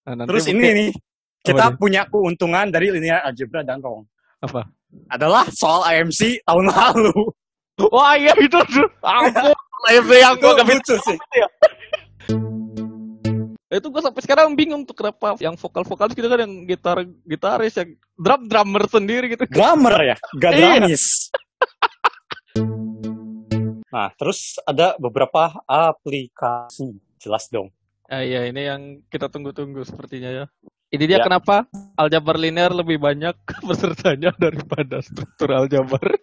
Nah, nanti Terus ini nih, Apa kita nih? punya keuntungan dari linear algebra dan rong. Apa? Adalah soal IMC tahun lalu. Wah iya itu tuh. Ampun. Live yang gue gak lucu sih. itu gue sampai sekarang bingung tuh kenapa yang vokal-vokal gitu kan yang gitar gitaris yang drum drummer sendiri gitu Drummer ya, gak Iya. dramis. nah, terus ada beberapa aplikasi. Jelas dong. Ah, iya ini yang kita tunggu-tunggu sepertinya ya ini dia Ya. kenapa aljabar linear lebih banyak pesertanya daripada struktur aljabar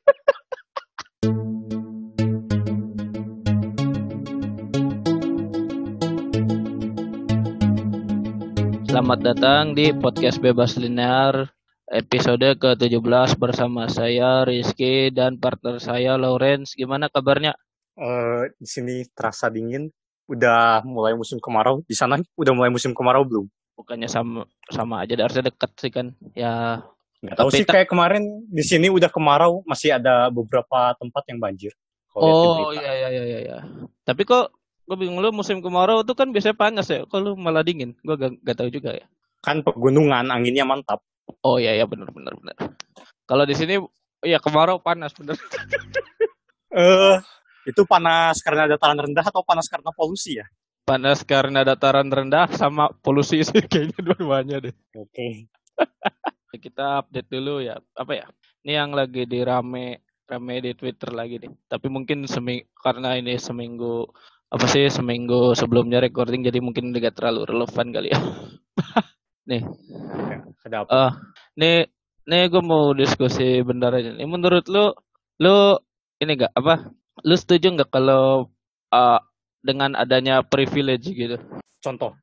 Selamat datang di podcast Bebas Linear episode ke-17 bersama saya Rizky dan partner saya Lawrence. Gimana kabarnya? Eh, di sini terasa dingin. Udah mulai musim kemarau. Di sana udah mulai musim kemarau belum? Bukannya sama sama aja harusnya dekat sih kan. Ya Nggak tahu Tapi sih kayak kemarin di sini udah kemarau, masih ada beberapa tempat yang banjir. Oh iya iya iya iya. Tapi kok gue bingung lu musim kemarau tuh kan biasanya panas ya. Kok lu malah dingin? Gue gak, gak tahu juga ya. Kan pegunungan, anginnya mantap. Oh iya iya benar benar benar. Kalau di sini iya kemarau panas bener. Eh, itu panas karena dataran rendah atau panas karena polusi ya? Panas karena dataran rendah sama polusi sih kayaknya dua-duanya deh. Oke. Kita update dulu ya. Apa ya? Ini yang lagi dirame rame di Twitter lagi nih. Tapi mungkin seming karena ini seminggu apa sih seminggu sebelumnya recording jadi mungkin tidak terlalu relevan kali ya. nih Ya, ada apa? Ah, nih, nih gue mau diskusi bentar aja. nih. Menurut lu, lu ini gak apa? Lu setuju nggak kalau ah, dengan adanya privilege gitu? Contoh.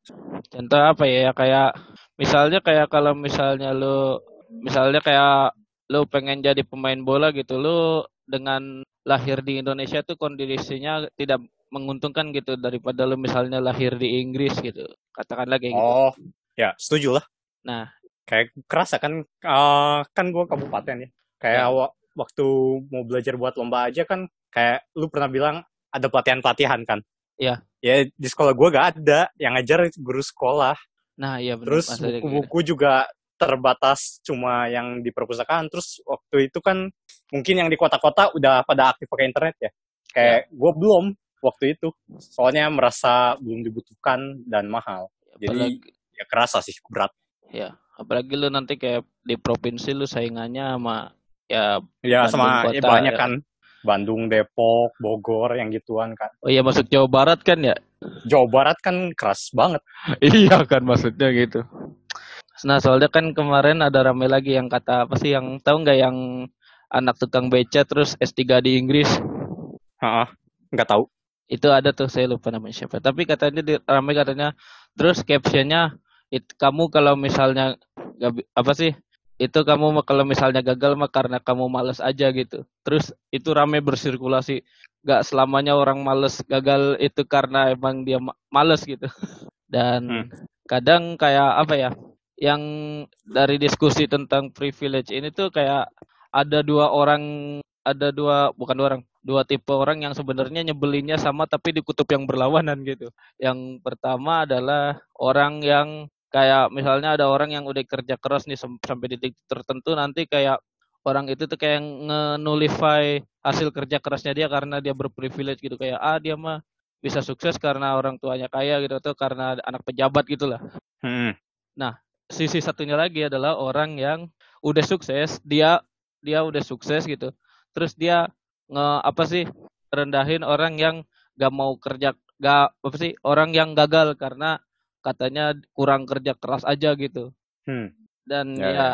Contoh apa ya? Kayak misalnya kayak kalau misalnya lu, misalnya kayak lu pengen jadi pemain bola gitu, lu dengan lahir di Indonesia tuh kondisinya tidak menguntungkan gitu daripada lu misalnya lahir di Inggris gitu. Katakanlah kayak gitu. Oh, ya setuju lah. Nah. kayak kerasa kan, eh, kan gue kabupaten ya. Kayak Ya. wa- waktu mau belajar buat lomba aja kan, kayak lu pernah bilang ada pelatihan-pelatihan kan? Iya. Ya di sekolah gue gak ada, yang ngajar guru sekolah. Nah, iya benar Terus kayak gitu. buku-buku juga terbatas cuma yang di perpustakaan. Terus waktu itu kan mungkin yang di kota-kota udah pada aktif pakai internet ya. Kayak gue belum waktu itu. Soalnya merasa belum dibutuhkan dan mahal. Jadi apalagi ya kerasa sih berat. ya apalagi lu nanti kayak di provinsi lu saingannya sama ya Ya Bandung sama ya kota, banyak ya. Bandung, Depok, Bogor yang gituan kan. oh iya masuk Jawa Barat kan ya Jawa Barat kan keras banget. iya kan maksudnya gitu nah soalnya kan kemarin ada rame lagi yang kata apa sih yang tahu nggak yang anak tukang beca terus S3 di Inggris Heeh. Nggak tahu. itu ada tuh saya lupa namanya siapa tapi katanya di, rame katanya terus captionnya it, kamu kalau misalnya bi- apa sih itu kamu kalau misalnya gagal mah karena kamu males aja gitu terus itu rame bersirkulasi nggak selamanya orang males gagal itu karena emang dia ma- males gitu dan Hmm. kadang kayak apa ya yang dari diskusi tentang privilege ini tuh kayak ada dua orang ada dua bukan dua orang dua tipe orang yang sebenarnya nyebelinnya sama tapi di kutub yang berlawanan gitu. Yang pertama adalah orang yang kayak misalnya ada orang yang udah kerja keras nih sam- sampai di titik tertentu nanti kayak orang itu tuh kayak nge-nullify hasil kerja kerasnya dia karena dia berprivilege gitu kayak ah dia mah bisa sukses karena orang tuanya kaya gitu atau karena anak pejabat gitulah. Hmm. Sisi satunya lagi adalah orang yang udah sukses, dia dia udah sukses gitu. Terus dia nge apa sih rendahin orang yang gak mau kerja gak apa sih orang yang gagal karena katanya kurang kerja keras aja gitu Hmm. dan Ya, ya,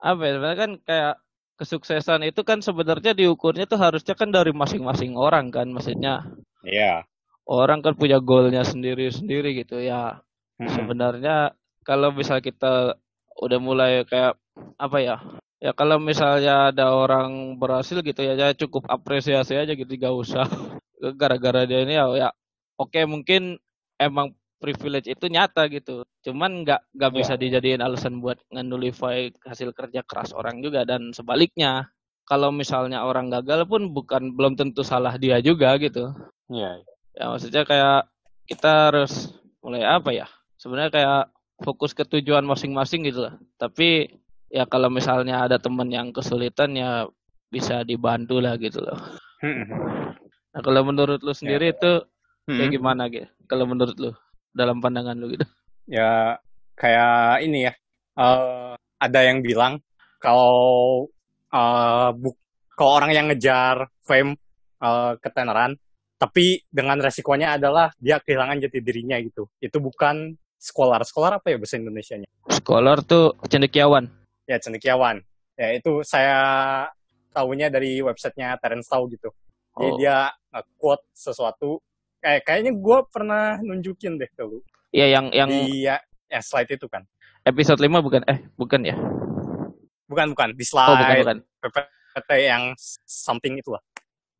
apa ya sebenarnya kan kayak kesuksesan itu kan sebenarnya diukurnya tuh harusnya kan dari masing-masing orang kan maksudnya Iya. orang kan punya goalnya sendiri-sendiri gitu ya Hmm. sebenarnya kalau misal kita udah mulai kayak apa ya ya kalau misalnya ada orang berhasil gitu ya, ya cukup apresiasi aja gitu gak usah gara-gara dia ini ya, ya oke mungkin emang privilege itu nyata gitu cuman nggak nggak Iya. bisa dijadiin alasan buat nge-nullify hasil kerja keras orang juga dan sebaliknya kalau misalnya orang gagal pun bukan belum tentu salah dia juga gitu Iya. ya maksudnya kayak kita harus mulai apa ya sebenarnya kayak fokus ke tujuan masing-masing gitu lah. Tapi ya kalau misalnya ada teman yang kesulitan ya bisa dibantu lah gitu loh. Hmm. Nah kalau menurut lu sendiri itu Hmm. kayak gimana gitu? Kalau menurut lu dalam pandangan lu gitu? ya kayak ini ya eh, ada yang bilang kalau eh, bu- kalau orang yang ngejar fame eh, ketenaran tapi dengan resikonya adalah dia kehilangan jati dirinya gitu itu bukan scholar scholar apa ya bahasa Indonesia nya Scholar tuh cendekiawan. ya cendekiawan ya itu saya tahunya dari websitenya Terence Tao gitu jadi Oh. dia quote sesuatu kayak kayaknya gue pernah nunjukin deh ke lu Iya yang yang di ya, ya slide itu kan episode 5 bukan eh bukan ya? bukan bukan di Oh slide bukan bukan. PPT yang something itu lah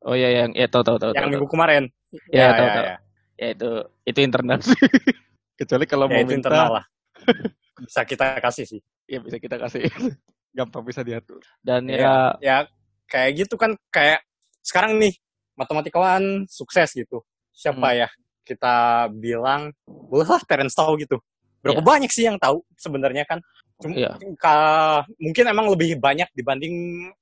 Oh iya yang ya tahu tahu tahu. yang tahu, minggu kemarin Ya, tahu, tahu. ya, Ya itu itu internal sih. Kecuali kalau ya mau itu minta internal lah bisa kita kasih sih ya bisa kita kasih. Gampang bisa diatur. Dan ya, ya ya kayak gitu kan kayak sekarang nih matematikawan sukses gitu siapa Hmm. ya kita bilang bolehlah Terence tahu gitu berapa Iya. banyak sih yang tahu sebenarnya kan Cuma, Iya. ka- mungkin emang lebih banyak dibanding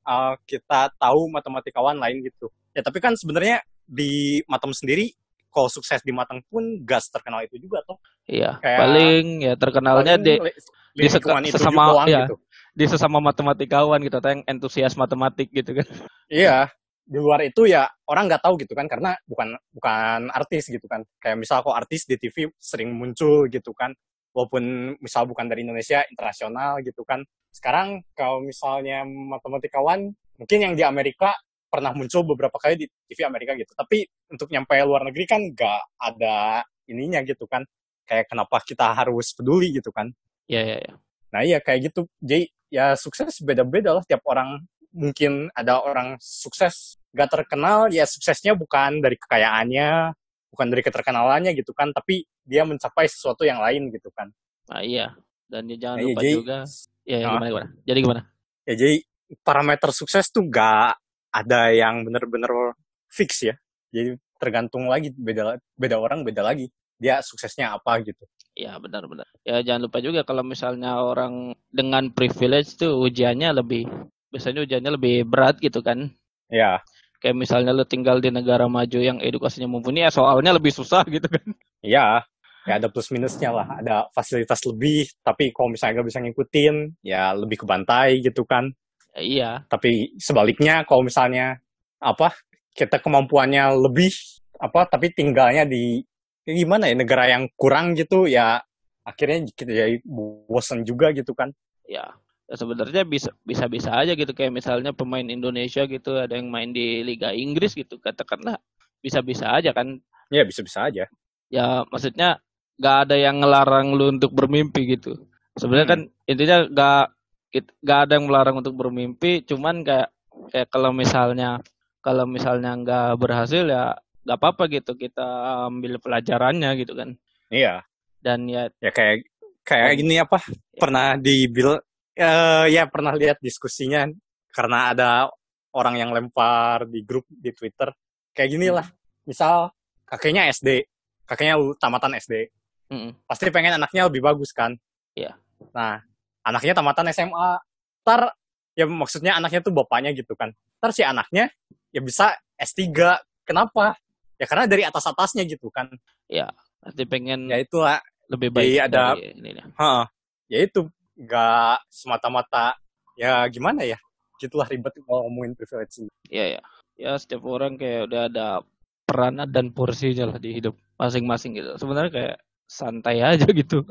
uh, kita tahu matematikawan lain gitu ya tapi kan sebenarnya di Matem sendiri kalau sukses di Mateng pun gas terkenal itu juga toh iya Kayak- paling ya terkenalnya di Paling li- di lingkungan itu sesama- iya. gitu. di sesama matematikawan gitu atau yang entusias matematik gitu kan. Iya, di luar itu ya orang nggak tahu gitu kan karena bukan bukan artis gitu kan. Kayak misal kok artis di TV sering muncul gitu kan. Walaupun misal bukan dari Indonesia, internasional gitu kan. Sekarang kalau misalnya matematikawan, mungkin yang di Amerika pernah muncul beberapa kali di TV Amerika gitu. Tapi untuk nyampe luar negeri kan nggak ada ininya gitu kan. Kayak kenapa kita harus peduli gitu kan. Iya iya iya. Nah iya kayak gitu. Jadi ya sukses beda-beda lah tiap orang. Mungkin ada orang sukses gak terkenal ya suksesnya bukan dari kekayaannya, bukan dari keterkenalannya gitu kan, tapi dia mencapai sesuatu yang lain gitu kan. Nah, iya. Dan ya jangan Nah, iya, lupa jadi- juga ya, ya gimana gimana. Jadi gimana? Ya jadi parameter sukses tuh gak ada yang bener-bener fix ya. Jadi tergantung lagi beda beda orang beda lagi. Dia suksesnya apa gitu. Ya benar-benar. Ya jangan lupa juga kalau misalnya orang dengan privilege tuh ujiannya lebih biasanya ujiannya lebih berat gitu kan. Ya, Kayak misalnya lu tinggal di negara maju yang edukasinya mumpuni ya soalnya lebih susah gitu kan. ya, ya ada plus minusnya lah. Ada fasilitas lebih, tapi kalau misalnya nggak bisa ngikutin, ya lebih kebantai gitu kan. Ya, iya. Tapi sebaliknya kalau misalnya apa kita kemampuannya lebih apa tapi tinggalnya di ya gimana ya negara yang kurang gitu ya akhirnya kita jadi bosen juga gitu kan. Ya. Ya, sebenarnya bisa bisa bisa aja gitu kayak misalnya pemain Indonesia gitu ada yang main di Liga Inggris gitu katakanlah bisa bisa aja kan Ya bisa-bisa aja. ya maksudnya nggak ada yang ngelarang lu untuk bermimpi gitu sebenarnya Hmm. kan intinya nggak nggak ada yang melarang untuk bermimpi cuman kayak kayak kalau misalnya kalau misalnya nggak berhasil ya nggak apa-apa gitu kita ambil pelajarannya gitu kan Iya. dan ya Ya kayak kayak gini apa pernah dibil eh, ya pernah lihat diskusinya karena ada orang yang lempar di grup di Twitter kayak gini lah. Misal kakeknya SD, kakeknya tamatan SD. mm, pasti pengen anaknya lebih bagus kan. Iya. Nah, anaknya tamatan SMA. Ntar, ya maksudnya anaknya tuh bapaknya gitu kan. Ntar si anaknya ya bisa S3. Kenapa? Ya karena dari atas-atasnya gitu kan. pasti pengen Ya itulah, lebih baik jadi ada- ini. Heeh. ya itu nggak semata-mata. Ya gimana ya? Gitulah ribet kalau ngomongin privilege ini. ya ya ya setiap orang kayak udah ada peranan dan porsinya lah di hidup masing-masing gitu. Sebenarnya kayak santai aja gitu.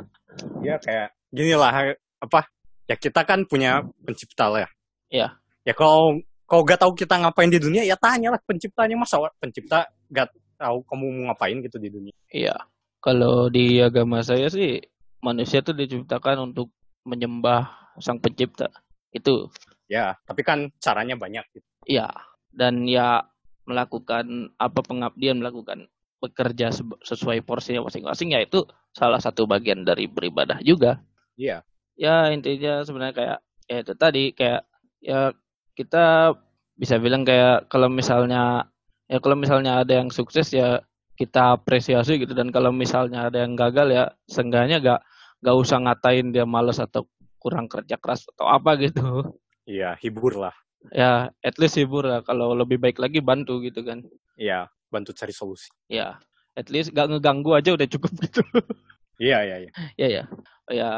Ya kayak gini lah apa? Ya kita kan punya pencipta lah ya. Iya. ya kalau kalau gak tahu kita ngapain di dunia ya tanyalah penciptanya masa pencipta gak tahu kamu mau ngapain gitu di dunia. Iya. Kalau di agama saya sih manusia tuh diciptakan untuk menyembah sang pencipta. Itu. ya tapi kan caranya banyak gitu Iya. Dan ya melakukan apa pengabdian melakukan bekerja sesuai porsinya masing-masing ya itu salah satu bagian dari beribadah juga. iya Ya intinya sebenarnya kayak ya itu tadi kayak ya kita bisa bilang kayak kalau misalnya ya kalau misalnya ada yang sukses ya kita apresiasi gitu dan kalau misalnya ada yang gagal ya seenggaknya gak gak usah ngatain dia males atau kurang kerja keras atau apa gitu Iya, hibur lah. ya at least hibur lah kalau lebih baik lagi bantu gitu kan Iya, bantu cari solusi. ya at least gak ngeganggu aja udah cukup gitu Iya, iya, iya. ya ya oh ya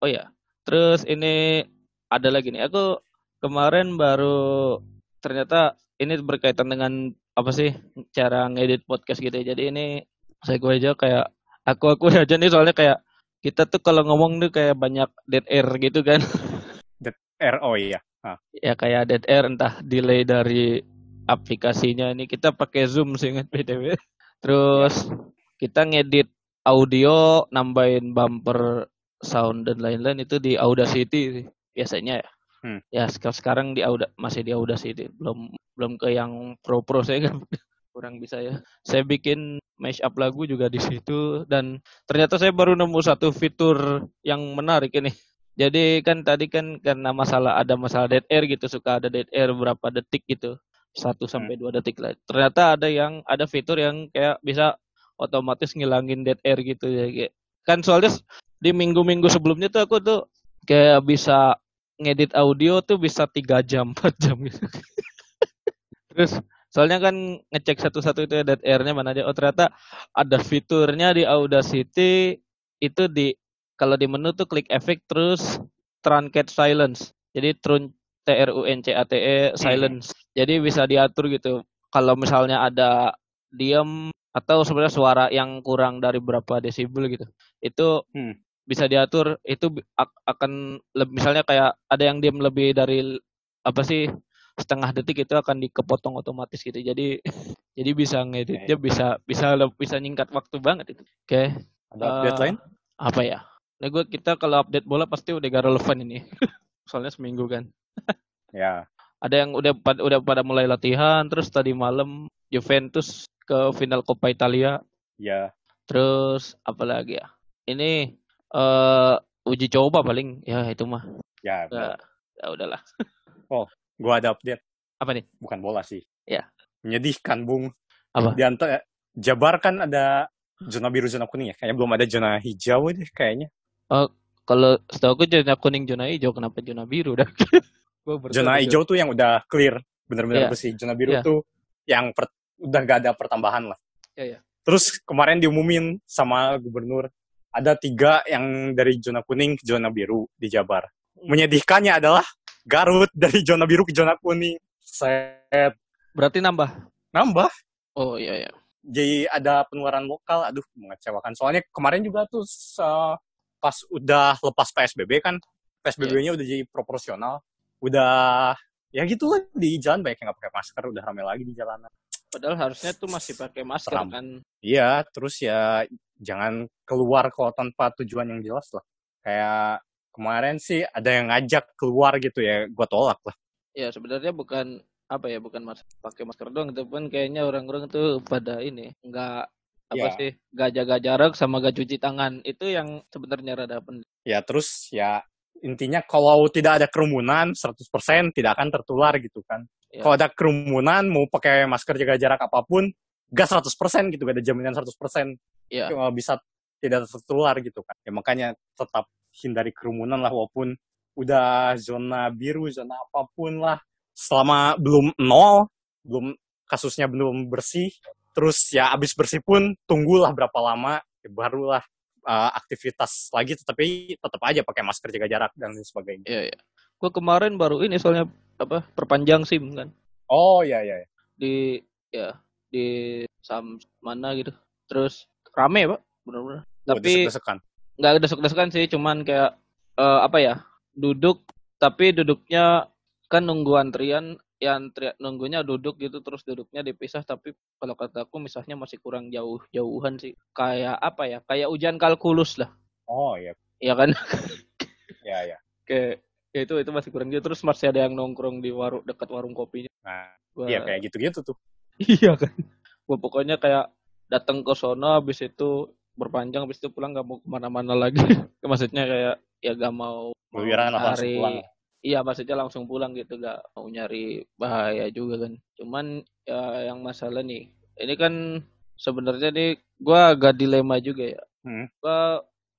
oh ya terus ini ada lagi nih aku kemarin baru ternyata ini berkaitan dengan apa sih cara ngedit podcast gitu ya. jadi ini saya gue aja kayak aku aku aja nih soalnya kayak kita tuh kalau ngomong tuh kayak banyak dead air gitu kan. R, oh iya. Ah, ya kayak dead air entah delay dari aplikasinya. Ini kita pakai zoom sih ingat btw terus kita ngedit audio nambahin bumper sound dan lain-lain. Itu di Audacity biasanya ya. Hmm. ya sek- sekarang di Auda masih di Audacity. Belum belum ke yang pro pro saya nggak kurang bisa ya. Saya bikin mash up lagu juga di situ dan ternyata saya baru nemu satu fitur yang menarik ini. Jadi kan tadi kan karena masalah ada masalah dead air gitu suka ada dead air berapa detik gitu. Satu sampai dua detik lah. Ternyata ada yang ada fitur yang kayak bisa otomatis ngilangin dead air gitu. Ya kayak kan soalnya di minggu-minggu sebelumnya tuh aku tuh kayak bisa ngedit audio tuh bisa tiga jam 4 jam gitu. Terus soalnya kan ngecek satu-satu itu ya dead airnya mana aja. Oh ternyata ada fiturnya di Audacity. Itu di kalau di menu tuh klik efek terus truncate silence. Jadi trun T R U N C A T E silence. Jadi bisa diatur gitu. Kalau misalnya ada diam atau sebenarnya suara yang kurang dari berapa desibel gitu. Itu Hmm. bisa diatur. Itu akan misalnya kayak ada yang diam lebih dari apa sih setengah detik itu akan dikepotong otomatis gitu. Jadi jadi bisa ngeditnya bisa bisa bisa nyingkat waktu banget itu. Oke Ada update Eh, lain? apa ya? Nah gue kita kalau update bola pasti udah gak relevan ini. Soalnya seminggu kan. Ya. ada yang udah udah pada mulai latihan terus tadi malam Juventus ke final Coppa Italia. Ya. terus apa lagi ya? Ini eh uji coba paling. Ya itu mah. Ya. ya, ya udahlah Gua ada update. apa nih Bukan bola sih. Ya. Menyedihkan, Bung. Apa? Di antara Jabar kan ada zona biru, zona kuning ya. Kayaknya belum ada zona hijau deh kayaknya. kalau setahu aku zona kuning zona hijau kenapa zona biru dah Zona hijau tuh yang udah clear, bener-bener Iya. bersih. Zona biru Iya. tuh yang per- udah gak ada pertambahan lah. Iya, iya. Terus kemarin diumumin sama gubernur ada tiga yang dari zona kuning ke zona biru di Jabar. Menyedihkannya adalah Garut dari zona biru ke zona kuning. Set berarti nambah nambah. oh iya iya Jadi ada penularan lokal. Aduh, mengecewakan. Soalnya kemarin juga tuh pas udah lepas PSBB kan, PSBB-nya udah jadi proporsional. Udah ya gitu lah di jalan banyak yang nggak pakai masker, udah rame lagi di jalanan. padahal harusnya tuh masih pakai masker Seram. kan Iya, terus ya jangan keluar kalau tanpa tujuan yang jelas lah. Kayak kemarin sih ada yang ngajak keluar gitu ya, gua tolak lah. ya sebenarnya bukan apa ya bukan mas pakai masker doang tapi kan kayaknya orang-orang tuh pada ini nggak apa Ya. sih nggak jaga jarak sama gak cuci tangan itu yang sebenarnya rada penting Ya terus ya intinya kalau tidak ada kerumunan 100% tidak akan tertular gitu kan. Ya. Kalau ada kerumunan mau pakai masker jaga jarak apa pun gak 100% gitu, gak ada jaminan 100% ya Cuma bisa tidak tertular gitu kan. Ya makanya tetap hindari kerumunan lah walaupun udah zona biru, zona apa pun lah. Selama belum nol, belum kasusnya belum bersih, terus ya abis bersih pun tunggulah berapa lama, ya barulah uh, aktivitas lagi, tetapi tetap aja pakai masker jaga jarak dan lain sebagainya. Iya, iya. Gue kemarin baru ini soalnya apa perpanjang SIM kan Oh iya iya. iya. di ya di sam mana gitu. Terus rame pak, benar-benar. Wah, Tapi desek-desekan. Nggak desek-desekan sih, cuman kayak eh, apa ya duduk tapi duduknya kan nunggu antrian ya antri nunggunya duduk gitu terus duduknya dipisah tapi kalau kata aku misahnya masih kurang jauh jauhan sih kayak apa ya kayak ujian kalkulus lah Oh iya. ya kan Iya iya. kayak ya itu itu masih kurang jauh terus masih ada yang nongkrong di warung dekat warung kopinya Nah, Gua- iya kayak gitu-gitu tuh. Iya kan. Gue pokoknya kayak datang ke sono habis itu berpanjang habis itu pulang gak mau ke mana-mana lagi. Maksudnya kayak ya gak mau nyari- pulang. Iya maksudnya langsung pulang gitu gak mau nyari bahaya juga kan. Cuman ya yang masalah nih ini kan sebenarnya nih gue agak dilema juga ya. Hmm. Gue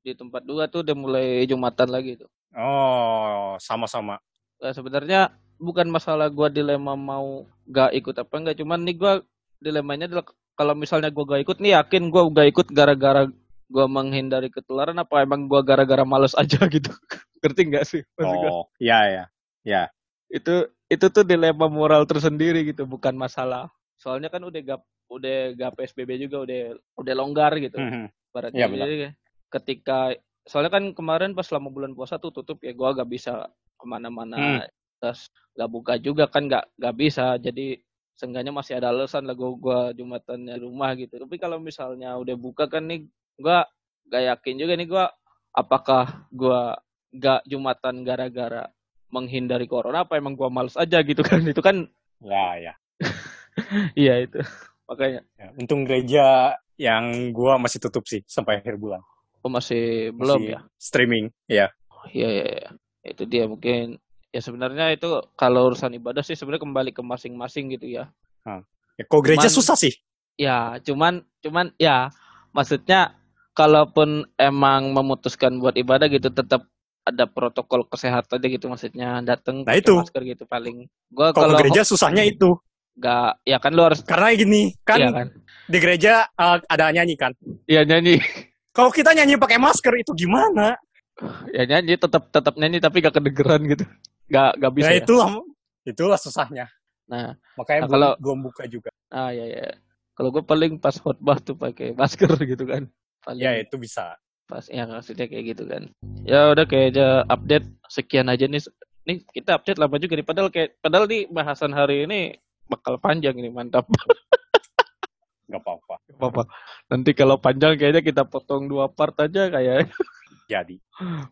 di tempat dua tuh udah mulai jumatan lagi tuh. Oh, sama-sama. Nah, sebenarnya bukan masalah gua dilema mau gak ikut apa enggak, cuman nih gua dilemanya adalah kalau misalnya gua gak ikut nih yakin gua gak ikut gara-gara gua menghindari ketularan apa emang gua gara-gara males aja gitu. Ngerti nggak sih? Maksud? Oh, ya ya. Ya. Itu itu tuh dilema moral tersendiri gitu, bukan masalah. Soalnya kan udah gak udah gak PSBB juga udah udah longgar gitu. Baratnya Iya, benar. Jadi ketika soalnya kan kemarin pas selama bulan puasa tuh tutup ya gua gak bisa ke mana-mana Hmm. terus gak buka juga kan gak gak bisa jadi seenggaknya masih ada alasan lah gua, gua jumatannya di rumah gitu tapi kalau misalnya udah buka kan nih gua gak yakin juga nih gua apakah gua gak jumatan gara-gara menghindari corona apa emang gua males aja gitu kan itu kan Ya ya. iya itu makanya Ya, Untung gereja yang gua masih tutup sih sampai akhir bulan. oh masih belum Masih ya Streaming. Ya. Iya, iya, iya. Itu dia mungkin ya sebenarnya itu kalau urusan ibadah sih sebenarnya kembali ke masing-masing gitu ya. Ya, kok gereja Cuman- susah sih? Ya, cuman cuman ya maksudnya kalaupun emang memutuskan buat ibadah gitu tetap ada protokol kesehatan aja gitu maksudnya datang Nah, pakai itu. masker gitu paling. Gua Kalau gereja susahnya itu. nggak ya kan lu harus Karena gini, kan, iya kan. di gereja uh, ada nyanyi kan. Iya nyanyi. Kalau kita nyanyi pakai masker itu gimana? Ya nyanyi tetap tetap nyanyi tapi gak kedengeran gitu. Gak gak bisa nah ya. itulah itulah susahnya. Nah, Makanya Nah, kalau- belum buka juga. ah ya ya. Kalau gue paling pas khotbah tuh pakai masker gitu kan. Paling Ya itu bisa. pas ya maksudnya kayak gitu kan ya udah kayak aja update sekian aja nih nih kita update lama juga nih padahal kayak padahal nih bahasan hari ini bakal panjang ini mantap Gak apa-apa. apa nanti kalau panjang kayaknya kita potong dua part aja kayak Jadi.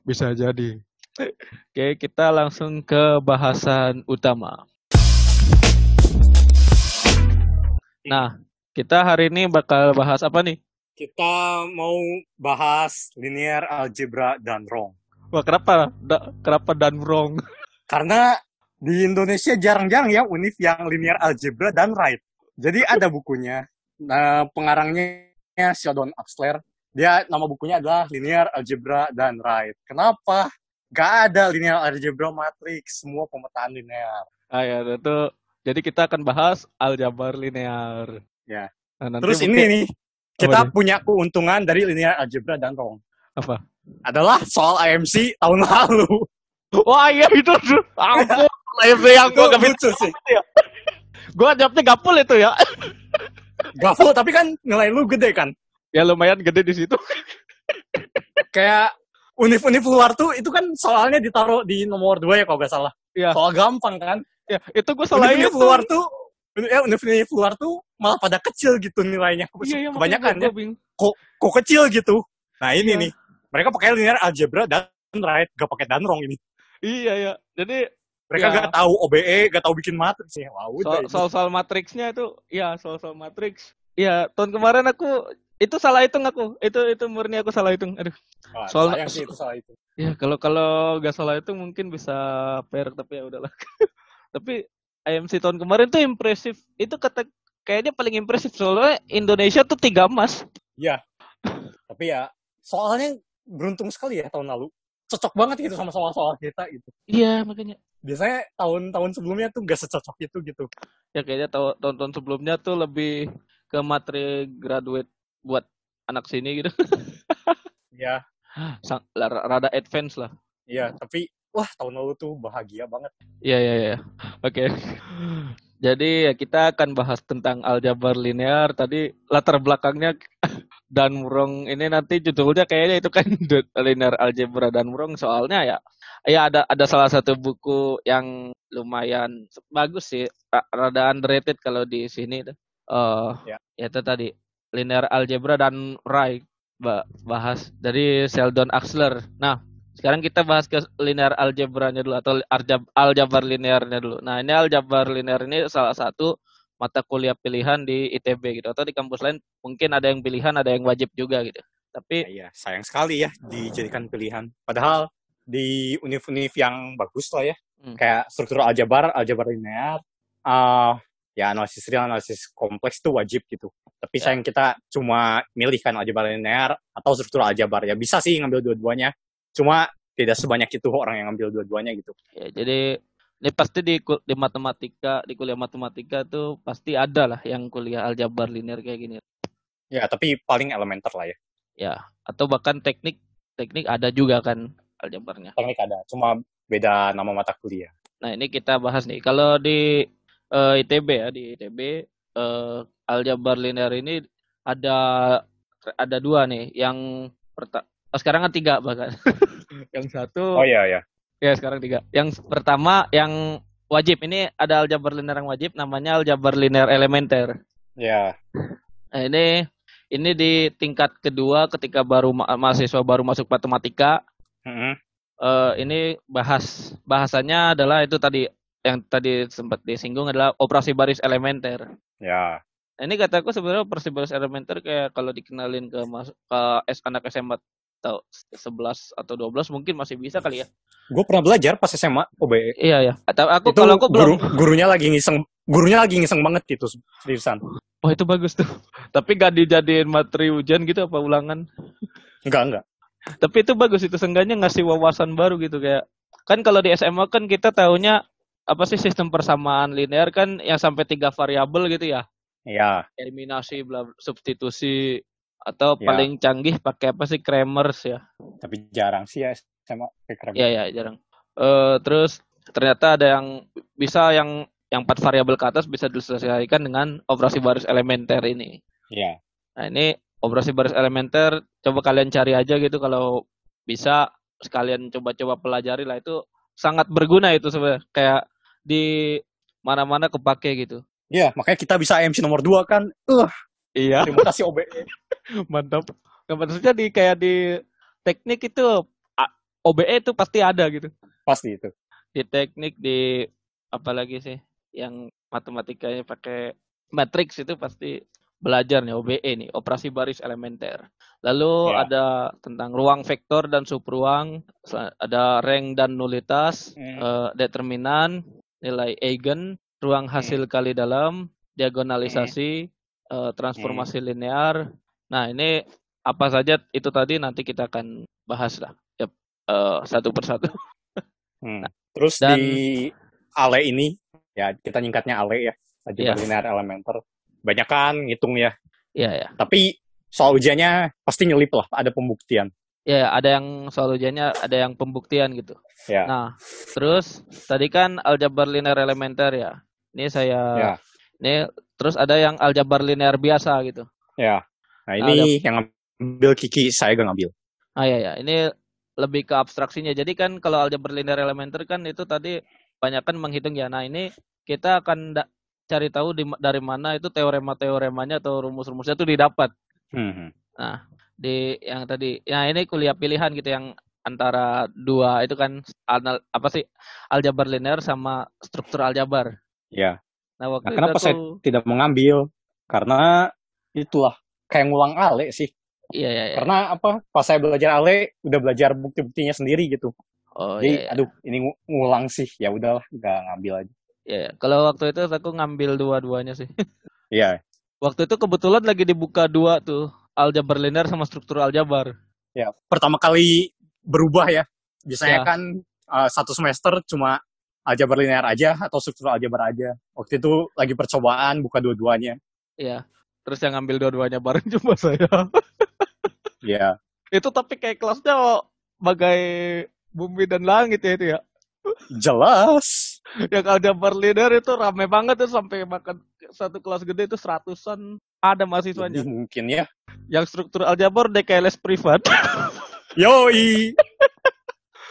bisa jadi oke kita langsung ke bahasan utama nah kita hari ini bakal bahas apa nih Kita mau bahas linear algebra dan wrong. wah kenapa Da- kenapa dan wrong Karena di Indonesia jarang-jarang ya univ yang linear algebra dan right. Jadi ada bukunya. Nah, pengarangnya Sheldon Axler. Dia nama bukunya adalah linear algebra dan right. Kenapa? Gak ada linear algebra matrix, semua pemetaan linear. Ah ya, itu jadi kita akan bahas aljabar linear. Ya. Nah, nanti Terus ini mungkin- nih, kita punya keuntungan dari linear algebra dan wrong. Apa? Adalah soal IMC tahun lalu. Wah iya itu tuh. Ampun, live yang gua gak lucu sih. Gua jawabnya gapul itu ya. Gaful, tapi kan nilai lu gede kan? Ya lumayan gede di situ. Kayak univ-univ luar tuh itu kan soalnya ditaruh di nomor 2 ya kalau gak salah. Iya. Soal gampang kan. Ya, itu gua salah Univ-univ itu. luar tuh ya univ-univ luar tuh malah pada kecil gitu nilainya. Iya, iya, Kebanyakan ya. bingung. Kok kecil gitu. Nah ini Iya. nih. Mereka pakai linear algebra dan right, gak pakai dan wrong ini. Iya ya. Jadi Mereka Ya. gak tahu OBE, gak tahu bikin matriks ya. Udah. soal soal, soal matriksnya itu, ya soal soal matriks. Iya, tahun kemarin aku itu salah hitung aku. Itu itu murni aku salah hitung. Aduh. Wah, soal- sayang sih itu salah itu. Ya kalau kalau nggak salah itu mungkin bisa fair tapi ya udahlah. tapi IMC tahun kemarin tuh impresif. Itu kata kayaknya paling impresif soalnya Indonesia tuh tiga emas. Tapi ya, soalnya beruntung sekali ya tahun lalu. Cocok banget gitu sama soal-soal kita gitu. Iya makanya. Biasanya tahun-tahun sebelumnya tuh gak secocok itu gitu. Ya kayaknya tahun- tahun-tahun sebelumnya tuh lebih ke materi graduate buat anak sini gitu. Ya, Sang, rada advance lah. iya. Tapi, wah tahun lalu tuh bahagia banget. Iya iya iya. Oke. Jadi ya kita akan bahas tentang aljabar linear. Tadi latar belakangnya dan murong ini nanti judulnya kayaknya itu kan linear algebra dan murong soalnya ya ya ada ada salah satu buku yang lumayan bagus sih ra- rada underrated kalau di sini tuh. Ya. ya itu tadi linear algebra dan ba- bahas dari Sheldon Axler. Nah, sekarang kita bahas ke linear algebranya dulu atau aljab, aljabar linearnya dulu. Nah, ini aljabar linear ini salah satu mata kuliah pilihan di ITB gitu atau di kampus lain mungkin ada yang pilihan, ada yang wajib juga gitu. Tapi Ya, sayang sekali ya dijadikan pilihan. Padahal di univ-univ yang bagus lah ya, Hmm. kayak struktur aljabar, aljabar linear, ah ya analisis real, analisis kompleks tuh wajib gitu. Tapi Ya. sayang kita cuma milih kan aljabar linear atau struktural aljabar. Ya bisa sih ngambil dua-duanya. Cuma tidak sebanyak itu orang yang ngambil dua-duanya gitu. Ya, jadi ini pasti di di matematika, di kuliah matematika tuh pasti ada lah yang kuliah aljabar linear kayak gini. Ya, tapi paling elementer lah ya. Ya, atau bahkan teknik teknik ada juga kan aljabarnya. Teknik ada, cuma beda nama mata kuliah. Nah, ini kita bahas nih. Kalau di eh, ITB ya, di ITB eh, aljabar linear ini ada ada dua nih. Yang pertama sekarang kan tiga bahkan. yang satu Oh iya ya. ya sekarang tiga. Yang pertama yang wajib ini ada aljabar linear yang wajib namanya aljabar linear elementer. Ya. Nah, ini ini di tingkat kedua ketika baru ma- mahasiswa baru masuk matematika Mm-mm. eh, ini bahas bahasanya adalah itu tadi yang tadi sempat disinggung adalah operasi baris elementer. Ya. Ini kataku sebenarnya operasi baris elementer kayak kalau dikenalin ke mas ke S anak SMA atau 11 atau 12 mungkin masih bisa kali ya. Gue pernah belajar pas SMA OBE. Iya ya. Atau aku itu kalau aku guru, belum. gurunya lagi ngiseng gurunya lagi ngiseng banget gitu seriusan. Oh itu bagus tuh. Tapi gak dijadiin materi ujian gitu apa ulangan. Enggak, enggak. Tapi itu bagus itu seenggaknya ngasih wawasan baru gitu kayak kan kalau di SMA kan kita tahunya apa sih sistem persamaan linear kan yang sampai tiga variabel gitu ya. Iya. eliminasi bla substitusi atau Ya. paling canggih pakai apa sih Kramers ya Tapi jarang sih ya SMA kayak keren. ya ya jarang Eh terus ternyata ada yang bisa yang yang empat variabel ke atas bisa diselesaikan dengan operasi baris elementer ini Iya. nah ini operasi baris elementer coba kalian cari aja gitu kalau bisa sekalian coba-coba pelajari lah itu sangat berguna itu sebenarnya kayak di mana-mana kepake gitu Iya, makanya kita bisa MC nomor 2 kan. Uh, iya terima kasih OBE. mantap nggak maksudnya di kayak di teknik itu OBE itu pasti ada gitu Pasti itu. di teknik di apalagi sih yang matematikanya pakai matrix itu pasti belajar nih OBE nih operasi baris elementer lalu Ya. ada tentang ruang vektor dan subruang ada rank dan nulitas Hmm. eh, determinan nilai eigen ruang hasil kali dalam diagonalisasi eh, transformasi linear nah ini apa saja itu tadi nanti kita akan bahas lah Yap, eh, satu persatu Hmm. Terus Dan- di Ale ini, ya kita nyingkatnya Ale ya, aljabar Iya. linear elementer. Banyak kan ngitung ya. ya ya Tapi soal ujiannya pasti nyelip lah, ada pembuktian. Ya ada yang soal ujiannya ada yang pembuktian gitu Ya. nah terus tadi kan aljabar linear elementer ya ini saya Ya. ini terus ada yang aljabar linear biasa gitu Ya. Nah ini yang ngambil Kiki, saya gak ngambil. ah ya ya ini lebih ke abstraksinya jadi kan kalau aljabar linear elementer kan itu tadi banyak kan menghitung ya nah ini kita akan da- cari tahu di, dari mana itu teorema-teoremanya atau rumus-rumusnya itu didapat Hmm. Nah, di yang tadi, ya ini kuliah pilihan gitu yang antara dua itu kan anal, apa sih aljabar linear sama struktur aljabar. Ya. Nah waktu Nah, itu kenapa aku, saya tidak mengambil? Karena itulah kayak ngulang Ale sih. iya iya iya. Karena apa? Pas saya belajar Ale, udah belajar bukti-buktinya sendiri gitu. Oh Jadi, iya, iya. aduh, ini ngu- ngulang sih. Ya udahlah, nggak ngambil aja. Iya, iya. Kalau waktu itu aku ngambil dua-duanya sih. Iya, waktu itu kebetulan lagi dibuka dua tuh aljabar linear sama struktur aljabar. ya. Pertama kali berubah ya. Biasanya Ya. kan uh, satu semester cuma aljabar linear aja atau struktur aljabar aja. Waktu itu lagi percobaan buka dua-duanya. Iya. Terus yang ngambil dua-duanya bareng cuma saya. Iya. itu tapi kayak kelasnya bagai bumi dan langit ya itu ya. Jelas. yang aljabar linear itu rame banget tuh sampai makan satu kelas gede itu seratusan ada mahasiswanya. Mungkin ya. Yang struktur aljabar les privat. Yoi.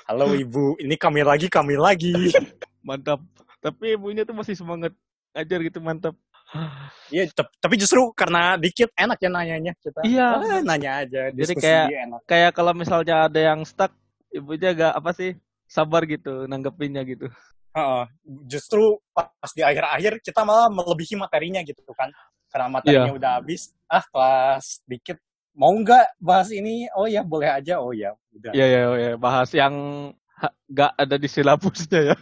Halo ibu, ini kami lagi, kami lagi. mantap. Tapi ibunya tuh masih semangat ngajar gitu mantap. Iya, tapi justru karena dikit enak ya nanyanya kita. Iya. Ah, nanya aja. Jadi kayak- enak. Kayak kalau misalnya ada yang stuck, ibunya agak apa sih sabar gitu nanggepinnya gitu. Heeh. justru pas di akhir-akhir kita malah melebihi materinya gitu kan. Karena materinya Iya. udah habis. Ah, kelas dikit. Mau nggak bahas ini? Oh ya, boleh aja. Oh ya, udah. Iya iya iya bahas yang nggak ada di silabusnya ya.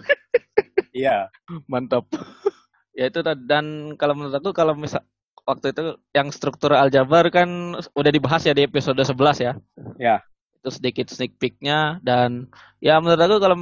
Iya. Mantap. ya itu tadi. dan kalau menurut aku kalau misal waktu itu yang struktur aljabar kan udah dibahas ya di episode 11 ya. Ya. Itu sedikit sneak peeknya dan ya menurut aku kalau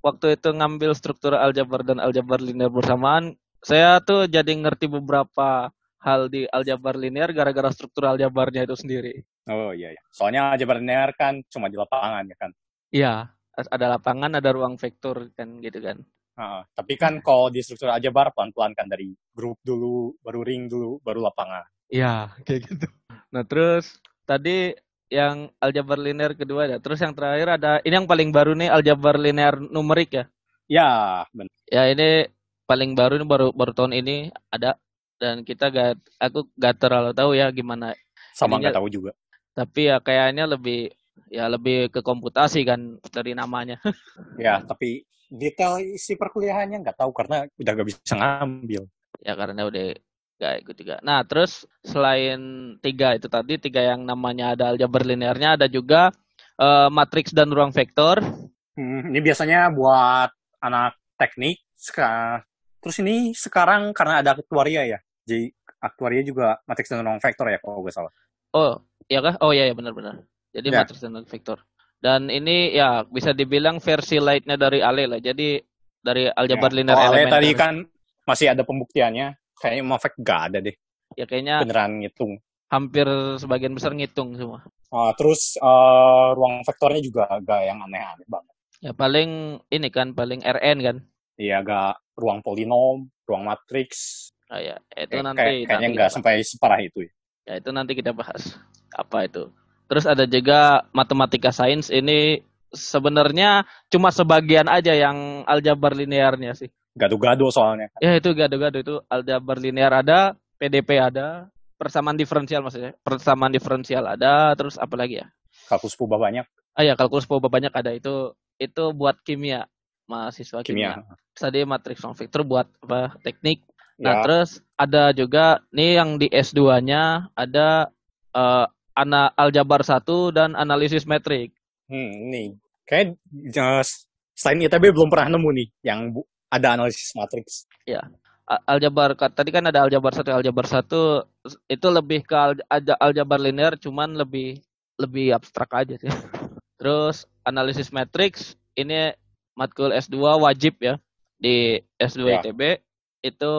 waktu itu ngambil struktur aljabar dan aljabar linear bersamaan, saya tuh jadi ngerti beberapa hal di aljabar linear gara-gara struktur aljabarnya itu sendiri. Oh iya, iya. Soalnya aljabar linear kan cuma di lapangan ya kan. Iya, ada lapangan, ada ruang vektor kan gitu kan. Uh, tapi kan kalau di struktur aljabar pelan-pelan kan dari grup dulu, baru ring dulu, baru lapangan. Iya, kayak gitu. Nah, terus tadi yang aljabar linear kedua ada. Terus yang terakhir ada ini yang paling baru nih aljabar linear numerik ya. Ya, benar. Ya, ini paling baru ini baru baru tahun ini ada dan kita gak aku gak terlalu tahu ya gimana Sama nggak tahu juga. tapi ya kayaknya lebih ya lebih ke komputasi kan dari namanya Ya, tapi detail isi perkuliahannya nggak tahu karena udah gak bisa ngambil. ya karena udah gak ikut juga nah terus selain tiga itu tadi tiga yang namanya ada aljabar linearnya ada juga eh, matriks dan ruang vektor Hmm, ini biasanya buat anak teknik. Seka- Terus ini sekarang karena ada aktuaria ya. Jadi aktuaria juga matriks dan ruang vektor ya kalau gue salah. oh ya kah oh ya ya benar-benar jadi Ya. matriks dan ruang vektor dan ini ya bisa dibilang versi lightnya dari Ale lah jadi dari aljabar Ya, linear kalau Ale tadi kan masih ada pembuktiannya. Kayaknya Mavek gak ada deh. ya kayaknya Beneran ngitung. hampir sebagian besar ngitung semua Ah, terus eh, ruang vektornya juga agak yang aneh-aneh banget. Ya paling ini kan paling RN kan. Iya agak ruang polinom, ruang matriks. Ah, ya, itu Kayak- nanti kayak- kayaknya nggak sampai separah itu ya. Ya itu nanti kita bahas. Apa itu? Terus ada juga matematika sains ini sebenarnya cuma sebagian aja yang aljabar linearnya sih. Gado-gado soalnya. Ya itu gado-gado itu aljabar linear ada, PDP ada, persamaan diferensial maksudnya. Persamaan diferensial ada, terus apa lagi ya? Kalkulus pubah banyak, Ah ya, kalkulus poba banyak ada itu itu buat kimia, mahasiswa kimia. kimia. Tadi matriks ruang vektor buat apa? Teknik Nah, Ya, terus ada juga nih yang di S2-nya ada eh, ana aljabar 1 dan analisis metrik. hmm, nih. Kayak eh, selain ITB belum pernah nemu nih yang bu- ada analisis matriks. A- Aljabar tadi kan ada aljabar 1, aljabar 1 itu lebih ke aljabar linear cuman lebih lebih abstrak aja sih. Terus analisis matriks ini matkul S2 wajib ya di S2 Ya. ITB itu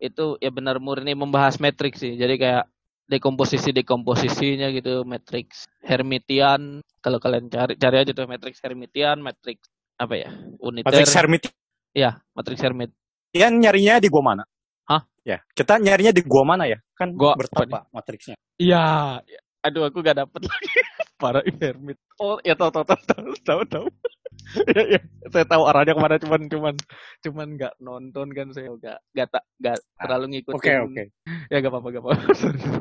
itu ya benar murni membahas matriks sih. Jadi kayak dekomposisi dekomposisinya gitu matriks Hermitian kalau kalian cari cari aja tuh matriks Hermitian matriks apa ya uniter Matriks Hermit ya matriks Hermit Kalian nyarinya di gua mana? Hah? Ya, kita nyarinya di gua mana ya? Kan Gua- bertapa matriksnya. Iya, aduh aku gak dapet lagi. Parah Hermit. Oh, ya tahu tahu tahu tahu tahu tahu. ya, ya, saya tahu arahnya ke mana cuman cuman cuman nggak nonton kan saya nggak nggak tak nggak Ah, terlalu ngikutin. Oke, oke. Ya gak apa-apa gak apa-apa.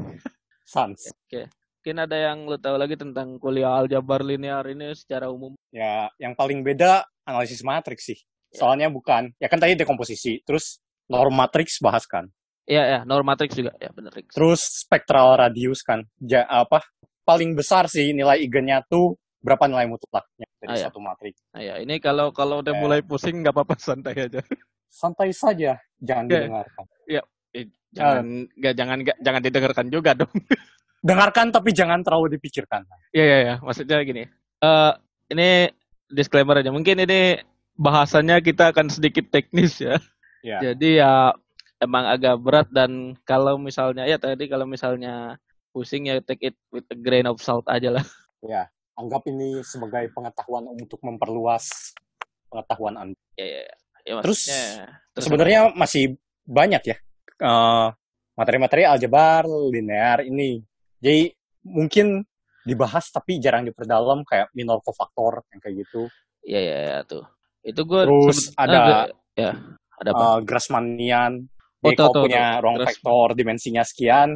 Sans. Mungkin ada yang lu tahu lagi tentang kuliah aljabar linear ini secara umum. Ya, yang paling beda analisis matriks sih. Soalnya bukan, ya kan tadi dekomposisi, terus norm matriks bahas kan. Iya ya, normatrix juga ya bener Rick. Terus spektral radius kan. Ja, apa? Paling besar sih nilai eigennya tuh berapa nilai mutlaknya dari Ah, ya. satu matriks. Nah, ya, ini kalau kalau udah Ya. mulai pusing nggak apa-apa santai aja. Santai saja, jangan Oke. didengarkan. Eh, jangan nggak jangan nggak jangan didengarkan juga dong. Dengarkan tapi jangan terlalu dipikirkan. Iya iya iya, maksudnya gini. Eh ini disclaimer aja. Mungkin ini bahasanya kita akan sedikit teknis ya. Ya. Jadi ya emang agak berat dan kalau misalnya ya tadi kalau misalnya pusing ya take it with a grain of salt aja lah. Ya, anggap ini sebagai pengetahuan untuk memperluas pengetahuan Anda. Ya ya. ya. Ya, Terus, terus Sebenarnya masih banyak ya eh, materi-materi aljabar linear ini. Jadi mungkin dibahas tapi jarang diperdalam kayak minor cofaktor yang kayak gitu. Iya iya ya, tuh. Itu gue Terus ada- ya ada apa? Eh, Grassmannian. Oh, Jadi tuh, punya ruang Grass- vektor dimensinya sekian,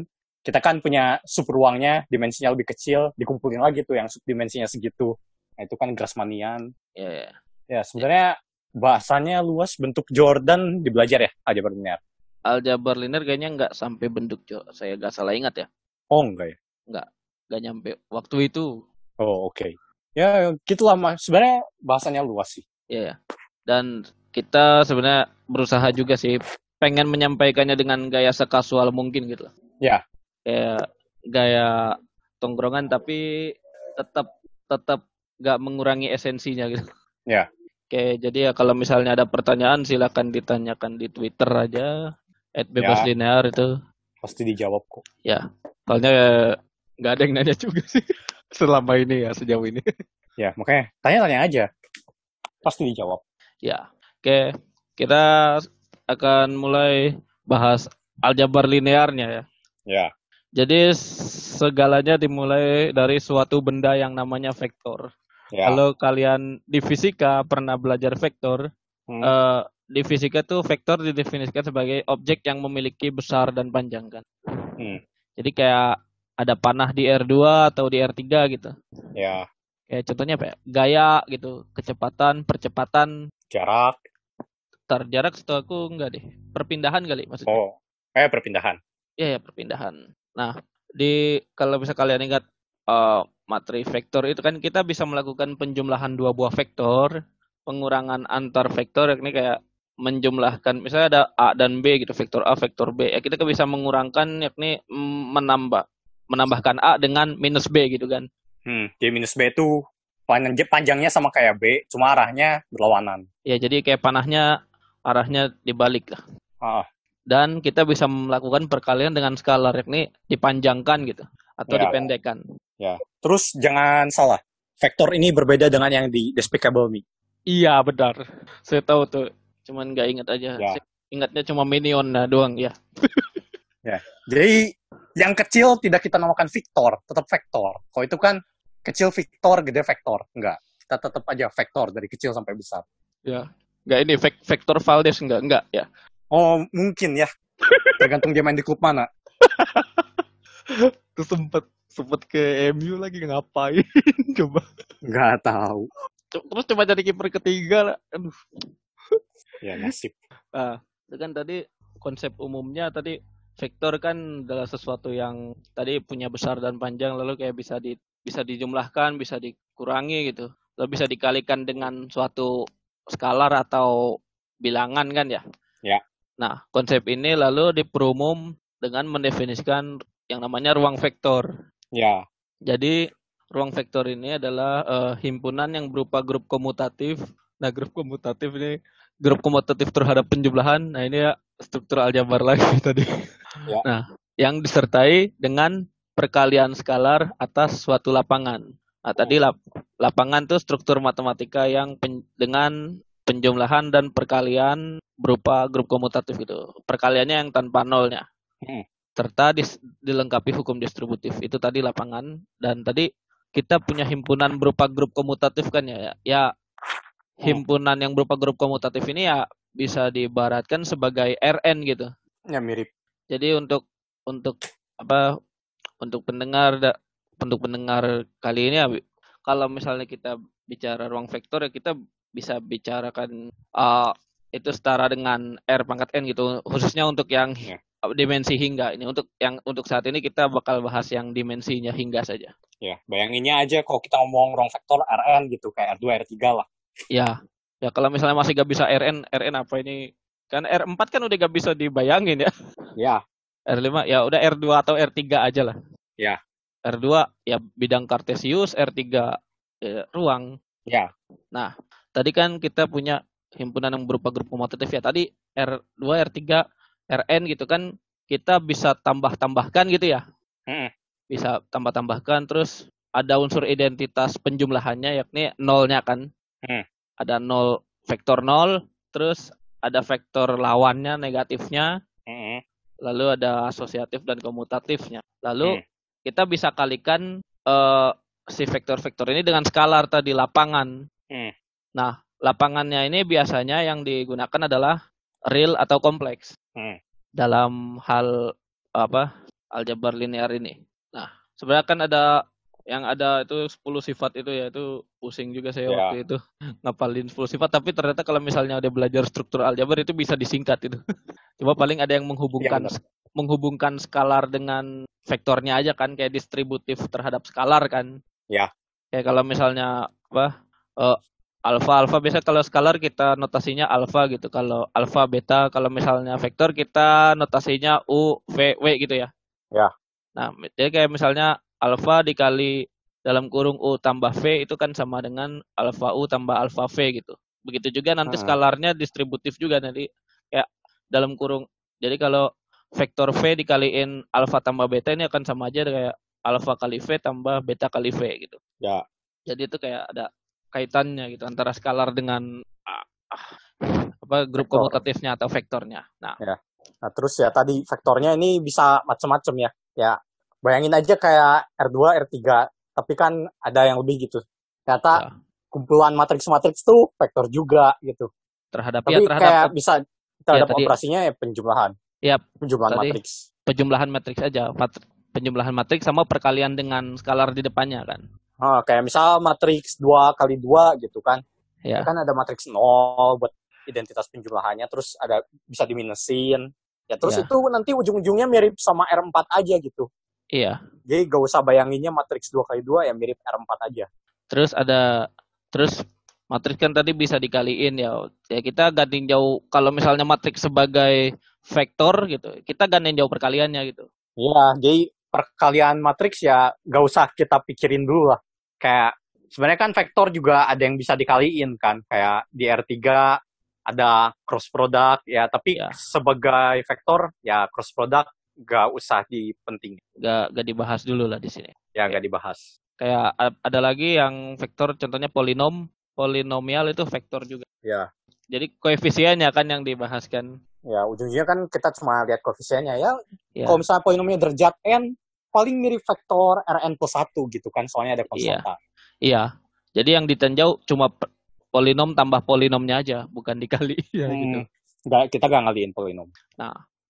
kita kan punya sub ruangnya dimensinya lebih kecil, dikumpulin lagi tuh yang subdimensinya segitu. Nah, itu kan Grassmannian. Iya iya. Ya, sebenarnya bahasanya luas bentuk Jordan dibelajar ya aljabar linear. Aljabar linear kayaknya nggak sampai bentuk. Saya nggak salah ingat ya. Oh, enggak ya? Nggak nyampe waktu itu. Oh, oke. Ya, gitulah Mas. Sebenarnya bahasanya luas sih. Iya ya. Dan kita sebenarnya berusaha juga sih pengen menyampaikannya dengan gaya sekasual mungkin gitu lah. Ya. Kayak gaya tongkrongan tapi tetap tetap nggak mengurangi esensinya gitu. Ya. Oke, jadi ya kalau misalnya ada pertanyaan silakan ditanyakan di Twitter aja @bebas Ya. linear itu. Pasti dijawab kok. Ya, soalnya ya nggak ada yang nanya juga sih selama ini ya sejauh ini. Ya, makanya tanya-tanya aja. Pasti dijawab. Ya, oke. Kita akan mulai bahas aljabar linearnya ya. Ya. Jadi segalanya dimulai dari suatu benda yang namanya vektor. Ya. Kalau kalian di fisika pernah belajar vektor, Hmm. eh, di fisika tuh vektor didefinisikan sebagai objek yang memiliki besar dan panjang kan. Hmm. Jadi kayak ada panah di R2 atau di R3 gitu. Ya. Kayak contohnya apa ya? Gaya gitu, kecepatan, percepatan, Jarak. tar jarak setahu aku enggak deh. Perpindahan kali maksudnya. Oh. Eh, perpindahan. Iya ya perpindahan. Nah di kalau bisa kalian ingat eh, materi vektor itu kan kita bisa melakukan penjumlahan dua buah vektor, pengurangan antar vektor yakni kayak menjumlahkan misalnya ada a dan b gitu vektor a vektor b ya kita bisa mengurangkan yakni mm, menambah menambahkan a dengan minus b gitu kan Hmm. J minus B itu panjang, panjangnya sama kayak B, cuma arahnya berlawanan. ya jadi kayak panahnya arahnya dibalik lah Ah, dan kita bisa melakukan perkalian dengan skalar yakni dipanjangkan gitu atau Ya. dipendekkan Terus jangan salah, vektor ini berbeda dengan yang di Despicable Me. Iya benar. Saya tahu tuh. Cuman nggak ingat aja. Ya. Saya ingatnya cuma minion nah, doang ya. Jadi yang kecil tidak kita namakan Victor, tetap vektor. Kalau itu kan kecil Victor, gede vektor. Enggak, kita tetap aja vektor dari kecil sampai besar. Ya. Nggak ini Vek- Vector Valdes nggak nggak ya. Oh, mungkin ya. Tergantung dia main di klub mana. Tuh sempet sempet ke MU lagi ngapain coba. Nggak tahu. Terus coba jadi kiper ketiga lah. Aduh. Ya, nasib. Nah, itu kan tadi konsep umumnya tadi vektor kan adalah sesuatu yang tadi punya besar dan panjang lalu kayak bisa di bisa dijumlahkan, bisa dikurangi gitu. Lalu bisa dikalikan dengan suatu skalar atau bilangan kan ya. Ya. Nah, konsep ini lalu diperumum dengan mendefinisikan yang namanya ruang vektor. Ya, Jadi ruang vektor ini adalah eh, himpunan yang berupa grup komutatif. Nah, grup komutatif ini grup komutatif terhadap penjumlahan. Nah, ini ya struktur aljabar lagi tadi. Ya. Nah, yang disertai dengan perkalian skalar atas suatu lapangan. Nah, tadi lap- lapangan tuh struktur matematika yang pen- dengan penjumlahan dan perkalian berupa grup komutatif gitu. Perkaliannya yang tanpa nolnya. Hmm. Serta dis- dilengkapi hukum distributif. Itu tadi lapangan dan tadi kita punya himpunan berupa grup komutatif kan ya. Ya himpunan yang berupa grup komutatif ini ya bisa diibaratkan sebagai RN gitu. ya mirip. Jadi untuk untuk apa untuk pendengar da- untuk pendengar kali ini ya, kalau misalnya kita bicara ruang vektor ya kita bisa bicarakan uh, itu setara dengan r pangkat n gitu khususnya untuk yang Ya. dimensi hingga ini untuk yang untuk saat ini kita bakal bahas yang dimensinya hingga saja. Ya, bayanginnya aja kalau kita ngomong ruang vektor Rn gitu, kayak R2, R3 lah. Ya, ya kalau misalnya masih gak bisa rn rn apa ini kan r4 kan udah gak bisa dibayangin ya. Ya, R5 ya udah R2 atau R3 aja lah. Ya. R2 ya bidang kartesius, R3 ya, ruang. ya, Tadi kan kita punya himpunan yang berupa grup komutatif ya. Tadi R2, R3, Rn gitu kan kita bisa tambah-tambahkan gitu ya. Mm-mm. Bisa tambah-tambahkan terus ada unsur identitas penjumlahannya yakni nolnya kan. Hmm. Ada nol vektor nol, terus ada vektor lawannya negatifnya, Mm-mm. lalu ada asosiatif dan komutatifnya. Lalu Hmm. Kita bisa kalikan eh, si vektor-vektor ini dengan skalar tadi lapangan. Hmm. Nah, lapangannya ini biasanya yang digunakan adalah real atau kompleks Hmm. dalam hal apa aljabar linear ini. Nah, sebenarnya kan ada yang ada itu 10 sifat itu ya itu pusing juga saya Ya. waktu itu ngapalin 10 sifat tapi ternyata kalau misalnya udah belajar struktur aljabar itu bisa disingkat itu. Coba paling ada yang menghubungkan benar. Menghubungkan skalar dengan vektornya aja kan kayak distributif terhadap skalar kan. Ya. Kayak kalau misalnya apa eh, alfa alfa biasa kalau skalar kita notasinya alfa gitu. Kalau alfa beta kalau misalnya vektor kita notasinya u v w gitu ya. Ya. Nah, jadi kayak misalnya alfa dikali dalam kurung U tambah V itu kan sama dengan alfa U tambah alfa V gitu. Begitu juga nanti Hmm. skalarnya distributif juga nanti kayak dalam kurung. Jadi kalau vektor V dikaliin alfa tambah beta ini akan sama aja kayak alfa kali V tambah beta kali V gitu. Ya. Jadi itu kayak ada kaitannya gitu antara skalar dengan ah, ah, apa grup Vektor. komutatifnya atau vektornya. Nah, Nah, terus ya tadi vektornya ini bisa macam-macam ya. Ya, bayangin aja kayak R2, R3, tapi kan ada yang lebih gitu. Ternyata Ya. kumpulan matriks-matriks tuh vektor juga gitu. terhadap Tapi ya terhadap kayak bisa terhadap tadi- operasinya ya penjumlahan. Ya, penjumlahan tadi- matriks. penjumlahan matriks aja, penjumlahan matriks sama perkalian dengan skalar di depannya kan. Ah, kayak misal matriks 2 kali 2 gitu kan. Ya. Kan ada matriks 0 buat identitas penjumlahannya, terus ada bisa diminusin. Ya terus Ya. itu nanti ujung-ujungnya mirip sama R4 aja gitu. Iya. Jadi gak usah bayanginnya matriks 2 kali 2 ya mirip R4 aja. Terus ada terus matriks kan tadi bisa dikaliin ya. Ya kita gantiin jauh kalau misalnya matriks sebagai vektor gitu. Kita gantiin jauh perkaliannya gitu. Iya, jadi perkalian matriks ya gak usah kita pikirin dulu lah. Kayak sebenarnya kan vektor juga ada yang bisa dikaliin kan. Kayak di R3 ada cross product ya, tapi Ya. sebagai vektor ya cross product gak usah dipenting. Gak, gak dibahas dulu lah di sini. Ya gak dibahas. Kayak ada lagi yang vektor contohnya polinom, polinomial itu vektor juga. Ya. Jadi koefisiennya kan yang dibahas kan. Ya, ujungnya kan kita cuma lihat koefisiennya ya. Ya. Kalau misalnya polinomnya derajat n, paling mirip vektor Rn plus 1 gitu kan, soalnya ada konstanta. Iya. Jadi yang ditinjau cuma polinom tambah polinomnya aja, bukan dikali. Ya, gitu. Hmm, nggak- kita gak ngaliin polinom.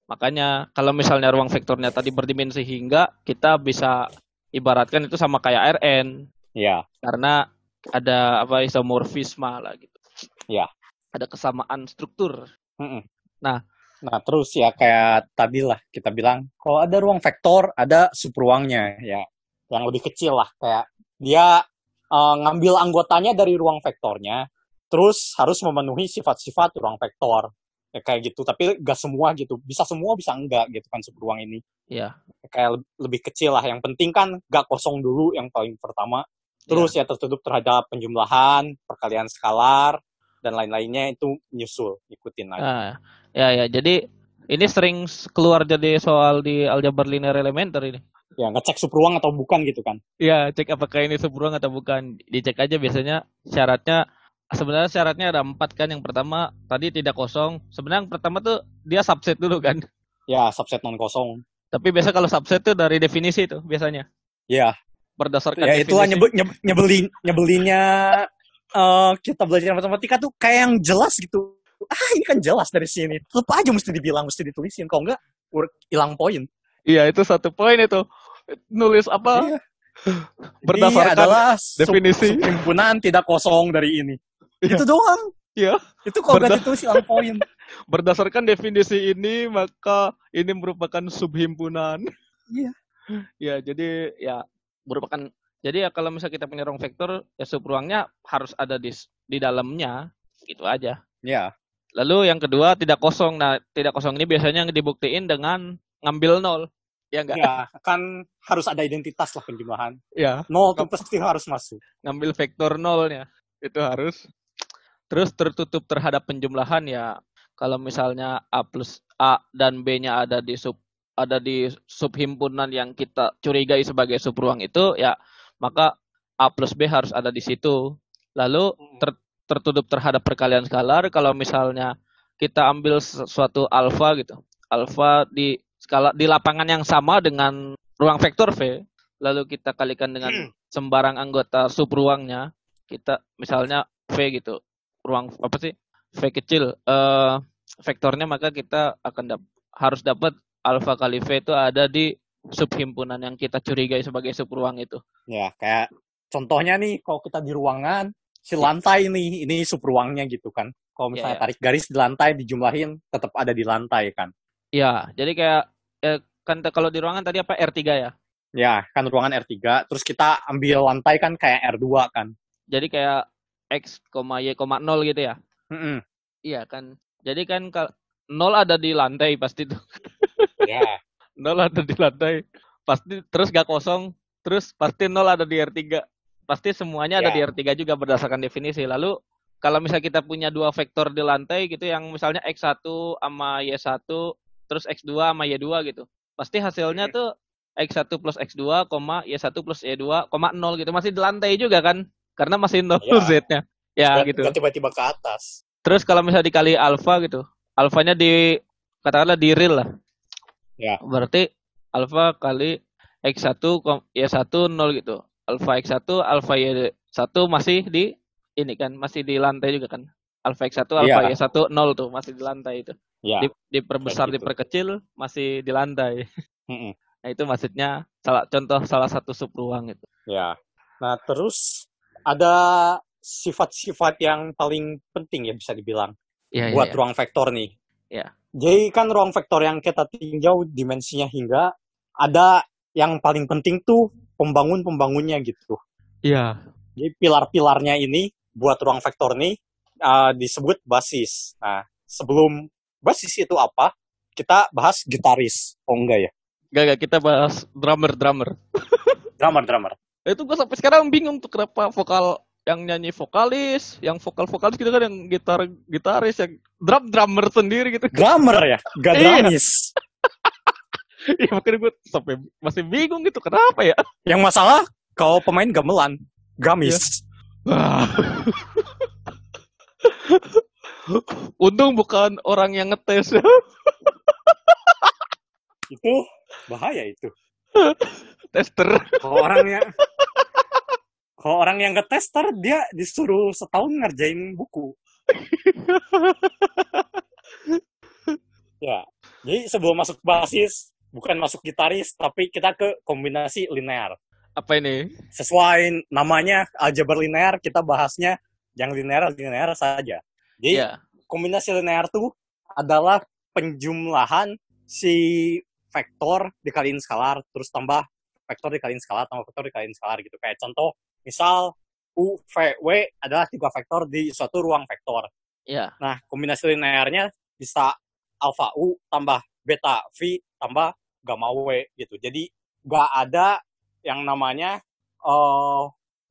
Makanya kalau misalnya ruang vektornya tadi berdimensi hingga, kita bisa ibaratkan itu sama kayak Rn Ya, karena ada apa isomorfisme lah gitu. Ya. Ada kesamaan struktur. Mm-mm. Nah. nah terus ya kayak tadi lah kita bilang, kalau ada ruang vektor, ada subruangnya ya, yang lebih kecil lah kayak dia eh, ngambil anggotanya dari ruang vektornya, terus harus memenuhi sifat-sifat ruang vektor ya, kayak gitu. Tapi gak semua gitu, bisa semua bisa enggak gitu kan subruang ini. Ya. Kayak le- lebih kecil lah. Yang penting kan gak kosong dulu yang paling pertama. Terus ya tertutup terhadap penjumlahan, perkalian skalar, dan lain-lainnya itu nyusul, ikutin aja. Nah, ya ya. Jadi ini sering keluar jadi soal di aljabar linear elementer ini. Ya, ngecek subruang atau bukan gitu kan. Ya, cek apakah ini subruang atau bukan. Dicek aja biasanya syaratnya sebenarnya syaratnya ada empat kan. Yang pertama tadi tidak kosong. Sebenarnya yang pertama tuh dia subset dulu kan. Ya, subset non kosong. Tapi biasa kalau subset tuh dari definisi tuh biasanya. Ya, Berdasarkan ya itulah definisi. nyebe, nyebe- nyebelin nyebelinnya eh, kita belajar matematika tuh kayak yang jelas gitu. Ah, ini kan jelas dari sini. Tetap aja mesti dibilang, mesti ditulisin. Kalau enggak, hilang poin. Iya, itu satu poin itu. Nulis apa? Iya. Berdasarkan Ini adalah sub- definisi. subhimpunan tidak kosong dari ini. Iya. Itu doang. Iya. Itu kalau nggak Berda- ditulis hilang poin. Berdasarkan definisi ini maka ini merupakan subhimpunan. Iya. ya, jadi ya merupakan jadi ya kalau misalnya kita punya ruang vektor ya subruangnya harus ada di di dalamnya gitu aja. Ya, Lalu yang kedua tidak kosong. Nah, tidak kosong ini biasanya dibuktiin dengan ngambil nol. Ya enggak? ya kan harus ada identitas lah penjumlahan. Ya, Nol tuh pasti harus masuk. ngambil vektor nolnya. Itu harus. Terus tertutup terhadap penjumlahan ya kalau misalnya A plus A dan B-nya ada di sub ada di subhimpunan yang kita curigai sebagai subruang itu ya maka A plus B harus ada di situ. Lalu ter- tertutup terhadap perkalian skalar kalau misalnya kita ambil sesuatu alfa gitu. Alfa di skala di lapangan yang sama dengan ruang vektor V, lalu kita kalikan dengan sembarang anggota subruangnya, kita misalnya V gitu. Ruang apa sih? V kecil eh vektornya maka kita akan dap- harus dapat alfa kali V itu ada di subhimpunan yang kita curigai sebagai subruang itu. Ya, kayak contohnya nih kalau kita di ruangan, si lantai nih, ini subruangnya gitu kan. Kalau misalnya Ya, ya. tarik garis di lantai dijumlahin, tetap ada di lantai kan. Ya, jadi kayak eh, kan kalau di ruangan tadi apa R3 ya? Ya, kan ruangan R3, terus kita ambil lantai kan kayak R2 kan. Jadi kayak X, Y, 0 gitu ya. Mm-mm. Iya kan. Jadi kan nol ada di lantai pasti tuh. Ya, nol ada di lantai pasti terus gak kosong terus pasti nol ada di R3 pasti semuanya ada Ya. di R3 juga berdasarkan definisi lalu kalau misalnya kita punya dua vektor di lantai gitu yang misalnya X1 sama Y1 terus X2 sama Y2 gitu pasti hasilnya Hmm. tuh X1 plus X2, koma Y1 plus Y2, koma 0 gitu masih di lantai juga kan karena masih nol Ya. Z-nya ya gitu tiba-tiba ke atas. Terus kalau misalnya dikali alfa gitu, alfanya di katakanlah di real lah. Ya. Berarti alfa kali x1 kom- y1 0 gitu. Alfa x1, alfa y1 masih di ini kan, masih di lantai juga kan. Alfa x1, alfa Iya. y1 0 tuh, masih di lantai itu. Ya. Di, diperbesar, gitu. diperkecil masih di lantai. Nah, itu maksudnya salah contoh salah satu subruang itu. Ya. Nah, terus ada sifat-sifat yang paling penting ya bisa dibilang Iya, buat iya. ruang vektor nih. Iya. Jadi kan ruang vektor yang kita tinjau dimensinya hingga ada yang paling penting tuh pembangun-pembangunnya gitu. Iya. Jadi pilar-pilarnya ini buat ruang vektor nih uh, disebut basis. Nah, sebelum basis itu apa, kita bahas gitaris. Oh enggak ya? Gak, gak, kita bahas drummer-drummer. Drummer-drummer. itu gue sampai sekarang bingung tuh kenapa vokal yang nyanyi vokalis, yang vokal vokalis gitu kan yang gitar gitaris, yang drum drummer sendiri gitu. Drummer ya? Gak Iya. drumis. Iya makanya gue sampai masih bingung gitu kenapa ya? Yang masalah kalau pemain gamelan, gamis. Wah. Untung bukan orang yang ngetes. Itu bahaya itu. Tester. Kalau orang yang kalau orang yang ke tester dia disuruh setahun ngerjain buku. ya, jadi sebelum masuk basis bukan masuk gitaris tapi kita ke kombinasi linear. Apa ini? Sesuai namanya aljabar linear kita bahasnya yang linear linear saja. Jadi Iya. kombinasi linear tuh adalah penjumlahan si vektor dikaliin skalar terus tambah vektor dikaliin skalar tambah vektor dikaliin skalar gitu kayak contoh misal u v w adalah tiga vektor di suatu ruang vektor Iya. nah kombinasi linearnya bisa alfa u tambah beta v tambah gamma w gitu jadi nggak ada yang namanya eh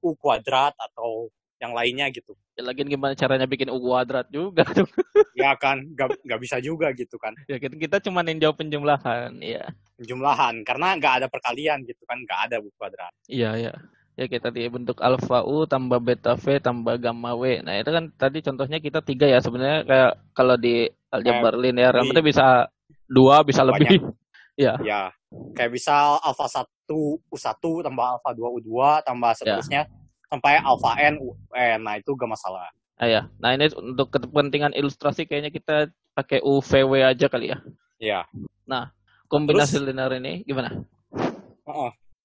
u kuadrat atau yang lainnya gitu Ya, lagian gimana caranya bikin U kuadrat juga tuh. ya kan nggak nggak bisa juga gitu kan ya kita, kita cuma ninjau penjumlahan. Iya. penjumlahan karena nggak ada perkalian gitu kan nggak ada buku kuadrat Iya, iya. Ya kita dibentuk alfa U tambah beta V tambah gamma W. Nah, itu kan tadi contohnya kita tiga ya. Sebenarnya kayak kalau di aljabar linear di- itu bisa dua, bisa Banyak. lebih. Iya. ya kayak bisa alfa 1 u1 tambah alfa 2 u2 tambah seterusnya sampai alfa n u n nah itu gak masalah Ah, ya. Nah, ini untuk kepentingan ilustrasi kayaknya kita pakai UVW aja kali ya. ya Kombinasi Terus? linear ini gimana?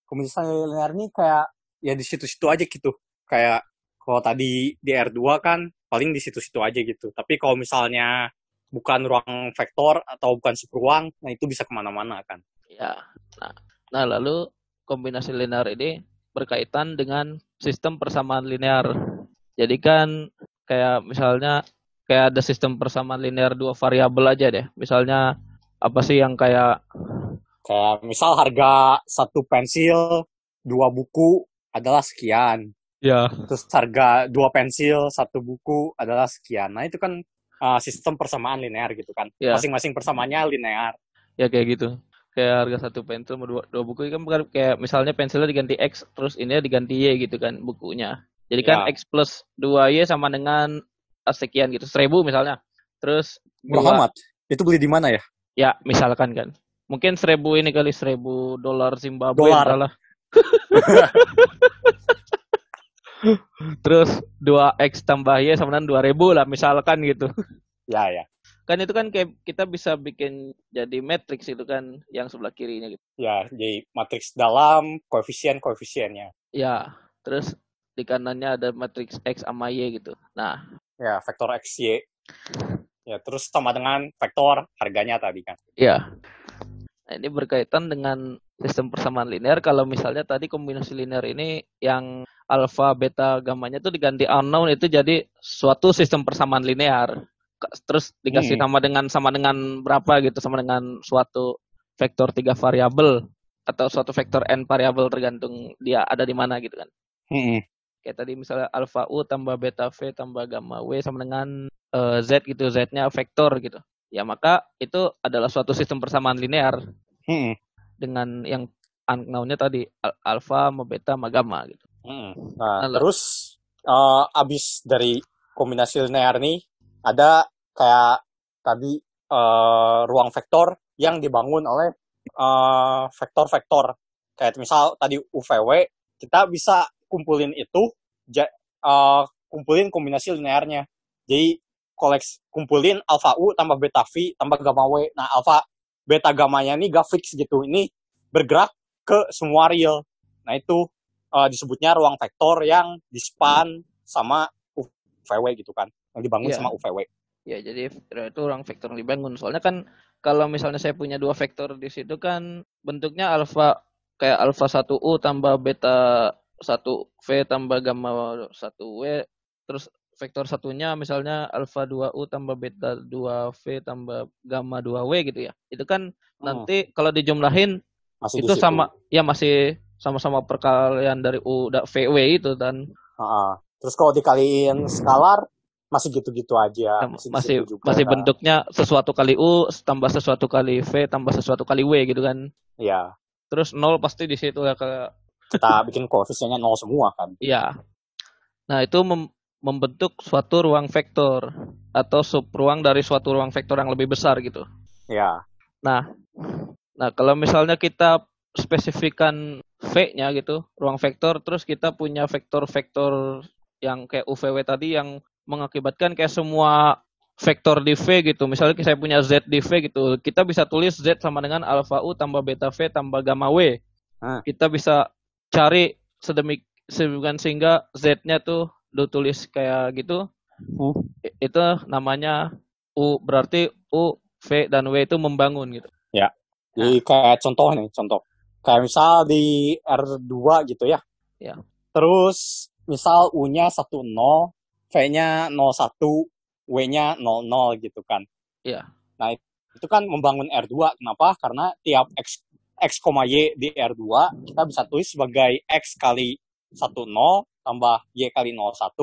kombinasi linear ini kayak ya di situ-situ aja gitu kayak kalau tadi di R2 kan paling di situ-situ aja gitu tapi kalau misalnya bukan ruang vektor atau bukan subruang nah itu bisa ke mana-mana kan Ya. Nah, nah lalu kombinasi linear ini berkaitan dengan sistem persamaan linear. Jadi kan kayak misalnya kayak ada sistem persamaan linear dua variabel aja deh. Misalnya apa sih yang kayak kayak misal harga satu pensil dua buku adalah sekian ya terus harga dua pensil satu buku adalah sekian nah itu kan uh, sistem persamaan linear gitu kan Ya. masing-masing persamaannya linear ya kayak gitu. Kayak harga satu pensil sama dua, dua buku kan bukan kayak misalnya pensilnya diganti X terus ini diganti Y gitu kan bukunya. Jadi kan Ya. X plus 2Y sama dengan sekian gitu. Seribu misalnya. Terus dua- Muhammad itu beli di mana ya Ya, misalkan kan. Mungkin seribu ini kali seribu dolar Zimbabwe Dolar. Terus 2x tambah y sama dengan 2000 lah misalkan gitu. ya ya Kan itu kan kayak kita bisa bikin jadi matriks itu kan yang sebelah kirinya gitu. ya jadi matriks dalam koefisien koefisiennya Ya, terus di kanannya ada matriks x sama y gitu. Nah, ya vektor x y ya terus sama dengan vektor harganya tadi kan ya. Nah, ini berkaitan dengan sistem persamaan linear. Kalau misalnya tadi kombinasi linear ini yang alfa, beta, gamanya itu diganti unknown itu jadi suatu sistem persamaan linear. Terus dikasih Hmm. nama dengan sama dengan berapa gitu, sama dengan suatu vektor tiga variabel atau suatu vektor n variabel tergantung dia ada di mana gitu kan. Hmm. Kayak tadi misalnya alfa u tambah beta v tambah gamma w sama dengan uh, z gitu, z-nya vektor gitu. Ya maka itu adalah suatu sistem persamaan linear Hmm. dengan yang unknown-nya tadi al- alfa beta gamma gitu. Hmm. Nah, Halo. terus eh, abis dari kombinasi linear nih ada kayak tadi eh, ruang vektor yang dibangun oleh eh, vektor-vektor. Kayak misal tadi UVW, kita bisa kumpulin itu, ja- eh, kumpulin kombinasi linearnya. Jadi koleks kumpulin alfa U tambah beta V tambah gamma W. Nah, alfa beta gamanya ini gak fix gitu. Ini bergerak ke semua real. Nah, itu eh, disebutnya ruang vektor yang dispan sama UVW gitu kan. Yang dibangun Iya. sama UVW. Ya, jadi itu orang vektor yang dibangun. Soalnya kan kalau misalnya saya punya dua vektor di situ kan bentuknya alfa kayak alfa 1U tambah beta 1V tambah gamma 1W terus vektor satunya misalnya alfa 2U tambah beta 2V tambah gamma 2W gitu ya. Itu kan nanti kalau dijumlahin Masih itu di sama ya masih sama-sama perkalian dari U da- VW itu dan Heeh. Terus kalau dikaliin skalar masih gitu-gitu aja. Masih, masih juga. masih bentuknya sesuatu kali U tambah sesuatu kali V tambah sesuatu kali W gitu kan. Iya. Terus nol pasti di situ ya ke Kita bikin koefisiennya nol semua kan. iya. Nah, itu mem- membentuk suatu ruang vektor atau sub ruang dari suatu ruang vektor yang lebih besar gitu. Iya. Nah, nah kalau misalnya kita spesifikan V-nya gitu, ruang vektor, terus kita punya vektor-vektor yang kayak UVW tadi yang mengakibatkan kayak semua vektor di V gitu. Misalnya saya punya Z di V gitu, kita bisa tulis Z sama dengan alfa U tambah beta V tambah gamma W. Hmm. Kita bisa cari sedemik sedemikian sehingga Z-nya tuh ditulis kayak gitu. I- Itu namanya U berarti U, V dan W itu membangun gitu. Jadi kayak contoh nih, contoh. Kayak misal di R2 gitu ya. Ya. Terus misal U-nya 10, V-nya 01, W-nya 00 gitu kan. Iya. Nah, itu kan membangun R2. Kenapa? Karena tiap X, X, Y di R2 kita bisa tulis sebagai X kali 10 tambah Y kali 01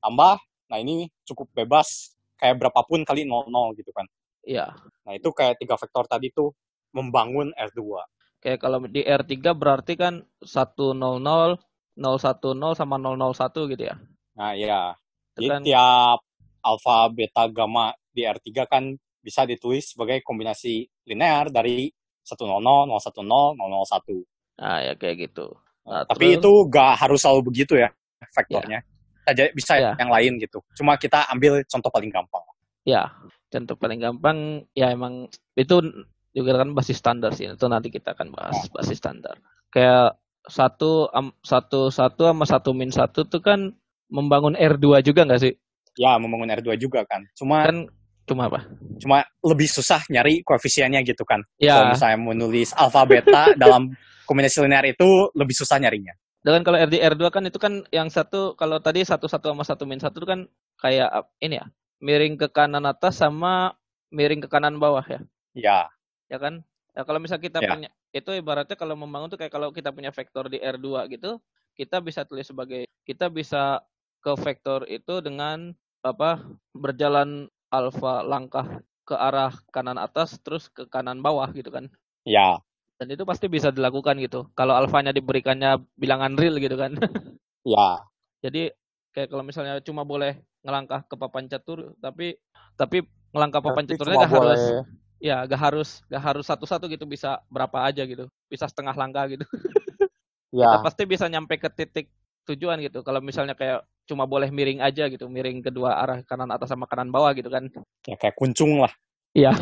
tambah, nah ini cukup bebas kayak berapapun kali 00 gitu kan. Iya. Nah, itu kayak tiga vektor tadi tuh membangun R2. Kayak kalau di R3 berarti kan 100, 010 sama 001 gitu ya. Nah, ya. Itu Jadi kan tiap alfa, beta, gamma di R3 kan bisa ditulis sebagai kombinasi linear dari 100, 010, 001. nah ya kayak gitu. Nah, Tapi terus- itu gak harus selalu begitu ya. Kita jadi- bisa Ya. yang lain gitu. Cuma kita ambil contoh paling gampang. Ya, contoh paling gampang ya emang itu juga kan basis standar sih. Itu nanti kita akan bahas basis standar. Kayak satu am- satu satu sama satu min satu tuh kan membangun R2 juga nggak sih? Ya, membangun R2 juga kan. Cuma Kan cuma apa? cuma lebih susah nyari koefisiennya gitu kan. Kalau Ya, misalnya menulis alfa beta dalam kombinasi linear itu lebih susah nyarinya. dengan kalau RD R2 kan itu kan yang satu kalau tadi satu satu sama satu min satu itu kan kayak ini ya miring ke kanan atas sama miring ke kanan bawah ya. Ya, ya kan? Ya kalau misal kita Ya. punya itu ibaratnya kalau membangun tuh kayak kalau kita punya vektor di R2 gitu, kita bisa tulis sebagai kita bisa ke vektor itu dengan apa? berjalan alfa langkah ke arah kanan atas terus ke kanan bawah gitu kan. ya, Dan itu pasti bisa dilakukan gitu. Kalau alfanya diberikannya bilangan real gitu kan. ya, Jadi kayak kalau misalnya cuma boleh ngelangkah ke papan catur tapi tapi ngelangkah papan Tapi caturnya gak harus boleh- ya gak harus gak harus satu-satu gitu bisa berapa aja gitu bisa setengah langkah gitu ya, kita pasti bisa nyampe ke titik tujuan gitu kalau misalnya kayak cuma boleh miring aja gitu miring kedua arah kanan atas sama kanan bawah gitu kan ya kayak kuncung lah. iya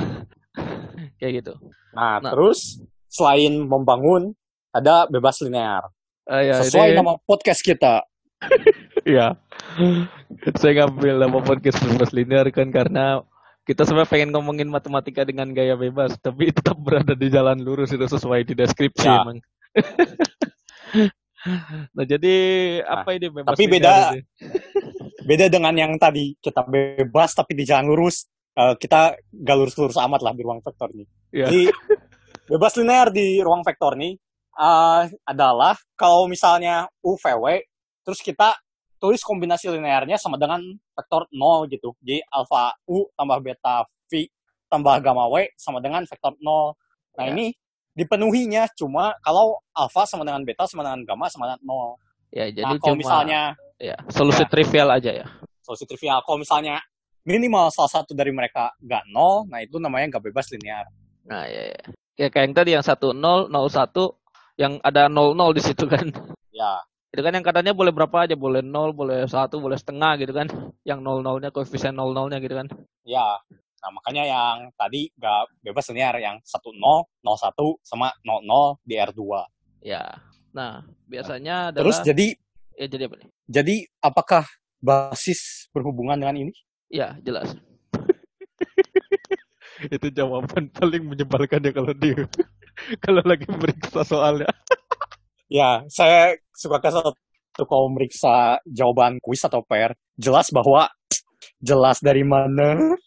kayak gitu Nah, Nah. terus selain membangun ada bebas linear. Ah, ya, Sesuai ini- nama podcast kita. Iya. Saya ngambil nama podcast bebas linear kan karena kita sebenarnya pengen ngomongin matematika dengan gaya bebas, tapi tetap berada di jalan lurus itu sesuai di deskripsi Ya. emang. nah jadi apa ini bebas tapi beda- ini? Beda dengan yang tadi kita bebas tapi di jalan lurus. eh, kita gak lurus-lurus amat lah di ruang vektor ini. Iya. Jadi bebas linear di ruang vektor nih uh, adalah kalau misalnya U VW terus kita tulis kombinasi linearnya sama dengan vektor 0 gitu. Jadi alfa U tambah beta V tambah gamma W sama dengan vektor 0. Nah, Ya. ini dipenuhinya cuma kalau alfa sama dengan beta sama dengan gamma sama dengan 0. Ya, jadi nah, kalau cuma misalnya ya, solusi Ya. trivial aja ya. solusi trivial, kalau misalnya minimal salah satu dari mereka nggak 0, nah itu namanya nggak bebas linear. Nah, ya, ya. Ya, kayak yang tadi yang 10 01 yang ada 00 di situ kan. Ya, Itu kan yang katanya boleh berapa aja, boleh 0, boleh 1, boleh setengah gitu kan. Yang 00-nya koefisien 00-nya gitu kan. ya. Nah, makanya yang tadi nggak bebas linear, yang 10, 01 sama 00 di R2. Ya. Nah, biasanya adalah Terus jadi ya jadi apa nih? jadi apakah basis berhubungan dengan ini? Ya, jelas. itu jawaban paling menyebalkan ya kalau di kalau lagi meriksa soalnya. Ya, saya suka ke satu kalau meriksa jawaban kuis atau PR, jelas bahwa jelas dari mana?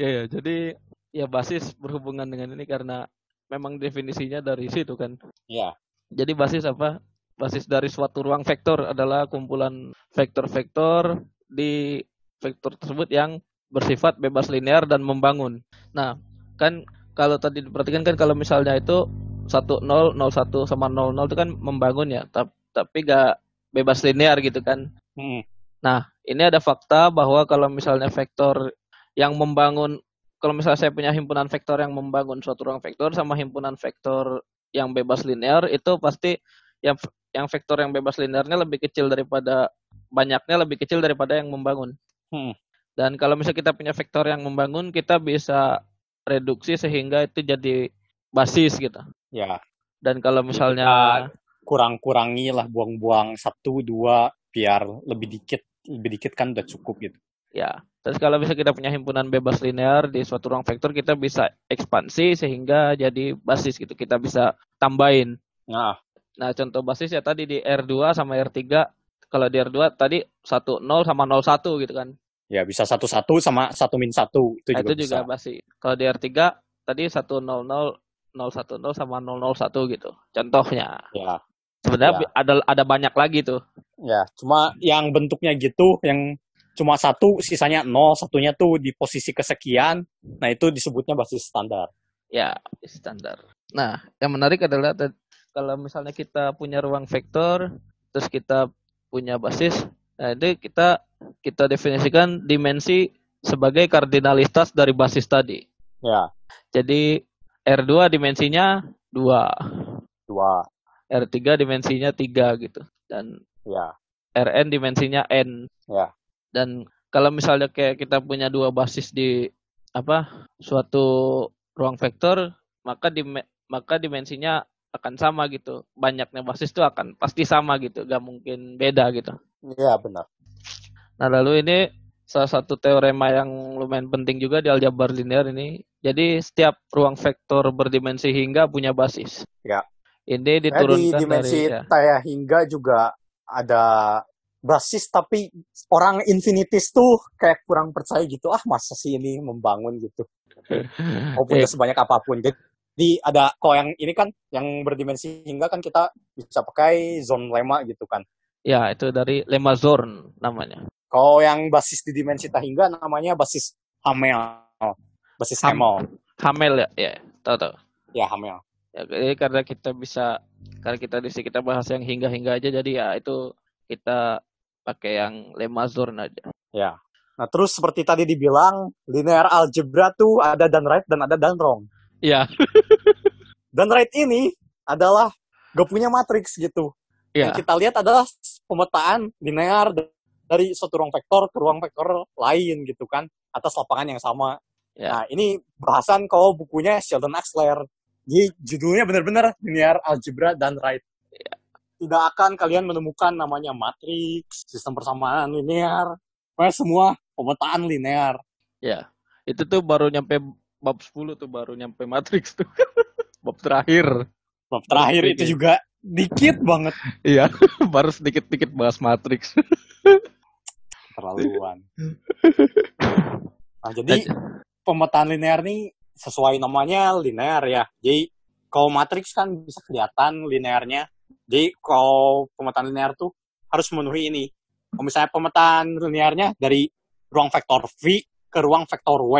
Ya, ya, jadi ya basis berhubungan dengan ini karena memang definisinya dari situ kan. Ya, Jadi basis apa? Basis dari suatu ruang vektor adalah kumpulan vektor-vektor di vektor tersebut yang bersifat bebas linear dan membangun. Nah, kan kalau tadi diperhatikan kan kalau misalnya itu 10, 01 sama 00 itu kan membangun ya, tap- tapi gak bebas linear gitu kan. hmm, Nah, ini ada fakta bahwa kalau misalnya vektor yang membangun, kalau misalnya saya punya himpunan vektor yang membangun suatu ruang vektor sama himpunan vektor yang bebas linear, itu pasti yang yang vektor yang bebas linearnya lebih kecil daripada banyaknya lebih kecil daripada yang membangun. Hmm. Dan kalau misalnya kita punya vektor yang membangun, kita bisa reduksi sehingga itu jadi basis gitu. ya Dan kalau misalnya kurang-kurangi lah buang-buang satu dua biar lebih dikit lebih dikit kan udah cukup gitu. Ya, terus kalau bisa kita punya himpunan bebas linear di suatu ruang vektor, kita bisa ekspansi sehingga jadi basis gitu. Kita bisa tambahin. Nah, Nah, contoh basis ya tadi di R2 sama R3. Kalau di R2 tadi 10 sama 01 gitu kan. ya bisa satu satu sama satu min satu itu Nah, juga itu bisa. juga basis. Kalau di R3 tadi 100 010 sama 001 gitu. Contohnya. Ya, Sebenarnya Ya. ada ada banyak lagi tuh. ya. Cuma yang bentuknya gitu, yang cuma satu, sisanya nol, satunya tuh di posisi kesekian. Nah itu disebutnya basis standar. Ya, standar. Nah, yang menarik adalah kalau misalnya kita punya ruang vektor, terus kita punya basis, nah itu kita kita definisikan dimensi sebagai kardinalitas dari basis tadi. Ya, Jadi R2 dimensinya 2, dua. R3 dimensinya 3 gitu. Dan Ya, Rn dimensinya n. Ya. Dan kalau misalnya kayak kita punya dua basis di apa suatu ruang vektor, maka di maka dimensinya akan sama gitu. Banyaknya basis itu akan pasti sama gitu, gak mungkin beda gitu. ya benar. Nah lalu ini salah satu teorema yang lumayan penting juga di aljabar linear ini. Jadi setiap ruang vektor berdimensi hingga punya basis. Ya. Ini Nah, di diturunkan dimensi dari ya. taya hingga juga ada basis tapi orang infinitis tuh kayak kurang percaya gitu ah masa sih ini membangun gitu? Mau punya Eh, sebanyak apa pun. Jadi ada kalau yang ini kan yang berdimensi hingga kan kita bisa pakai zone lemma gitu kan. Ya itu dari lemma Zorn namanya. kalau yang basis di dimensi tak hingga namanya basis Hamel. Basis Ham- Hamel. Hamel ya, ya tahu tahu. ya Hamel. Ya, jadi karena kita bisa karena kita di sini kita bahas yang hingga-hingga aja jadi ya itu kita pakai yang lemma Zorn aja. ya nah terus seperti tadi dibilang linear algebra tuh ada done right dan ada done wrong Iya, Dan right ini adalah gak punya matriks gitu. iya. Yang kita lihat adalah pemetaan linear dari suatu ruang vektor ke ruang vektor lain gitu kan atas lapangan yang sama. Ya. Nah ini bahasan kalau bukunya Sheldon Axler. Jadi judulnya benar-benar linear algebra dan right. Tidak akan kalian menemukan namanya matriks, sistem persamaan linear, pokoknya semua pemetaan linear. Ya. Itu tuh baru nyampe bab 10 tuh baru nyampe matriks tuh. bab terakhir. Bab terakhir itu juga dikit banget Iya, baru sedikit-dikit bahas matriks. terlaluan. Nah, jadi pemetaan linear nih sesuai namanya linear ya. Jadi kalau matriks kan bisa kelihatan linearnya. Jadi kalau pemetaan linear tuh harus memenuhi ini. Kalau misalnya pemetaan linearnya dari ruang vektor V ke ruang vektor W.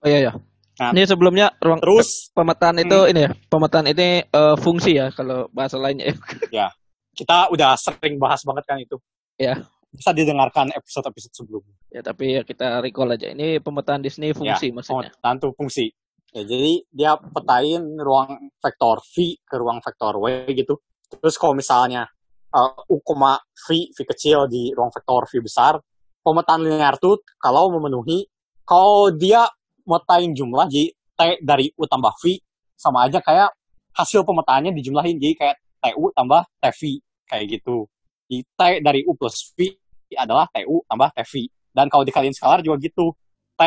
Oh iya ya. Nah, ini sebelumnya ruang terus pemetaan itu hmm. ini ya, pemetaan ini uh, fungsi ya kalau bahasa lainnya. ya. Kita udah sering bahas banget kan itu. Ya. Bisa didengarkan episode-episode sebelumnya. Ya, tapi ya kita recall aja. Ini pemetaan di sini fungsi ya, maksudnya. Pemetaan tuh fungsi. Ya, jadi dia petain ruang vektor V ke ruang vektor W gitu. Terus kalau misalnya uh, U, V, V kecil di ruang vektor V besar, pemetaan linear tuh kalau memenuhi, kalau dia metain jumlah jadi T dari U tambah V sama aja kayak hasil pemetaannya dijumlahin jadi kayak TU tambah TV kayak gitu. Di T dari U plus V adalah TU tambah TV. Dan kalau dikaliin skalar juga gitu. T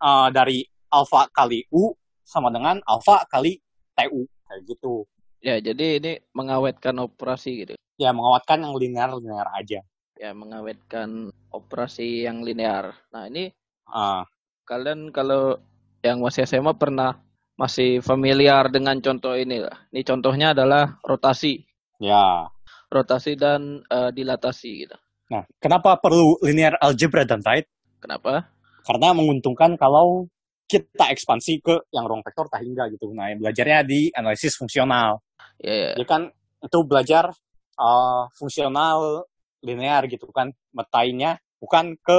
uh, dari alfa kali U sama dengan alfa kali TU kayak gitu. Ya, jadi ini mengawetkan operasi gitu. Ya, mengawetkan yang linear-linear aja. Ya, mengawetkan operasi yang linear. Nah, ini uh kalian kalau yang masih SMA pernah masih familiar dengan contoh ini lah. Ini contohnya adalah rotasi. Ya. Rotasi dan uh, dilatasi gitu. Nah, kenapa perlu linear algebra dan right? Kenapa? Karena menguntungkan kalau kita ekspansi ke yang ruang vektor tak hingga gitu. Nah, yang belajarnya di analisis fungsional. Ya, yeah, yeah. kan itu belajar uh, fungsional linear gitu kan. Metainnya bukan ke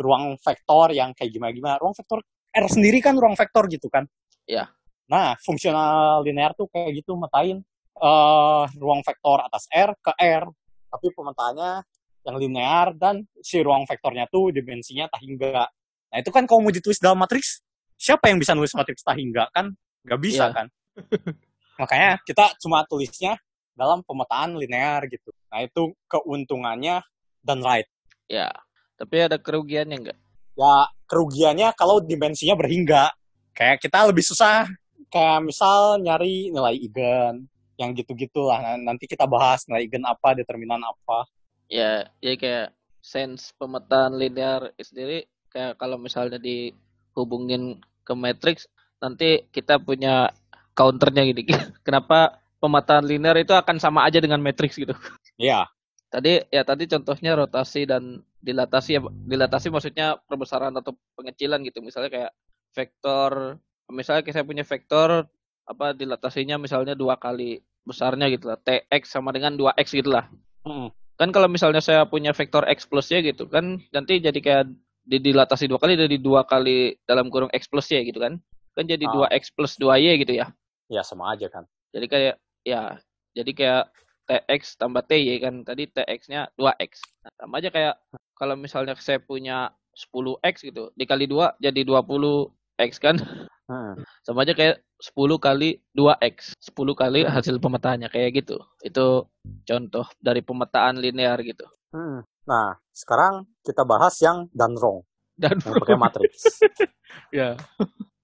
ruang vektor yang kayak gimana-gimana. Ruang vektor R sendiri kan ruang vektor gitu kan. Iya. Nah, fungsional linear tuh kayak gitu metain uh, ruang vektor atas R ke R. Tapi pemetaannya yang linear dan si ruang vektornya tuh dimensinya tak hingga. Nah, itu kan kalau mau ditulis dalam matriks, siapa yang bisa nulis matriks tak hingga kan? Gak bisa yeah. kan? Makanya kita cuma tulisnya dalam pemetaan linear gitu. Nah, itu keuntungannya dan right. Ya. Tapi ada kerugiannya enggak? Ya, kerugiannya kalau dimensinya berhingga. Kayak kita lebih susah. Kayak misal nyari nilai eigen. Yang gitu-gitu lah. Nanti kita bahas nilai eigen apa, determinan apa. Ya, ya kayak sense pemetaan linear sendiri. Kayak kalau misalnya dihubungin ke matrix, nanti kita punya counternya gini. Kenapa pemetaan linear itu akan sama aja dengan matrix gitu? Iya. Tadi ya tadi contohnya rotasi dan dilatasi ya dilatasi maksudnya perbesaran atau pengecilan gitu. Misalnya kayak vektor misalnya saya punya vektor apa dilatasinya misalnya dua kali besarnya gitu lah. TX sama dengan 2X gitu lah. Hmm. Kan kalau misalnya saya punya vektor X plus ya gitu kan nanti jadi kayak di dilatasi dua kali jadi dua kali dalam kurung X plus ya gitu kan. Kan jadi ah. 2X plus 2Y gitu ya. Ya sama aja kan. Jadi kayak ya jadi kayak TX tambah TY kan tadi TX-nya 2X. Nah, sama aja kayak kalau misalnya saya punya 10X gitu, dikali 2 jadi 20X kan. Hmm. Sama aja kayak 10 kali 2X. 10 kali hasil pemetaannya kayak gitu. Itu contoh dari pemetaan linear gitu. Hmm. Nah, sekarang kita bahas yang dan wrong. Dan yang pakai matriks. ya.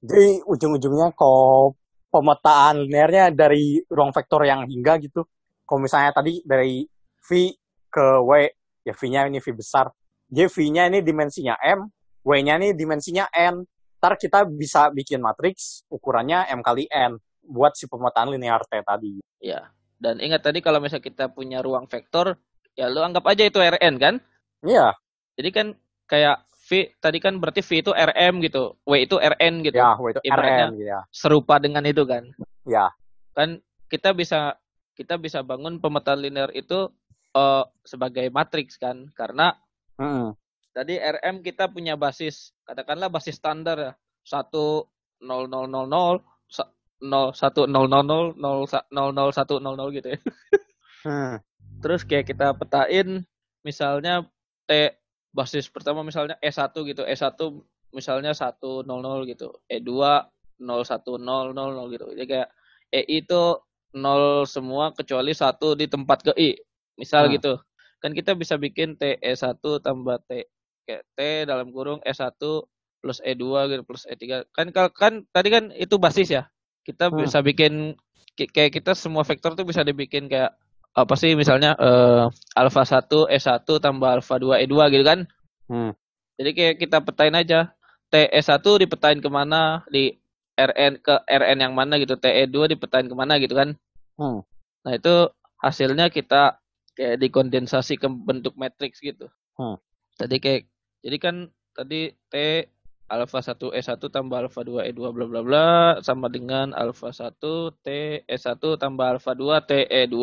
Jadi ujung-ujungnya kok pemetaan linearnya dari ruang vektor yang hingga gitu kalau misalnya tadi dari V ke W, ya V-nya ini V besar. Jadi V-nya ini dimensinya M, W-nya ini dimensinya N. Ntar kita bisa bikin matriks ukurannya M kali N buat si pemetaan linear T tadi. Ya, dan ingat tadi kalau misalnya kita punya ruang vektor, ya lu anggap aja itu Rn kan? Iya. Jadi kan kayak V tadi kan berarti V itu RM gitu, W itu Rn gitu. Ya, W itu Ibaratnya Rn, ya. Serupa dengan itu kan? Ya. Kan kita bisa kita bisa bangun pemetaan linear itu uh, sebagai matriks kan karena hmm. tadi RM kita punya basis katakanlah basis standar ya satu nol nol nol nol nol satu nol nol nol nol nol nol satu nol nol gitu ya hmm. terus kayak kita petain misalnya T basis pertama misalnya E1 gitu E1 misalnya 100 gitu E2 0100 gitu jadi kayak E itu nol semua kecuali satu di tempat ke i. Misal hmm. gitu. Kan kita bisa bikin TE1 tambah T kayak T dalam kurung E1 plus E2 gitu plus E3. Kan kan tadi kan itu basis ya. Kita hmm. bisa bikin kayak kita semua vektor tuh bisa dibikin kayak apa sih misalnya uh, alfa 1 E1 tambah alfa 2 E2 gitu kan. Hmm. Jadi kayak kita petain aja TE1 dipetain ke mana di Rn ke Rn yang mana gitu, TE2 dipetain ke mana gitu kan. Hmm. Nah, itu hasilnya kita kayak dikondensasi ke bentuk matriks gitu. Hmm. Tadi kayak jadi kan tadi T alfa 1 E1 tambah alfa 2 E2 bla bla bla sama dengan alfa 1 T E1 tambah alfa 2 T E2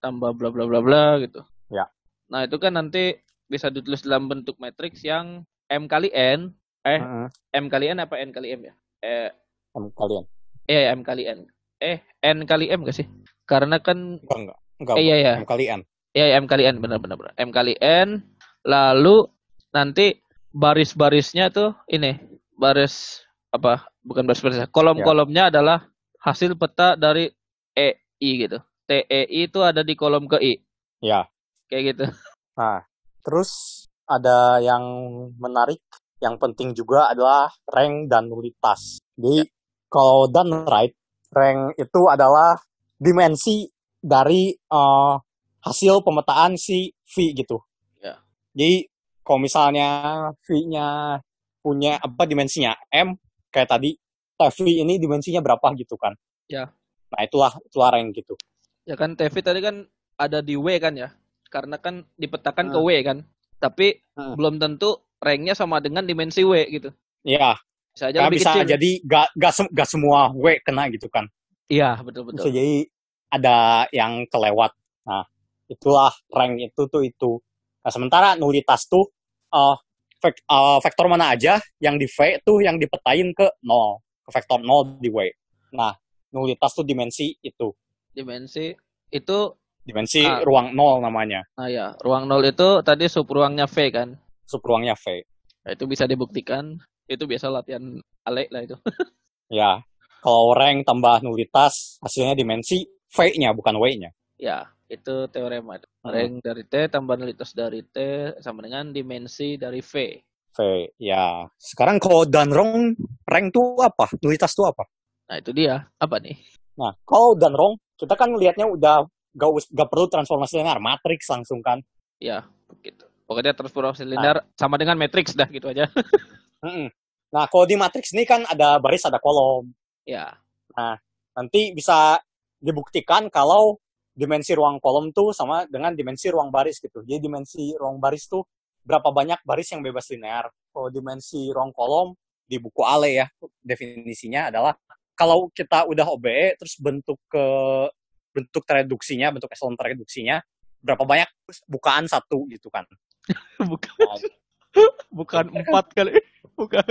tambah bla bla bla bla gitu. Ya. Nah, itu kan nanti bisa ditulis dalam bentuk matriks yang M kali N eh Mm-mm. M kali N apa N kali M ya? Eh Em, kalian eh M kali N. Eh N kali M gak sih? Karena kan enggak enggak enggak eh, iya ya. Em kalian Ya, M kali N benar benar benar. M kali N lalu nanti baris-barisnya tuh ini baris apa? Bukan baris-baris. Kolom-kolomnya adalah hasil peta dari EI gitu. TEI itu ada di kolom ke I. ya Kayak gitu. Nah, terus ada yang menarik, yang penting juga adalah rank dan nulitas. Jadi kalau done right, rank itu adalah dimensi dari eh, hasil pemetaan si V gitu. Ya. Jadi kalau misalnya V-nya punya apa dimensinya M, kayak tadi TV ini dimensinya berapa gitu kan? Ya. Nah itulah itulah rank gitu. Ya kan TV tadi kan ada di W kan ya. Karena kan dipetakan ke Hmm. W kan. Tapi Hmm. belum tentu ranknya sama dengan dimensi W gitu. Ya, Bisa aja karena lebih bisa kecil. jadi gak, gak, sem- gak semua W kena gitu kan. Iya, betul betul. bisa jadi ada yang kelewat. Nah, itulah rank itu tuh itu. Nah, sementara nulitas tuh eh vek- eh, vektor mana aja yang di V tuh yang dipetain ke 0, ke vektor 0 di W. Nah, nulitas tuh dimensi itu, Dimensi itu dimensi Ah. ruang 0 namanya, Nah ya, ruang nol itu tadi sub ruangnya V kan. subruangnya V. Nah, itu bisa dibuktikan. Itu biasa latihan ale lah itu. Ya, kalau rank tambah nulitas hasilnya dimensi V-nya bukan W-nya. ya, itu teorema. Hmm. Rank dari T tambah nulitas dari T sama dengan dimensi dari V. V, ya. Sekarang kalau done wrong, rank tuh apa? Nulitas tuh apa? Nah itu dia. Apa nih? Nah, kalau done wrong, kita kan lihatnya udah gak, gak perlu transformasi linear, matriks langsung kan. Ya, begitu. Pokoknya transformasi linear sama dengan matriks dah gitu aja. Nah, kalau di matriks ini kan ada baris, ada kolom. ya, Nanti bisa dibuktikan kalau dimensi ruang kolom tuh sama dengan dimensi ruang baris gitu. Jadi dimensi ruang baris tuh berapa banyak baris yang bebas linear. Kalau dimensi ruang kolom di buku Ale ya, definisinya adalah kalau kita udah OBE terus bentuk ke bentuk reduksinya, bentuk eselon reduksinya berapa banyak bukaan satu gitu kan. bukan bukan empat kali. Bukan.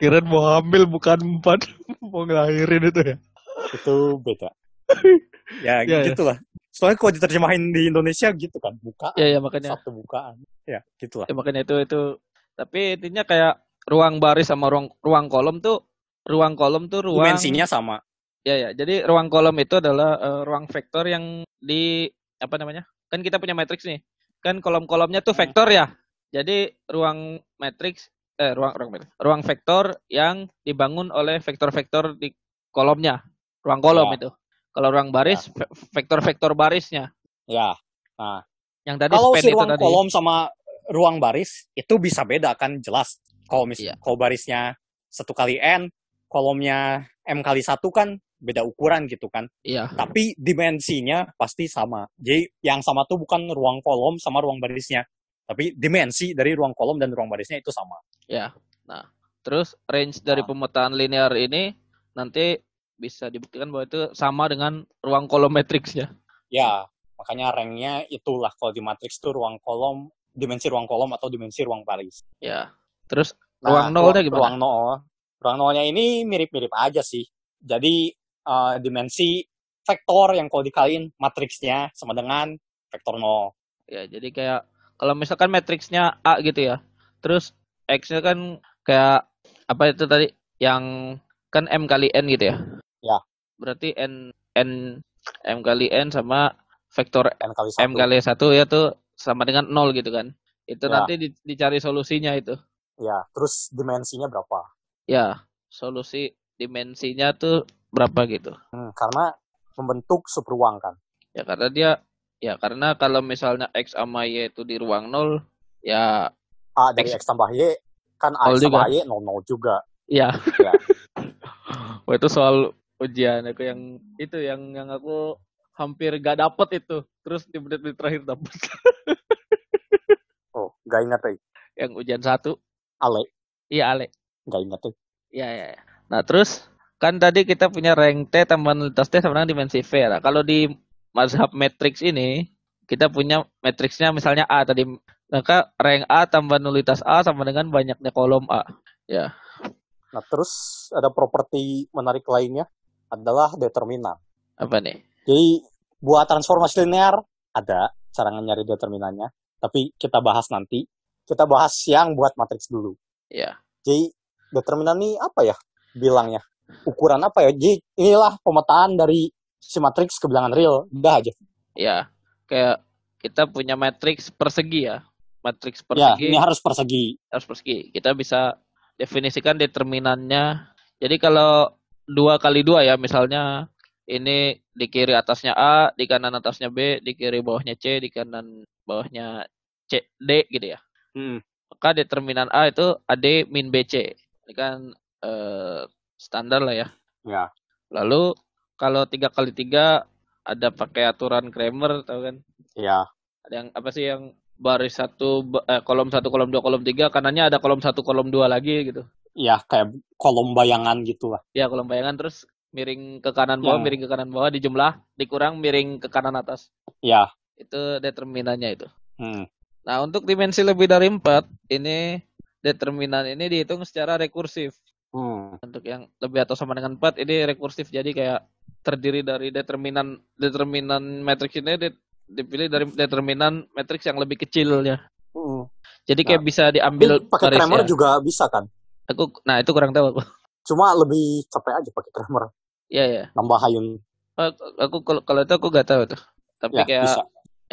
Kirain mau hamil bukan empat. mau ngelahirin itu ya. itu beda. ya Ya, ya. gitu lah. Soalnya kalau diterjemahin di Indonesia gitu kan, bukaan. Ya ya makanya. Satu bukaan. Ya, gitu lah. Ya makanya itu itu. Tapi intinya kayak ruang baris sama ruang ruang kolom tuh ruang kolom tuh ruang Dimensinya sama. Ya ya. Jadi ruang kolom itu adalah eh, ruang vektor yang di apa namanya? Kan kita punya matriks nih. Kan kolom-kolomnya tuh Hmm. vektor ya. Jadi ruang matriks eh ruang ruang matriks. Ruang vektor yang dibangun oleh vektor-vektor di kolomnya. Ruang kolom Ya. itu. Kalau ruang baris ve- vektor-vektor barisnya. Ya. Yang tadi Kalau si itu ruang tadi. kolom sama ruang baris itu bisa beda kan jelas. Kalau mis Iya. kalau barisnya satu kali n, kolomnya m kali satu kan beda ukuran gitu kan. Iya. Tapi dimensinya pasti sama. Jadi yang sama tuh bukan ruang kolom sama ruang barisnya, tapi dimensi dari ruang kolom dan ruang barisnya itu sama. Ya. Nah, terus range dari Ah. pemetaan linear ini nanti bisa dibuktikan bahwa itu sama dengan ruang kolom matriksnya. Ya, makanya ranknya itulah kalau di matriks tuh ruang kolom, dimensi ruang kolom atau dimensi ruang baris. Ya. Terus Nah, ruang nolnya ruang- gimana? Ruang nol, ruang nolnya ini mirip-mirip aja sih. Jadi eh, dimensi vektor yang kalau dikaliin matriksnya sama dengan vektor nol. Ya, jadi kayak kalau misalkan matriksnya A gitu ya. Terus X-nya kan kayak apa itu tadi yang kan M kali N gitu ya. Ya. Berarti N N M kali N sama vektor n kali satu. M kali 1 ya tuh sama dengan 0 gitu kan. Itu Ya. nanti di- dicari solusinya itu. Ya, terus dimensinya berapa? Ya, solusi dimensinya tuh berapa gitu. Hmm, karena membentuk subruang kan. Ya karena dia ya karena kalau misalnya X sama Y itu di ruang 0 ya A dari X. X tambah Y, kan A Nol X tambah. Y nol nol juga. ya Wah itu soal ujian aku yang itu yang yang aku hampir gak dapet itu. Terus di menit-menit terakhir dapet. oh, gak ingat tuh. yang ujian satu. Ale. Iya Ale. Gak ingat tuh. Iya iya. Ya. Nah terus kan tadi kita punya rank T tambah nullitas T sama dengan dimensi V. Nah, kalau di mazhab matrix ini kita punya matriksnya misalnya A tadi maka rank A tambah nullitas A sama dengan banyaknya kolom A. Ya. Nah, terus ada properti menarik lainnya adalah determinan. Apa nih? Jadi buat transformasi linear ada cara nyari determinannya, tapi kita bahas nanti. Kita bahas yang buat matriks dulu. Ya. Jadi determinan ini apa ya bilangnya? Ukuran apa ya? Jadi inilah pemetaan dari si matriks ke bilangan real. Udah aja. Ya, kayak kita punya matriks persegi ya. Matriks persegi. Ya, ini harus persegi. Harus persegi. Kita bisa definisikan determinannya. Jadi kalau dua kali dua ya, misalnya ini di kiri atasnya A, di kanan atasnya B, di kiri bawahnya C, di kanan bawahnya C, D gitu ya. Hmm. Maka determinan A itu AD min BC. Ini kan eh, standar lah ya. Ya. Lalu kalau tiga kali tiga ada pakai aturan Kramer, tahu kan? Iya. Ada yang apa sih yang baris satu eh, kolom satu kolom dua kolom tiga kanannya ada kolom satu kolom dua lagi gitu. Iya kayak kolom bayangan gitu lah. Iya kolom bayangan terus miring ke kanan bawah, ya. miring ke kanan bawah dijumlah, dikurang miring ke kanan atas. Iya. Itu determinannya itu. Hmm. Nah, untuk dimensi lebih dari 4, ini determinan ini dihitung secara rekursif. Hmm. Untuk yang lebih atau sama dengan 4, ini rekursif. Jadi kayak terdiri dari determinan determinan matriks ini dipilih dari determinan matriks yang lebih kecil ya. Hmm. Jadi kayak nah, bisa diambil pakai Kramer juga bisa kan? Aku nah itu kurang tahu aku. Cuma lebih capek aja pakai Kramer. Iya ya. Nambah hayun. Aku kalau kalau itu aku gak tahu tuh. Tapi ya, kayak bisa.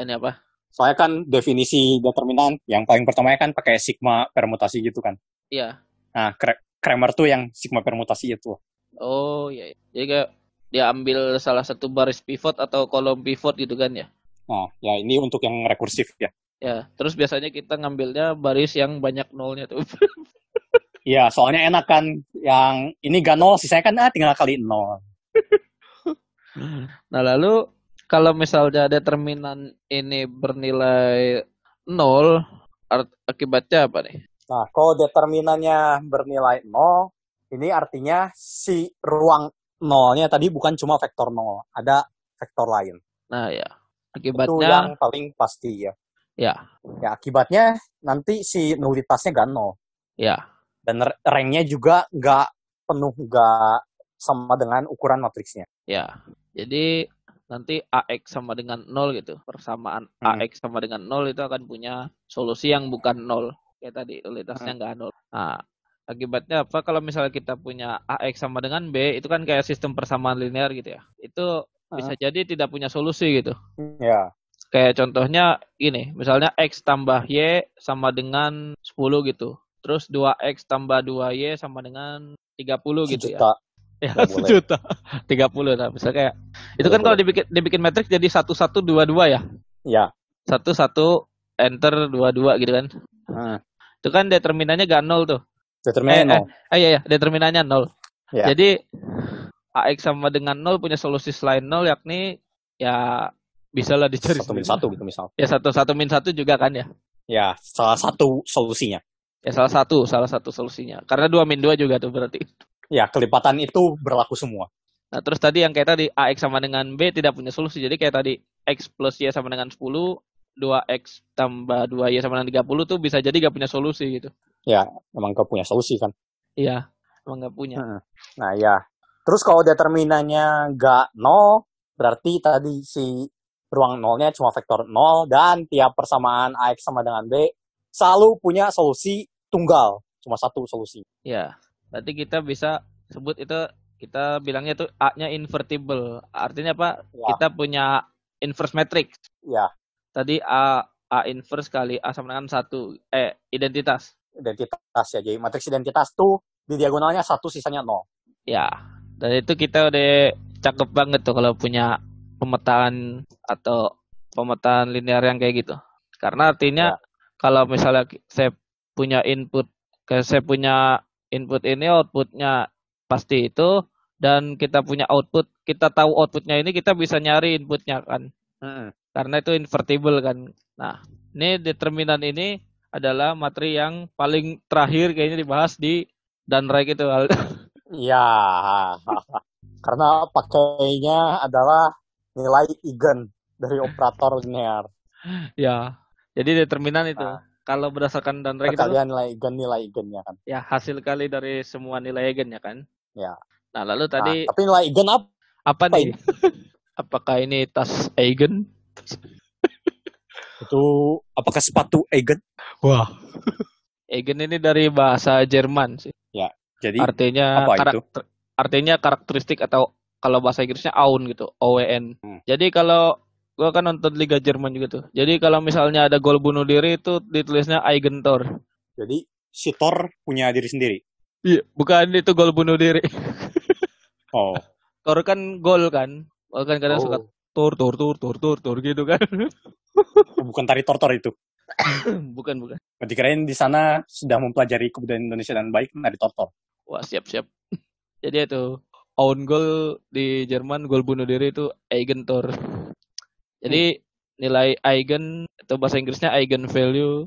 ini apa? Soalnya kan definisi determinan yang paling pertamanya kan pakai sigma permutasi gitu kan. Iya. Nah, Kramer tuh yang sigma permutasi itu. Oh iya. iya. Jadi kayak dia ambil salah satu baris pivot atau kolom pivot gitu kan ya. Nah, ya ini untuk yang rekursif ya. Ya, terus biasanya kita ngambilnya baris yang banyak nolnya tuh. Iya, soalnya enak kan. Yang ini gak nol, sisanya kan ah, tinggal kali nol. nah, lalu kalau misalnya determinan ini bernilai nol, akibatnya apa nih? Nah, kalau determinannya bernilai nol, ini artinya si ruang nolnya tadi bukan cuma vektor nol, ada vektor lain. Nah, ya. Akibatnya itu yang paling pasti ya. Ya. Ya, akibatnya nanti si nullitasnya gak nol. Ya. Dan ranknya juga nggak penuh, nggak sama dengan ukuran matriksnya. Ya. Jadi nanti AX sama dengan 0 gitu. Persamaan hmm. AX sama dengan 0 itu akan punya solusi yang bukan 0. Kayak tadi, kualitasnya hmm. nggak 0. Nah, akibatnya apa? Kalau misalnya kita punya AX sama dengan B, itu kan kayak sistem persamaan linear gitu ya. Itu hmm. bisa jadi tidak punya solusi gitu. Ya. Kayak contohnya ini, misalnya X tambah Y sama dengan 10 gitu. Terus 2X tambah 2Y sama dengan 30 gitu ya. Ya, sejuta. Tiga puluh lah. Misalnya kayak itu kan kalau dibikin dibikin matrix jadi satu satu dua dua ya. Ya. Satu satu enter dua dua gitu kan. Hmm. Itu kan determinannya gak nol tuh. Determinannya eh, nol. Eh, eh, iya ya, determinannya nol. Ya. Jadi AX sama dengan nol punya solusi selain nol yakni ya bisa lah dicari satu min satu gitu misal. Ya satu satu min satu juga kan ya. Ya salah satu solusinya. Ya salah satu salah satu solusinya. Karena dua min dua juga tuh berarti. Ya, kelipatan itu berlaku semua. Nah, terus tadi yang kayak tadi AX sama dengan B tidak punya solusi. Jadi kayak tadi X plus Y sama dengan 10, 2X tambah 2Y sama dengan 30 tuh bisa jadi gak punya solusi gitu. Ya, emang gak punya solusi kan. Iya, emang gak punya. Nah, ya. Terus kalau determinannya gak nol, berarti tadi si ruang nolnya cuma vektor nol dan tiap persamaan AX sama dengan B selalu punya solusi tunggal, cuma satu solusi. Ya, Berarti kita bisa sebut itu kita bilangnya itu A-nya invertible. Artinya apa? Ya. Kita punya inverse matrix. Ya. Tadi A A inverse kali A sama dengan satu. Eh, identitas. Identitas ya. Jadi matriks identitas tuh di diagonalnya satu, sisanya nol. Ya. Dan itu kita udah cakep banget tuh kalau punya pemetaan atau pemetaan linear yang kayak gitu. Karena artinya ya. kalau misalnya saya punya input, kayak saya punya input ini outputnya pasti itu dan kita punya output, kita tahu outputnya ini kita bisa nyari inputnya kan. Mm-mm. Karena itu invertible kan. Nah, ini determinan ini adalah materi yang paling terakhir kayaknya dibahas di Danrek itu. Iya. Karena pakainya adalah nilai eigen dari operator linear. ya. Jadi determinan itu. Nah. Kalau berdasarkan Danrek itu Perkalian nilai eigen nilai eigennya kan. ya hasil kali dari semua nilai eigen ya kan. Ya. Nah, lalu Nah, tadi tapi nilai eigen apa? apa apa nih? Apakah ini tas eigen? Itu apakah sepatu eigen? Wah. Eigen ini dari bahasa Jerman sih. Jadi artinya apa itu? karakter, artinya karakteristik atau kalau bahasa Inggrisnya aun gitu, OWN. Hmm. Jadi kalau gua kan nonton Liga Jerman juga tuh. Jadi kalau misalnya ada gol bunuh diri itu ditulisnya Eigentor. jadi si Thor punya diri sendiri. Iya, bukan itu gol bunuh diri. Oh. Tor kan gol kan. Kan kadang suka oh. tur tur tur tur tur tur gitu kan. bukan tari tortor itu. bukan bukan. Berarti kirain di sana sudah mempelajari kebudayaan Indonesia dan baik nari tortor. Wah, siap-siap. Jadi itu own goal di Jerman gol bunuh diri itu Eigentor. Jadi nilai eigen atau bahasa Inggrisnya eigen value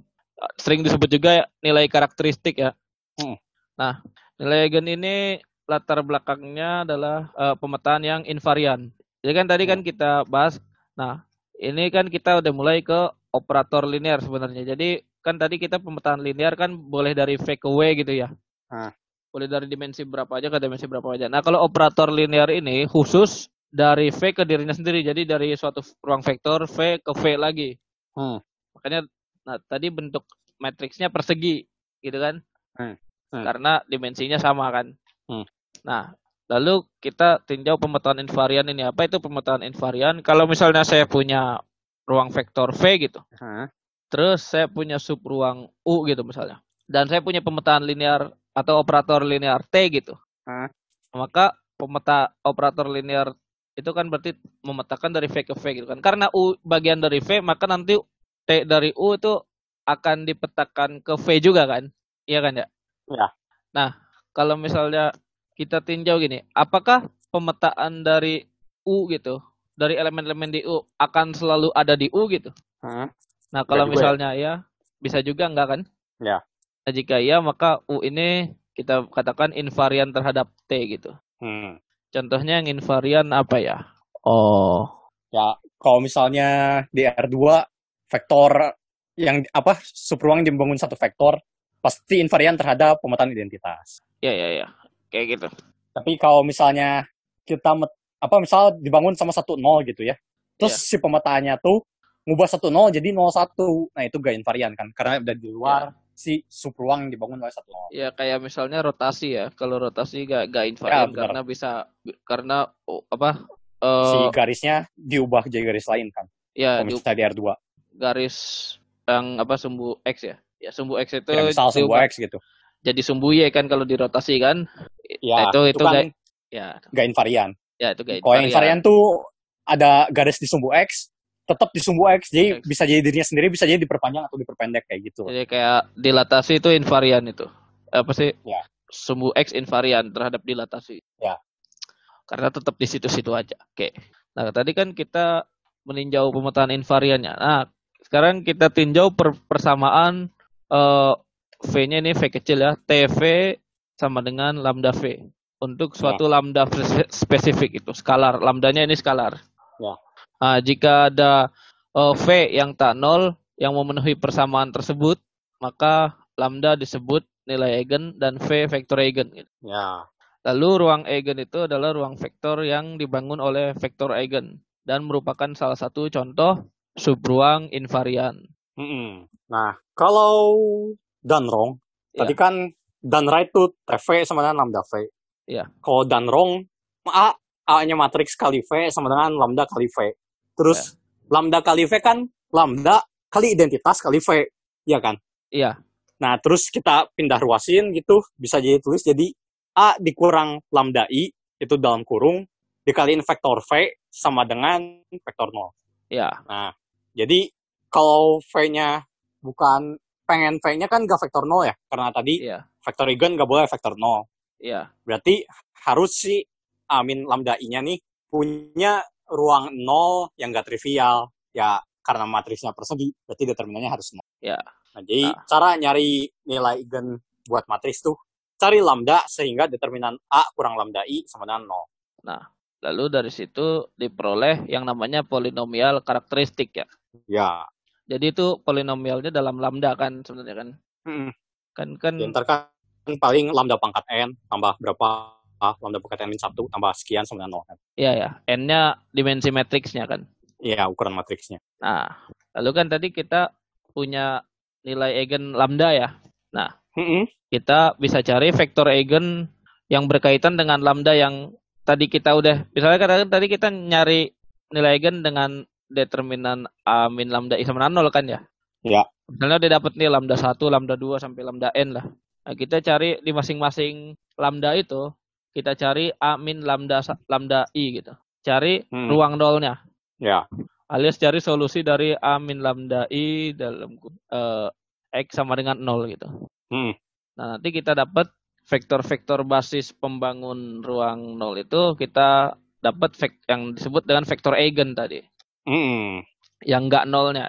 sering disebut juga nilai karakteristik ya. Hmm. Nah, nilai eigen ini latar belakangnya adalah eh, pemetaan yang invarian. Jadi kan tadi kan kita bahas. Nah, ini kan kita udah mulai ke operator linear sebenarnya. Jadi kan tadi kita pemetaan linear kan boleh dari V ke W gitu ya. Ah. Boleh dari dimensi berapa aja ke dimensi berapa aja. Nah, kalau operator linear ini khusus dari V ke dirinya sendiri. Jadi dari suatu ruang vektor V ke V lagi. Hmm. Makanya nah tadi bentuk matriksnya persegi gitu kan. Hmm. Hmm. Karena dimensinya sama kan. Hmm. Nah, lalu kita tinjau pemetaan invarian ini. Apa itu pemetaan invarian? Kalau misalnya saya punya ruang vektor V gitu. Hah? Terus saya punya sub ruang U gitu misalnya. Dan saya punya pemetaan linear atau operator linear T gitu. Hah? Maka pemeta operator linear itu kan berarti memetakan dari V ke V gitu kan. Karena U bagian dari V, maka nanti T dari U itu akan dipetakan ke V juga kan. Iya kan ya? Ya. Nah, kalau misalnya kita tinjau gini, apakah pemetaan dari U gitu, dari elemen-elemen di U akan selalu ada di U gitu? Hah? Nah, kalau ya. misalnya ya, bisa juga enggak kan? Ya. Nah, jika iya, maka U ini kita katakan invarian terhadap T gitu. Hmm. Contohnya yang invarian apa ya? Oh, Ya, kalau misalnya di R2 vektor yang apa subruang dibangun satu vektor pasti invarian terhadap pemetaan identitas. ya ya ya, kayak gitu. Tapi kalau misalnya kita apa misal dibangun sama satu nol gitu ya. Terus si pemetaannya tuh ngubah satu nol jadi nol satu. Nah, itu gak invarian kan karena udah di luar si yang dibangun oleh satu nol. Ya kayak misalnya rotasi ya. Kalau rotasi gak gak invarian Ya, benar. karena bisa karena oh, apa? Si eh garisnya diubah jadi garis lain kan. ya Kalau di di R2. garis yang apa sumbu x ya. Ya sumbu x itu Ya, misal sumbu diubah X gitu. jadi sumbu y kan kalau dirotasi kan. Ya, itu itu, itu kan gak ya gak invarian. ya itu gak Kalau yang invarian tuh ada garis di sumbu X, tetap di sumbu X, jadi X. bisa jadi dirinya sendiri, bisa jadi diperpanjang atau diperpendek kayak gitu. Jadi kayak dilatasi itu invarian itu. Apa sih? Ya. Sumbu X invarian terhadap dilatasi. Ya. Karena tetap di situ-situ aja. Oke. Nah, tadi kan kita meninjau pemetaan invariannya. Nah, sekarang kita tinjau per- persamaan eh, V-nya ini V kecil ya. TV sama dengan lambda V. Untuk suatu lambda spes- spesifik itu. Skalar. Lambdanya ini skalar. Ya. Nah, jika ada eh, V yang tak nol yang memenuhi persamaan tersebut, maka lambda disebut nilai eigen dan V vektor eigen. gitu. Ya. Lalu ruang eigen itu adalah ruang vektor yang dibangun oleh vektor eigen dan merupakan salah satu contoh subruang invarian. Mm-mm. Nah, kalau done wrong, Ya. tadi kan done right tuh TV sama dengan lambda V. Iya. Kalau done wrong, A, A-nya matriks kali V sama dengan lambda kali V. Terus lambda kali V kan lambda kali identitas kali V. Iya kan? Iya, Nah, terus kita pindah ruasin gitu, bisa jadi tulis jadi A dikurang lambda I, itu dalam kurung, dikaliin vektor V sama dengan vektor 0. iya, Nah, jadi kalau V-nya bukan, pengen V-nya kan gak vektor 0 ya, karena tadi iya, vektor eigen gak boleh vektor 0. iya, Berarti harus si A min lambda I-nya nih punya ruang nol yang gak trivial. Ya, karena matriksnya persegi, berarti determinannya harus nol. Ya. Nah, jadi Nah. cara nyari nilai eigen buat matriks tuh, cari lambda sehingga determinan A kurang lambda I sama dengan nol. Lalu dari situ diperoleh yang namanya polinomial karakteristik ya. Ya, Jadi itu polinomialnya dalam lambda kan sebenarnya kan. Mm-mm. Kan kan Ya, ntar kan paling lambda pangkat n tambah berapa ah, lambda pangkat n min satu tambah sekian sama dengan nol kan. iya ya, n-nya dimensi matriksnya kan. Iya, ukuran matriksnya. Nah, lalu kan tadi kita punya nilai eigen lambda ya. Mm-mm. Kita bisa cari vektor eigen yang berkaitan dengan lambda yang tadi kita udah misalnya katakan tadi kita nyari nilai eigen dengan determinan A min lambda I sama dengan nol kan ya? Ya. Misalnya udah dapet nih lambda 1, lambda 2 sampai lambda n lah. Nah, kita cari di masing-masing lambda itu kita cari A min lambda lambda I gitu. Cari Hmm. ruang nolnya. Ya. alias cari solusi dari A min lambda I dalam eh, X sama dengan 0 gitu. Hmm. Nah, nanti kita dapat vektor-vektor basis pembangun ruang 0 itu kita dapat vek- yang disebut dengan vektor eigen tadi. Mm-mm. Yang enggak nolnya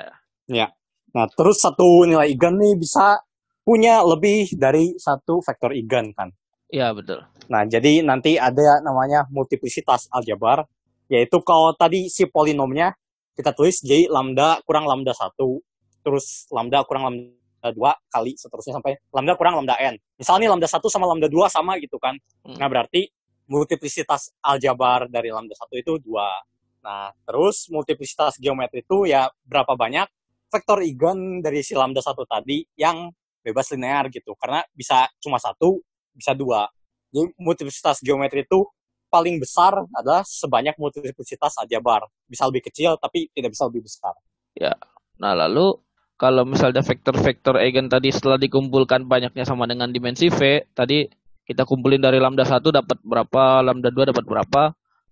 ya. Nah, terus satu nilai eigen nih bisa punya lebih dari satu vektor eigen kan. Iya, betul. Nah, jadi nanti ada namanya multiplisitas aljabar, yaitu kalau tadi si polinomnya kita tulis J lambda kurang lambda 1, terus lambda kurang lambda 2 kali seterusnya sampai lambda kurang lambda n. Misalnya lambda 1 sama lambda 2 sama gitu kan. Hmm. Nah, berarti multiplisitas aljabar dari lambda 1 itu 2. Nah, terus multiplisitas geometri itu ya berapa banyak vektor eigen dari si lambda 1 tadi yang bebas linear gitu. Karena bisa cuma satu, bisa dua. Jadi multiplisitas geometri itu paling besar adalah sebanyak multiplisitas aljabar. Bisa lebih kecil tapi tidak bisa lebih besar. Nah, lalu kalau misalnya vektor-vektor eigen tadi setelah dikumpulkan banyaknya sama dengan dimensi V, tadi kita kumpulin dari lambda 1 dapat berapa, lambda 2 dapat berapa,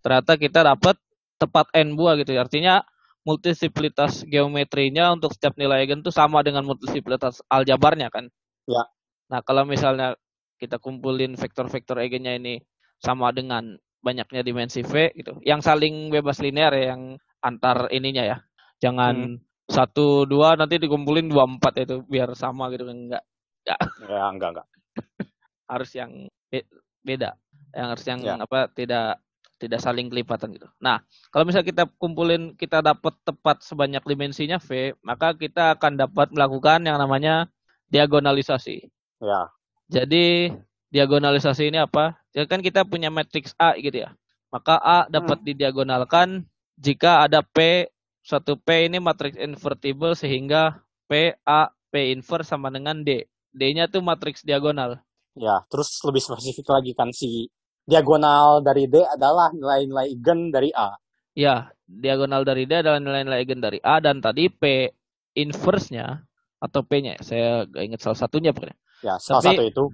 ternyata kita dapat tepat n buah gitu. Artinya multiplitas geometrinya untuk setiap nilai eigen itu sama dengan multiplitas aljabarnya kan. Ya. Nah, kalau misalnya kita kumpulin vektor-vektor eigennya ini sama dengan banyaknya dimensi V gitu, yang saling bebas linear ya, yang antar ininya ya. Jangan satu dua nanti dikumpulin dua empat itu biar sama gitu enggak Ya, enggak, enggak. harus yang be- beda yang harus yang Ya. apa tidak tidak saling kelipatan gitu. Nah, kalau misalnya kita kumpulin kita dapat tepat sebanyak dimensinya V, maka kita akan dapat melakukan yang namanya diagonalisasi. Ya. Jadi diagonalisasi ini apa? Jadi kan kita punya matriks A gitu ya. Maka A dapat didiagonalkan jika ada P suatu P ini matriks invertible sehingga P A P inverse sama dengan D. D-nya tuh matriks diagonal. Ya, terus lebih spesifik lagi kan si diagonal dari D adalah nilai-nilai eigen dari A. Ya, diagonal dari D adalah nilai-nilai eigen dari A dan tadi P inverse-nya atau P-nya, saya gak ingat salah satunya pokoknya. Ya, salah Tapi- satu itu.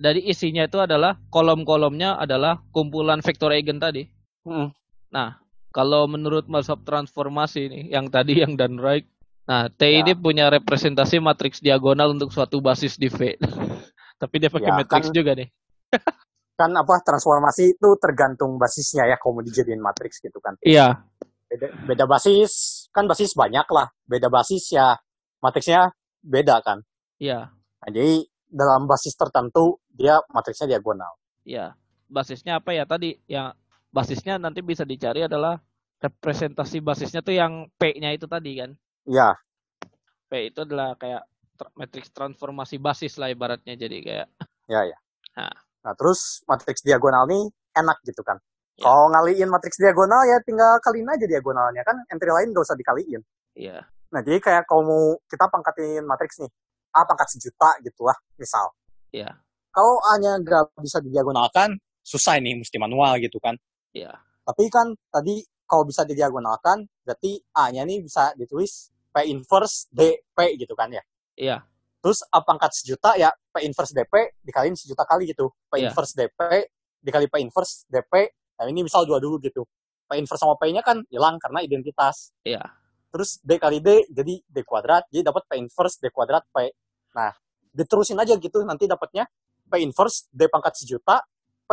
Dari isinya itu adalah kolom-kolomnya adalah kumpulan vektor eigen tadi. Mm. Kalau menurut mazhab transformasi nih, yang tadi yang Dan Reich, nah T Ya. ini punya representasi matriks diagonal untuk suatu basis di V. Tapi dia pakai Ya, matriks kan- juga nih. Kan apa transformasi itu tergantung basisnya ya kalau mau dijadiin matriks gitu kan. Iya, Beda, beda basis, kan basis banyak lah. Beda basis ya matriksnya beda kan. iya, Nah, jadi dalam basis tertentu dia matriksnya diagonal. iya. Basisnya apa ya tadi? Yang basisnya nanti bisa dicari adalah representasi basisnya tuh yang P-nya itu tadi kan. Iya, P itu adalah kayak tra- matriks transformasi basis lah ibaratnya jadi kayak ya ya. Nah. Nah, terus matriks diagonal nih enak gitu kan. Ya. Kalau ngaliin matriks diagonal ya tinggal kaliin aja diagonalnya kan entry lain gak usah dikaliin. iya, Nah, jadi kayak kalau mau kita pangkatin matriks nih, A pangkat sejuta gitu lah, misal. iya, Kalau A-nya nggak bisa didiagonalkan, susah ini, mesti manual gitu kan. iya, Tapi kan tadi kalau bisa didiagonalkan, berarti A-nya nih bisa ditulis P inverse DP gitu kan ya. iya, Terus A pangkat sejuta ya P inverse DP dikaliin sejuta kali gitu. P Iya. inverse DP dikali P inverse DP, nah ini misal dua dulu gitu. P inverse sama P-nya kan hilang karena identitas. iya, Terus D kali D jadi D kuadrat, jadi dapat P inverse D kuadrat P. Nah, diterusin aja gitu nanti dapatnya P inverse D pangkat sejuta P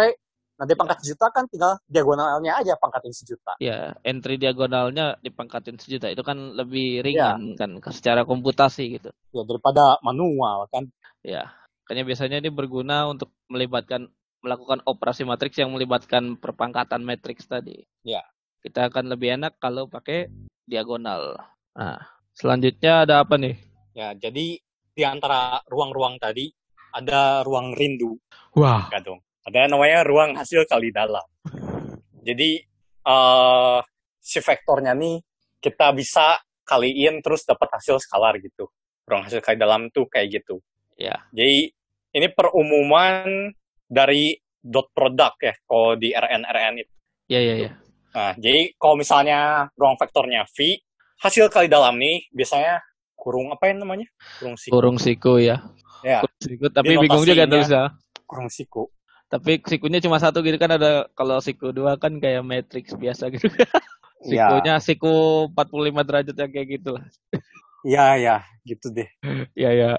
Nah, di pangkat sejuta kan tinggal diagonalnya aja pangkatin sejuta. Ya, entry diagonalnya dipangkatin sejuta itu kan lebih ringan kan secara komputasi gitu. Ya, daripada manual kan. Ya, makanya biasanya ini berguna untuk melibatkan melakukan operasi matriks yang melibatkan perpangkatan matriks tadi. Ya. Kita akan lebih enak kalau pakai diagonal. Nah, selanjutnya ada apa nih? Ya, jadi di antara ruang-ruang tadi ada ruang rindu. Wah. Dong. Ada namanya ruang hasil kali dalam. Jadi uh, si vektornya nih kita bisa kaliin terus dapat hasil skalar gitu. Ruang hasil kali dalam tuh kayak gitu. Ya. Jadi ini perumuman dari dot product ya kalau di RN RN itu. Ya ya ya. Nah, jadi kalau misalnya ruang vektornya V, hasil kali dalam nih biasanya kurung apa yang namanya? Kurung siku. Kurung siku ya. Ya. Kurung siku, tapi bingung juga tulisnya. Kurung siku tapi sikunya cuma satu gitu kan ada kalau siku dua kan kayak matrix biasa gitu sikunya ya. siku 45 derajat yang kayak gitu lah iya ya gitu deh iya ya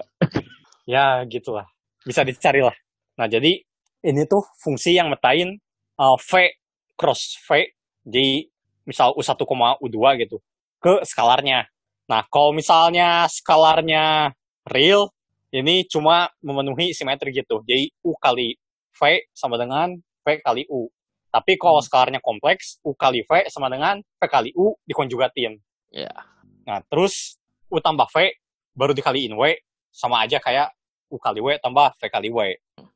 ya gitulah bisa dicari lah nah jadi ini tuh fungsi yang metain uh, v cross v jadi misal u1, u2 gitu ke skalarnya nah kalau misalnya skalarnya real ini cuma memenuhi simetri gitu jadi u kali V sama dengan V kali U. Tapi kalau hmm. skalarnya kompleks, U kali V sama dengan V kali U dikonjugatin. Iya. Yeah. Nah, terus U tambah V baru dikaliin W sama aja kayak U kali W tambah V kali W.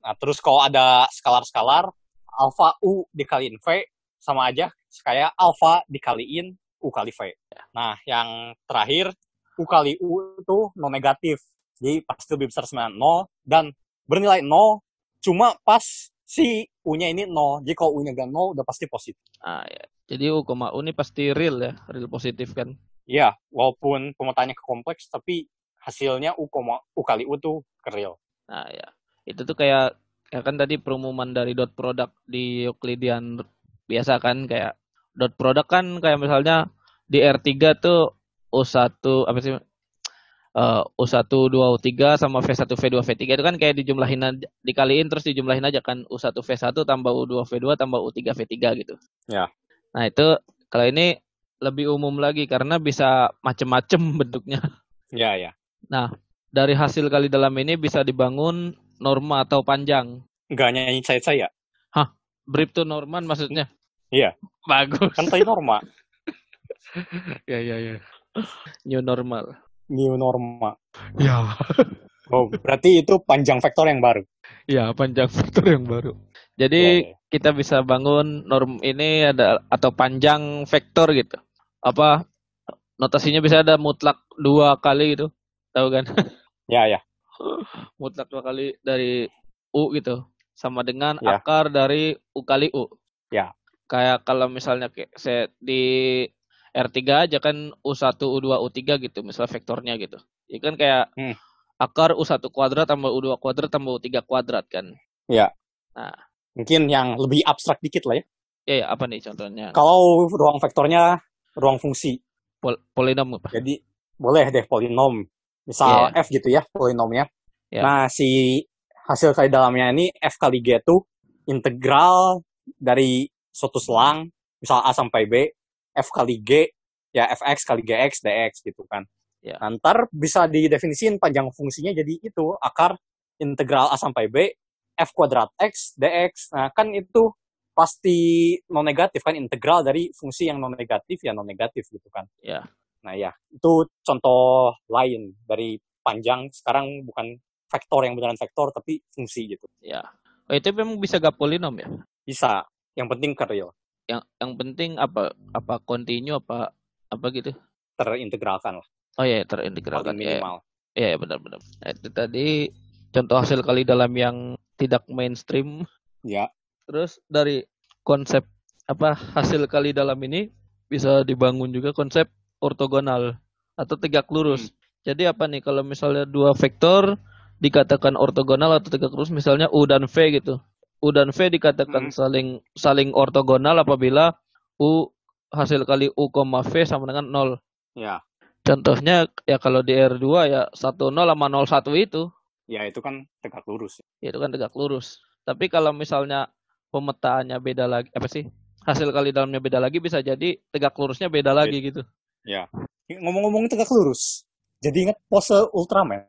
Nah, terus kalau ada skalar-skalar, alpha U dikaliin V sama aja kayak alpha dikaliin U kali V. Nah, yang terakhir, U kali U itu non negatif. Jadi pasti lebih besar sama 0 dan bernilai 0 Cuma pas si U-nya ini 0. Jadi kalau U-nya gak 0 udah pasti positif. Ah, ya. Jadi U, U ini pasti real ya, real positif kan? Iya, walaupun pemetaannya kompleks, tapi hasilnya U, U kali U tuh ke real. Nah, ya. Itu tuh kayak, ya kan tadi perumuman dari dot product di Euclidean biasa kan, kayak dot product kan kayak misalnya di R3 tuh U1, apa sih, uh, U1, 2, U3 sama V1, V2, V3 itu kan kayak dijumlahin dikaliin terus dijumlahin aja kan U1, V1 tambah U2, V2 tambah U3, V3 gitu. Ya. Nah, itu kalau ini lebih umum lagi karena bisa macem-macem bentuknya. Ya, ya. Nah, dari hasil kali dalam ini bisa dibangun norma atau panjang. Enggak nyanyi saya-saya. Hah? Brief to Norman maksudnya? Iya. Bagus. Kan tadi norma. ya, ya, ya. New normal new norma. Ya. oh, berarti itu panjang vektor yang baru. Ya, panjang vektor yang baru. Jadi ya, ya. kita bisa bangun norm ini ada atau panjang vektor gitu. Apa notasinya bisa ada mutlak dua kali gitu. Tahu kan? Ya, ya. mutlak dua kali dari U gitu. Sama dengan ya. akar dari U kali U. Ya. Kayak kalau misalnya saya di R3 aja kan U1, U2, U3 gitu, misalnya vektornya gitu. Ya kan kayak hmm. akar U1 kuadrat tambah U2 kuadrat tambah U3 kuadrat kan. Iya. Nah. Mungkin yang lebih abstrak dikit lah ya. Iya, ya, apa nih contohnya? Kalau ruang vektornya ruang fungsi. Pol polinom apa? Jadi boleh deh polinom. Misal yeah. F gitu ya, polinomnya. Yeah. Nah, si hasil kali dalamnya ini F kali G itu integral dari suatu selang, misal A sampai B, f kali g ya fx kali gx dx gitu kan. Ya. Ntar bisa didefinisin panjang fungsinya jadi itu akar integral a sampai b f kuadrat x dx. Nah kan itu pasti non negatif kan integral dari fungsi yang non negatif ya non negatif gitu kan. Ya. Nah ya itu contoh lain dari panjang sekarang bukan vektor yang beneran vektor tapi fungsi gitu. Ya. Oh, itu memang bisa gak polinom ya? Bisa. Yang penting real yang yang penting apa apa continue apa apa gitu terintegralkan lah oh ya terintegralkan ya, minimal ya, ya benar-benar nah, itu tadi contoh hasil kali dalam yang tidak mainstream ya terus dari konsep apa hasil kali dalam ini bisa dibangun juga konsep ortogonal atau tegak lurus hmm. jadi apa nih kalau misalnya dua vektor dikatakan ortogonal atau tegak lurus misalnya u dan v gitu U dan V dikatakan hmm. saling saling ortogonal apabila U hasil kali U, V sama dengan 0. Ya. Contohnya ya kalau di R2 ya 10 sama 01 itu. Ya itu kan tegak lurus. Ya, itu kan tegak lurus. Tapi kalau misalnya pemetaannya beda lagi apa sih hasil kali dalamnya beda lagi bisa jadi tegak lurusnya beda lagi gitu Ya. Ngomong-ngomong tegak lurus. Jadi ingat pose Ultraman.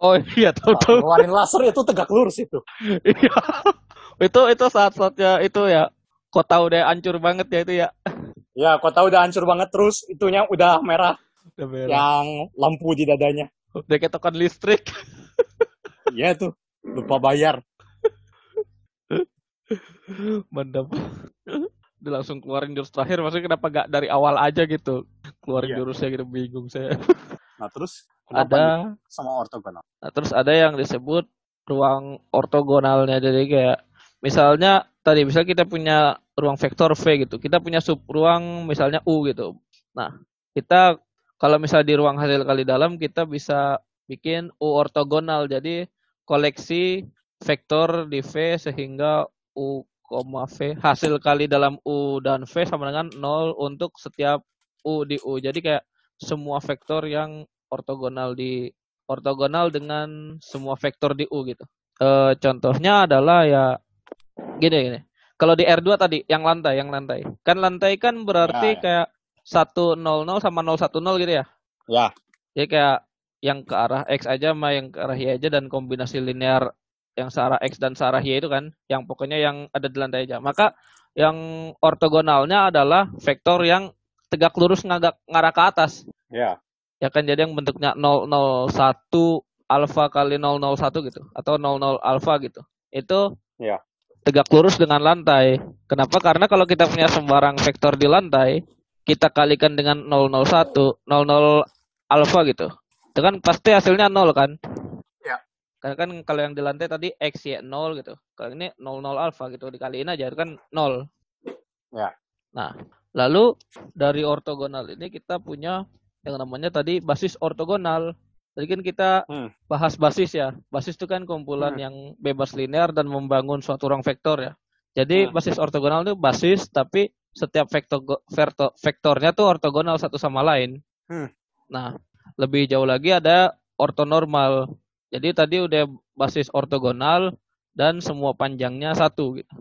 Oh iya tahu tahu Ngeluarin laser itu tegak lurus itu. Iya. itu itu saat-saatnya itu ya kota udah hancur banget ya itu ya Ya, tahu udah hancur banget terus itunya udah merah udah merah. yang lampu di dadanya. udah ketokan listrik Iya tuh, lupa bayar. mantap udah langsung keluarin jurus terakhir maksudnya kenapa gak dari awal aja gitu keluarin Iya. jurusnya gitu bingung saya Nah, terus ada nih sama ortogonal? Nah, terus ada yang disebut ruang ortogonalnya. Jadi kayak misalnya tadi misal kita punya ruang vektor V gitu. Kita punya sub ruang misalnya U gitu. Nah, kita kalau misal di ruang hasil kali dalam kita bisa bikin U ortogonal. Jadi koleksi vektor di V sehingga U, V hasil kali dalam U dan V sama dengan 0 untuk setiap U di U. Jadi kayak semua vektor yang ortogonal di ortogonal dengan semua vektor di U gitu. Eh, contohnya adalah ya gini gini. Kalau di R2 tadi yang lantai, yang lantai. Kan lantai kan berarti Ya, ya. kayak 100 sama 010 gitu ya. Ya, Jadi kayak yang ke arah X aja sama yang ke arah Y aja dan kombinasi linear yang searah X dan searah Y itu kan yang pokoknya yang ada di lantai aja. Maka yang ortogonalnya adalah vektor yang tegak lurus ngagak ngarah ke atas. ya. Ya kan jadi yang bentuknya 001 alfa kali 001 gitu atau 00 alfa gitu. Itu Ya. tegak lurus dengan lantai. Kenapa? Karena kalau kita punya sembarang vektor di lantai, kita kalikan dengan 001, 00 alfa gitu. Itu kan pasti hasilnya 0 kan? Ya. Karena kan kalau yang di lantai tadi x y 0 gitu. Kalau ini 00 alfa gitu dikaliin aja itu kan 0. Ya. Nah, lalu dari ortogonal ini kita punya yang namanya tadi basis ortogonal. Tadi kan kita Hmm. bahas basis ya. Basis itu kan kumpulan Hmm. yang bebas linear dan membangun suatu ruang vektor ya. Jadi Hmm. basis ortogonal itu basis tapi setiap vektor vektor vektornya tuh ortogonal satu sama lain. Hmm. Nah, lebih jauh lagi ada ortonormal. Jadi tadi udah basis ortogonal dan semua panjangnya satu gitu.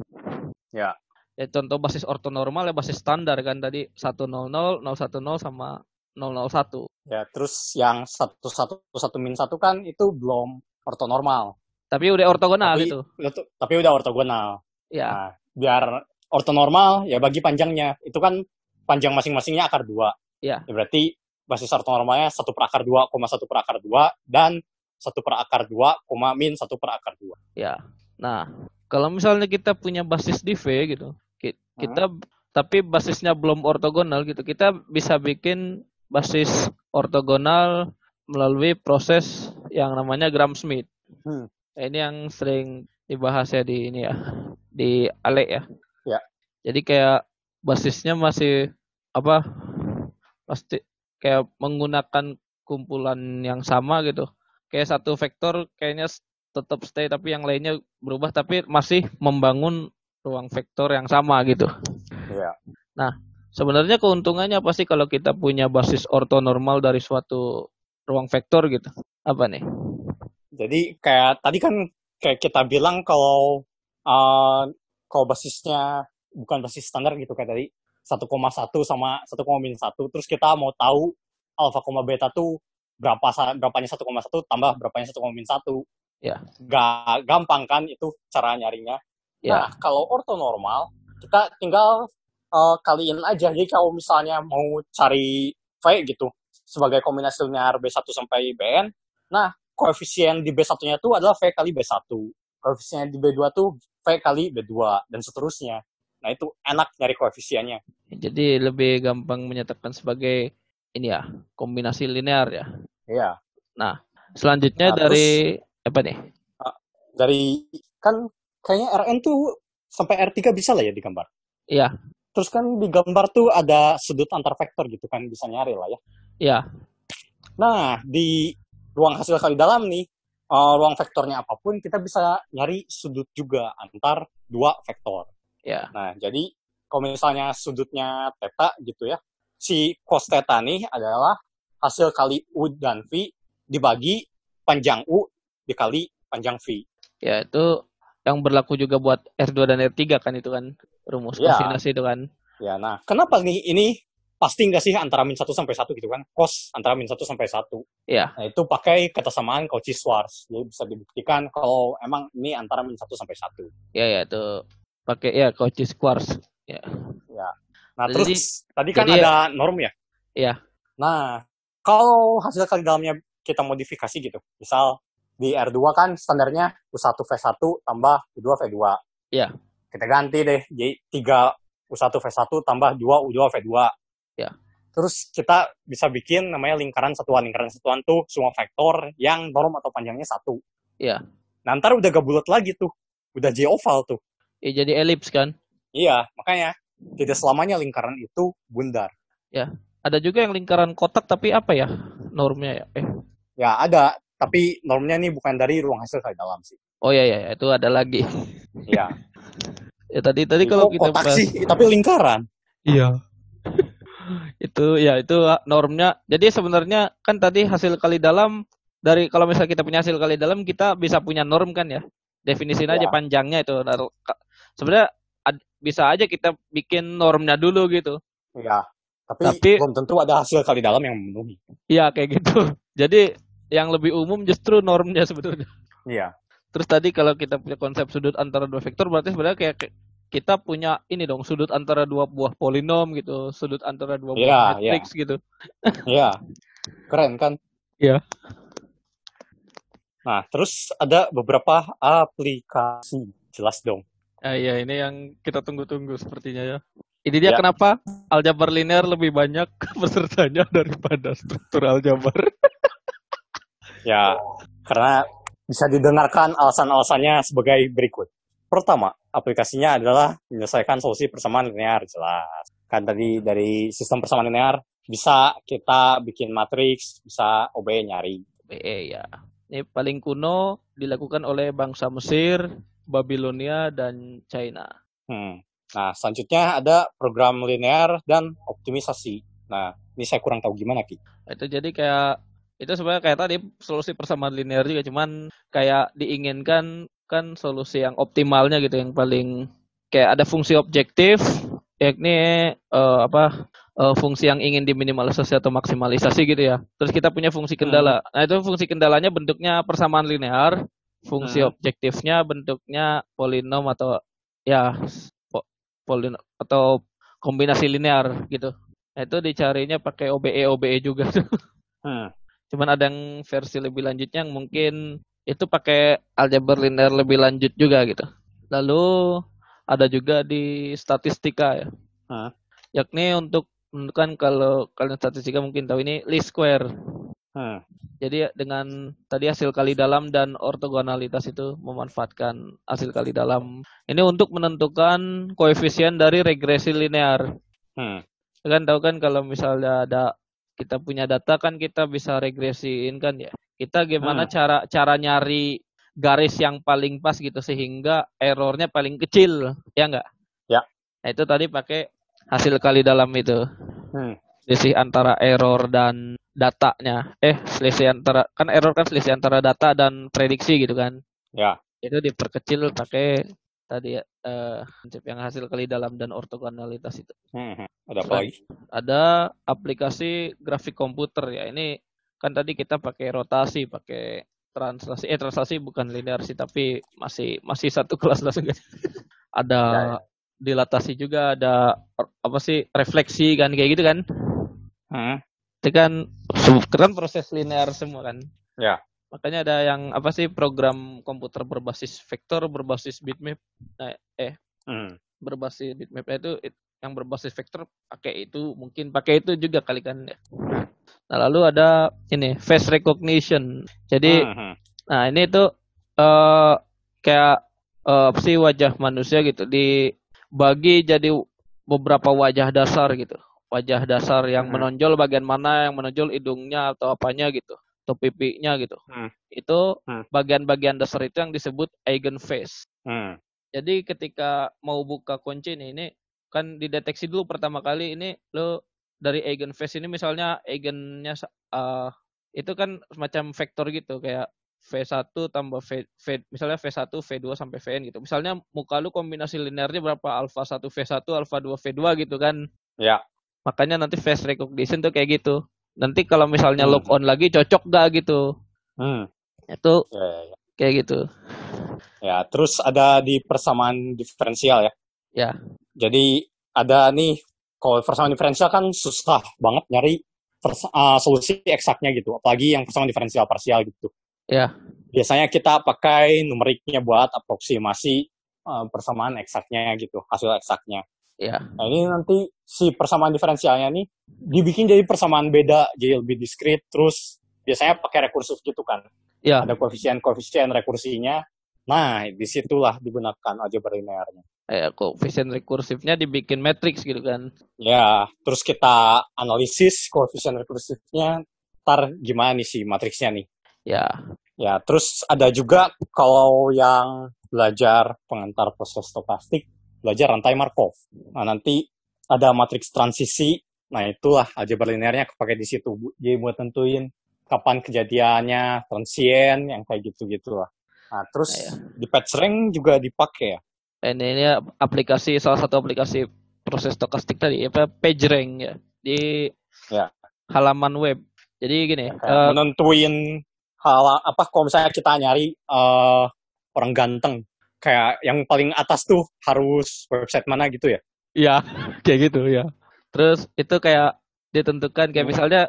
Ya. Ya contoh basis ortonormal ya basis standar kan tadi 100, 010 sama 001. Ya, terus yang satu satu satu min satu kan itu belum ortonormal. Tapi udah ortogonal Tapi- itu. Tapi udah ortogonal. Ya, Nah, biar ortonormal ya bagi panjangnya. Itu kan panjang masing-masingnya akar 2. Iya. Ya, berarti basis ortonormalnya 1 per akar 2, 1 per akar 2 dan 1 per akar 2, min 1 per akar 2. ya. Nah, kalau misalnya kita punya basis di V gitu, ki- kita tapi basisnya belum ortogonal gitu, kita bisa bikin basis ortogonal melalui proses yang namanya Gram-Schmidt. Hmm. Nah, ini yang sering dibahas ya di ini ya, di Ale ya. Ya. Jadi kayak basisnya masih apa? Pasti kayak menggunakan kumpulan yang sama gitu. Kayak satu vektor kayaknya tetap stay tapi yang lainnya berubah tapi masih membangun ruang vektor yang sama gitu. Iya. Sebenarnya keuntungannya apa sih kalau kita punya basis ortonormal dari suatu ruang vektor gitu? Apa nih? Jadi kayak tadi kan kayak kita bilang kalau uh, kalau basisnya bukan basis standar gitu kayak tadi 1,1 sama 1,1 terus kita mau tahu alfa koma beta tuh berapa berapanya 1,1 tambah berapanya 1,1. Ya. Gak gampang kan itu cara nyarinya. Ya, Nah, kalau ortonormal kita tinggal uh, kaliin aja. Jadi kalau misalnya mau cari V gitu sebagai kombinasi linear B1 sampai Bn, nah koefisien di B1-nya itu adalah V kali B1. Koefisien di B2 tuh V kali B2 dan seterusnya. Nah, itu enak nyari koefisiennya. jadi lebih gampang menyatakan sebagai ini ya, kombinasi linear ya. Iya. Selanjutnya Nah, dari apa nih? Dari kan kayaknya Rn tuh sampai R3 bisa lah ya digambar. Iya, Terus kan di gambar tuh ada sudut antar vektor gitu kan bisa nyari lah ya. iya. Nah, di ruang hasil kali dalam nih, eh, ruang vektornya apa pun, kita bisa nyari sudut juga antar dua vektor. Ya. Nah, jadi kalau misalnya sudutnya theta gitu ya, si cos theta nih adalah hasil kali U dan V dibagi panjang U dikali panjang V. Ya itu yang berlaku juga buat R2 dan R3 kan itu kan rumus Ya. kosinus itu kan. Ya, nah, kenapa nih ini pasti nggak sih antara min 1 sampai 1 gitu kan? Cos antara min 1 sampai 1. Iya. Nah, itu pakai kesamaan Cauchy-Schwarz. Jadi bisa dibuktikan kalau emang ini antara min 1 sampai 1. Ya ya itu pakai ya Cauchy Schwarz. Nah, Jadi- terus tadi kan jadi- ada norm ya? Iya. Nah, kalau hasil kali dalamnya kita modifikasi gitu. Misal di R2 kan standarnya U1 V1 tambah U2 V2. Iya. Kita ganti deh jadi 3 U1 V1 tambah 2 U2 V2. Iya. Terus kita bisa bikin namanya lingkaran satuan. Lingkaran satuan tuh semua vektor yang norm atau panjangnya satu. Iya. Nah, ntar udah gak bulat lagi tuh. Udah J oval tuh. Ya, jadi elips kan. Iya, makanya tidak selamanya lingkaran itu bundar. Ada juga yang lingkaran kotak tapi apa ya normnya ya? Eh. Ya ada, tapi normnya nih bukan dari ruang hasil kali dalam sih. Oh ya ya itu ada lagi. Iya. ya tadi tadi kalau kita kotak bahas- sih, tapi lingkaran. Iya. itu ya itu normnya. Jadi sebenarnya kan tadi hasil kali dalam dari kalau misalnya kita punya hasil kali dalam kita bisa punya norm kan ya. Definisiin aja Ya. panjangnya itu. Nah, Sebenarnya ad- bisa aja kita bikin normnya dulu gitu. Iya. Tapi, Tapi- belum tentu ada hasil kali dalam yang memenuhi. Iya kayak gitu. Jadi yang lebih umum justru normnya sebetulnya. Iya. Terus tadi kalau kita punya konsep sudut antara dua vektor berarti sebenarnya kayak kita punya ini dong sudut antara dua buah polinom gitu, sudut antara dua buah Iya, matriks gitu. Iya. Keren kan? Iya. Nah, terus ada beberapa aplikasi. Jelas dong. Ah, iya ini yang kita tunggu-tunggu sepertinya ya. Ini dia Ya. kenapa aljabar linear lebih banyak pesertanya daripada struktur aljabar. Ya, karena bisa didengarkan alasan-alasannya sebagai berikut. Pertama, aplikasinya adalah menyelesaikan solusi persamaan linear, jelas. Kan tadi dari sistem persamaan linear bisa kita bikin matriks, bisa OB nyari. BE ya. Ini paling kuno dilakukan oleh bangsa Mesir, Babilonia dan China. Hmm. Nah, selanjutnya ada program linear dan optimisasi. Nah, ini saya kurang tahu gimana, Ki. Itu jadi kayak itu sebenarnya kayak tadi solusi persamaan linear juga cuman kayak diinginkan kan solusi yang optimalnya gitu yang paling kayak ada fungsi objektif yakni eh, apa eh, fungsi yang ingin diminimalisasi atau maksimalisasi gitu ya. Terus kita punya fungsi kendala. Nah, itu fungsi kendalanya bentuknya persamaan linear, fungsi Hmm. objektifnya bentuknya polinom atau ya po- polinom atau kombinasi linear gitu. Nah, itu dicarinya pakai OBE OBE juga tuh. Hmm. Cuman ada yang versi lebih lanjutnya yang mungkin itu pakai aljabar linear lebih lanjut juga gitu. Lalu ada juga di statistika ya. Hmm. Yakni untuk menentukan kalau kalian statistika mungkin tahu ini least square. Hmm. Jadi dengan tadi hasil kali dalam dan ortogonalitas itu memanfaatkan hasil kali dalam. Ini untuk menentukan koefisien dari regresi linear. Hmm. Kan tahu kan kalau misalnya ada kita punya data kan kita bisa regresiin kan ya. Kita gimana Hmm. cara cara nyari garis yang paling pas gitu sehingga errornya paling kecil, ya enggak? Ya. Nah, itu tadi pakai hasil kali dalam itu. Hmm. Selisih antara error dan datanya. Eh, selisih antara kan error kan selisih antara data dan prediksi gitu kan. Ya. Itu diperkecil pakai tadi ya, eh konsep yang hasil kali dalam dan ortogonalitas itu Hmm. hmm. Ada apa lagi? ada aplikasi grafik komputer ya. Ini kan tadi kita pakai rotasi, pakai translasi. Eh translasi bukan linear sih, tapi masih masih satu kelas lah seenggaknya. ada Ya, ya. dilatasi juga, ada apa sih refleksi kan kayak gitu kan. Hmm. Itu kan kan proses linear semua kan. Ya. Makanya ada yang apa sih program komputer berbasis vektor, berbasis bitmap. Nah, eh Hmm. berbasis bitmap itu it- yang berbasis vektor pakai itu mungkin pakai itu juga kali kan ya. Nah lalu ada ini face recognition. Jadi Hmm, hmm. nah ini tuh eh kayak eh, apa sih wajah manusia gitu dibagi jadi beberapa wajah dasar gitu. Wajah dasar yang Hmm. menonjol bagian mana yang menonjol hidungnya atau apanya gitu atau pipinya gitu. Hmm. Itu Hmm. bagian-bagian dasar itu yang disebut eigen face. Hmm. Jadi ketika mau buka kunci nih, ini kan dideteksi dulu pertama kali ini lo dari eigenface ini misalnya eigennya eh, itu kan semacam vektor gitu kayak V1 tambah V, v misalnya V1, V2 sampai Vn gitu. Misalnya muka lu kombinasi linearnya berapa alpha 1 V1, alpha 2 V2 gitu kan. Ya. Makanya nanti face recognition tuh kayak gitu. Nanti kalau misalnya hmm. lock on lagi cocok gak gitu. Hmm. Itu ya, ya, ya. kayak gitu. Ya, terus ada di persamaan diferensial ya. Ya. Jadi ada nih kalau persamaan diferensial kan susah banget nyari uh, solusi eksaknya gitu, apalagi yang persamaan diferensial parsial gitu. Ya. Biasanya kita pakai numeriknya buat aproksimasi uh, persamaan eksaknya gitu, hasil eksaknya. Ya. Nah ini nanti si persamaan diferensialnya nih dibikin jadi persamaan beda, jadi lebih diskrit, terus biasanya pakai rekursif gitu kan. Ya. Ada koefisien-koefisien rekursinya. Nah, di situlah digunakan algebra linearnya eh, koefisien rekursifnya dibikin matriks gitu kan. Ya, terus kita analisis koefisien rekursifnya, ntar gimana nih si matriksnya nih. Ya. Ya, terus ada juga kalau yang belajar pengantar proses stokastik, belajar rantai Markov. Nah, nanti ada matriks transisi, nah itulah algebra linearnya kepake di situ. Jadi buat tentuin kapan kejadiannya, transien, yang kayak gitu-gitu lah. Nah, terus ya. di PageRank juga dipakai ya ini, ini aplikasi salah satu aplikasi proses stokastik tadi apa PageRank ya di ya. halaman web. Jadi gini, ya, uh, menentuin hal apa kalau misalnya kita nyari uh, orang ganteng kayak yang paling atas tuh harus website mana gitu ya? Iya, kayak gitu ya. Terus itu kayak ditentukan kayak hmm. misalnya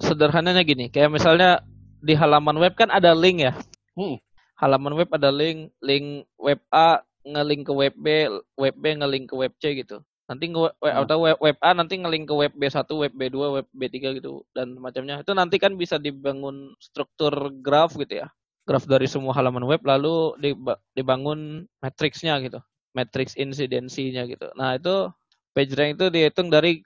sederhananya gini, kayak misalnya di halaman web kan ada link ya. Hmm. Halaman web ada link, link web A ngelink ke web B, web B ngelink ke web C gitu. Nanti nge web, hmm. atau web, web A nanti ngelink ke web B1, web B2, web B3 gitu dan macamnya. Itu nanti kan bisa dibangun struktur graf gitu ya. Graf dari semua halaman web lalu dibangun matriksnya gitu. Matriks insidensinya gitu. Nah, itu PageRank itu dihitung dari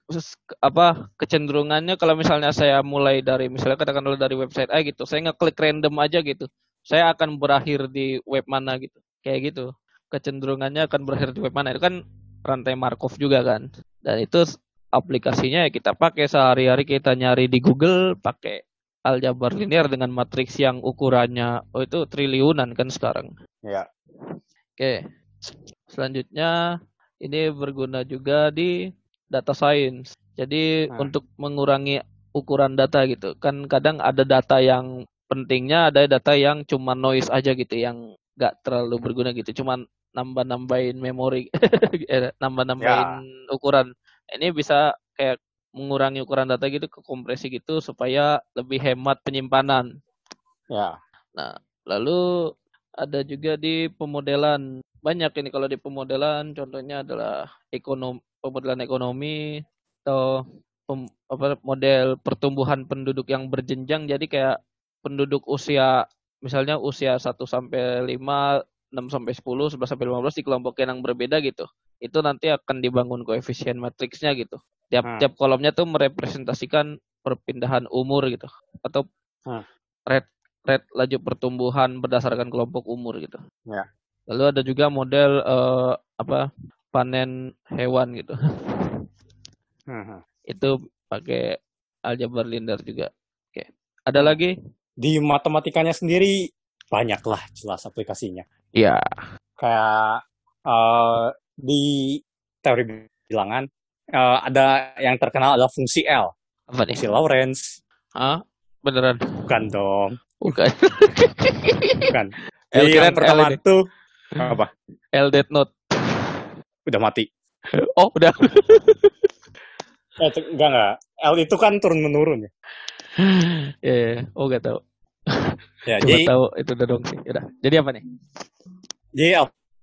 apa kecenderungannya kalau misalnya saya mulai dari misalnya katakan dulu dari website A gitu, saya ngeklik random aja gitu. Saya akan berakhir di web mana gitu. Kayak gitu kecenderungannya akan berakhir di web mana itu kan rantai Markov juga kan dan itu aplikasinya ya kita pakai sehari-hari kita nyari di Google pakai aljabar linear dengan matriks yang ukurannya oh itu triliunan kan sekarang ya oke selanjutnya ini berguna juga di data science jadi hmm. untuk mengurangi ukuran data gitu kan kadang ada data yang pentingnya ada data yang cuma noise aja gitu yang nggak terlalu berguna gitu cuman nambah-nambahin memori, eh, nambah-nambahin ya. ukuran. Ini bisa kayak mengurangi ukuran data gitu ke kompresi gitu supaya lebih hemat penyimpanan. Ya. Nah, lalu ada juga di pemodelan. Banyak ini kalau di pemodelan contohnya adalah ekonomi pemodelan ekonomi atau pem, apa model pertumbuhan penduduk yang berjenjang jadi kayak penduduk usia misalnya usia 1 sampai 5 6 sampai 10, 11 sampai 15 di kelompok yang berbeda gitu. Itu nanti akan dibangun koefisien matriksnya gitu. Tiap hmm. tiap kolomnya tuh merepresentasikan perpindahan umur gitu atau hmm. rate rate laju pertumbuhan berdasarkan kelompok umur gitu. Ya. Lalu ada juga model uh, apa panen hewan gitu. Hmm. Itu pakai aljabar linear juga. Oke. Ada lagi? Di matematikanya sendiri banyaklah jelas aplikasinya. Iya. Kayak uh, di teori bilangan uh, ada yang terkenal adalah fungsi L. Apa nih? Fungsi Lorentz. Ah, beneran? Bukan dong. Bukan. Bukan. L yang pertama L tuh apa? L dead note. Udah mati. Oh, udah. eh, enggak enggak. L itu kan turun menurun ya. Iya, yeah, oh enggak tahu. Ya, Coba jadi tahu itu udah dong sih. Udah. Jadi apa nih? Jadi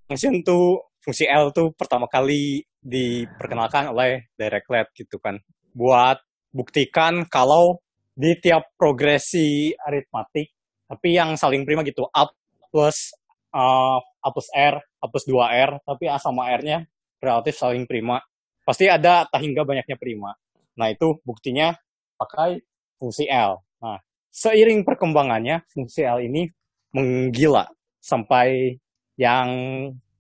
function tuh fungsi L tuh pertama kali diperkenalkan oleh Dirichlet gitu kan. Buat buktikan kalau di tiap progresi aritmatik tapi yang saling prima gitu A plus uh, A plus R, A plus 2R, tapi A sama R-nya relatif saling prima. Pasti ada tak hingga banyaknya prima. Nah, itu buktinya pakai fungsi L. Nah, seiring perkembangannya fungsi L ini menggila sampai yang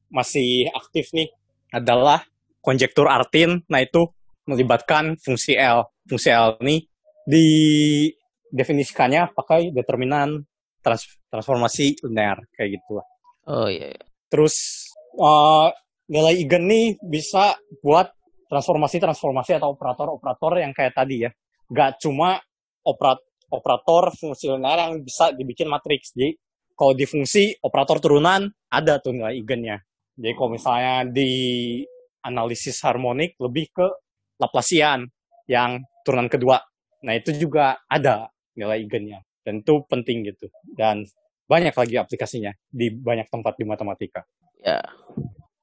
masih aktif nih adalah konjektur Artin. Nah itu melibatkan fungsi L. Fungsi L ini didefinisikannya pakai determinan trans transformasi linear kayak gitu. Oh iya. iya. Terus uh, nilai eigen nih bisa buat transformasi-transformasi atau operator-operator yang kayak tadi ya. Gak cuma operat operator fungsi linear yang bisa dibikin matriks. Jadi kalau di fungsi operator turunan ada tuh nilai eigennya. Jadi kalau misalnya di analisis harmonik lebih ke Laplacian yang turunan kedua. Nah itu juga ada nilai eigennya. Dan itu penting gitu. Dan banyak lagi aplikasinya di banyak tempat di matematika. Ya.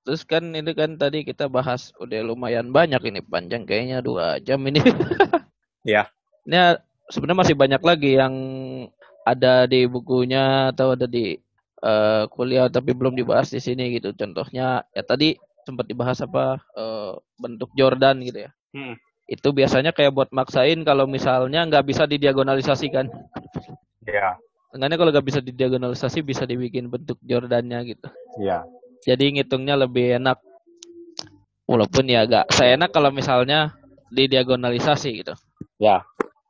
Terus kan ini kan tadi kita bahas udah lumayan banyak ini panjang kayaknya dua jam ini. ya. Ini sebenarnya masih banyak lagi yang ada di bukunya atau ada di uh, kuliah tapi belum dibahas di sini gitu. Contohnya ya tadi sempat dibahas apa uh, bentuk Jordan gitu ya. Hmm. Itu biasanya kayak buat maksain kalau misalnya nggak bisa didiagonalisasikan. Ya. Enggaknya kalau nggak bisa didiagonalisasi bisa dibikin bentuk Jordannya gitu. Iya. Jadi ngitungnya lebih enak. Walaupun ya agak saya enak kalau misalnya didiagonalisasi gitu. Ya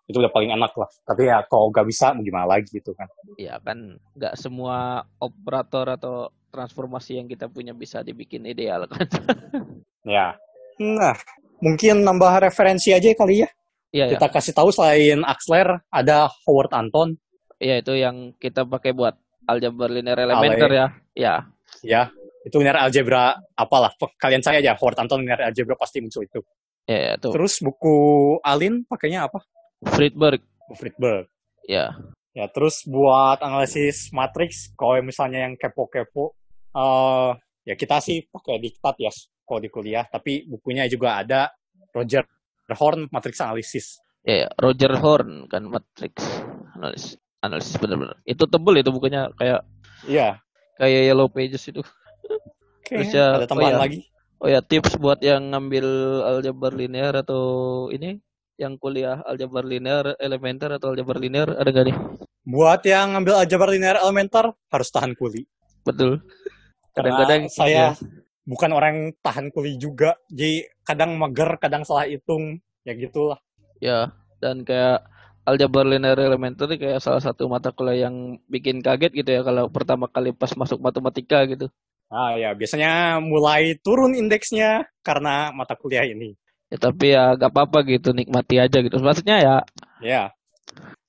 itu udah paling enak lah. Tapi ya kalau nggak bisa gimana lagi gitu kan. Iya kan nggak semua operator atau transformasi yang kita punya bisa dibikin ideal kan. ya. Nah, mungkin nambah referensi aja kali ya. Iya, kita ya. kasih tahu selain Axler ada Howard Anton. Iya, itu yang kita pakai buat algebra linear elementer ya. Ya. Ya, itu linear algebra apalah. Kalian saya aja Howard Anton linear algebra pasti muncul itu. Ya, ya tuh. Terus buku Alin pakainya apa? Friedberg. Friedberg. Ya. Ya, terus buat analisis matriks, kalau misalnya yang kepo-kepo, uh, ya kita sih pakai diktat ya, kalau di kuliah. Tapi bukunya juga ada Roger Horn Matrix Analysis. Ya, ya. Roger Horn kan Matrix Analysis. Analisis benar-benar. Itu tebel itu bukunya kayak Iya. Kayak Yellow Pages itu. Oke, Terus ya, ada tambahan oh ya, lagi. Oh ya, tips buat yang ngambil aljabar linear atau ini yang kuliah aljabar linear elementer atau aljabar linear ada gak nih? Buat yang ngambil aljabar linear elementer harus tahan kuli. Betul. Kadang-kadang saya ya. bukan orang tahan kuli juga, jadi kadang mager, kadang salah hitung, ya gitulah. Ya, dan kayak aljabar linear elementer kayak salah satu mata kuliah yang bikin kaget gitu ya kalau pertama kali pas masuk matematika gitu. Ah ya, biasanya mulai turun indeksnya karena mata kuliah ini ya tapi ya gak apa-apa gitu nikmati aja gitu maksudnya ya ya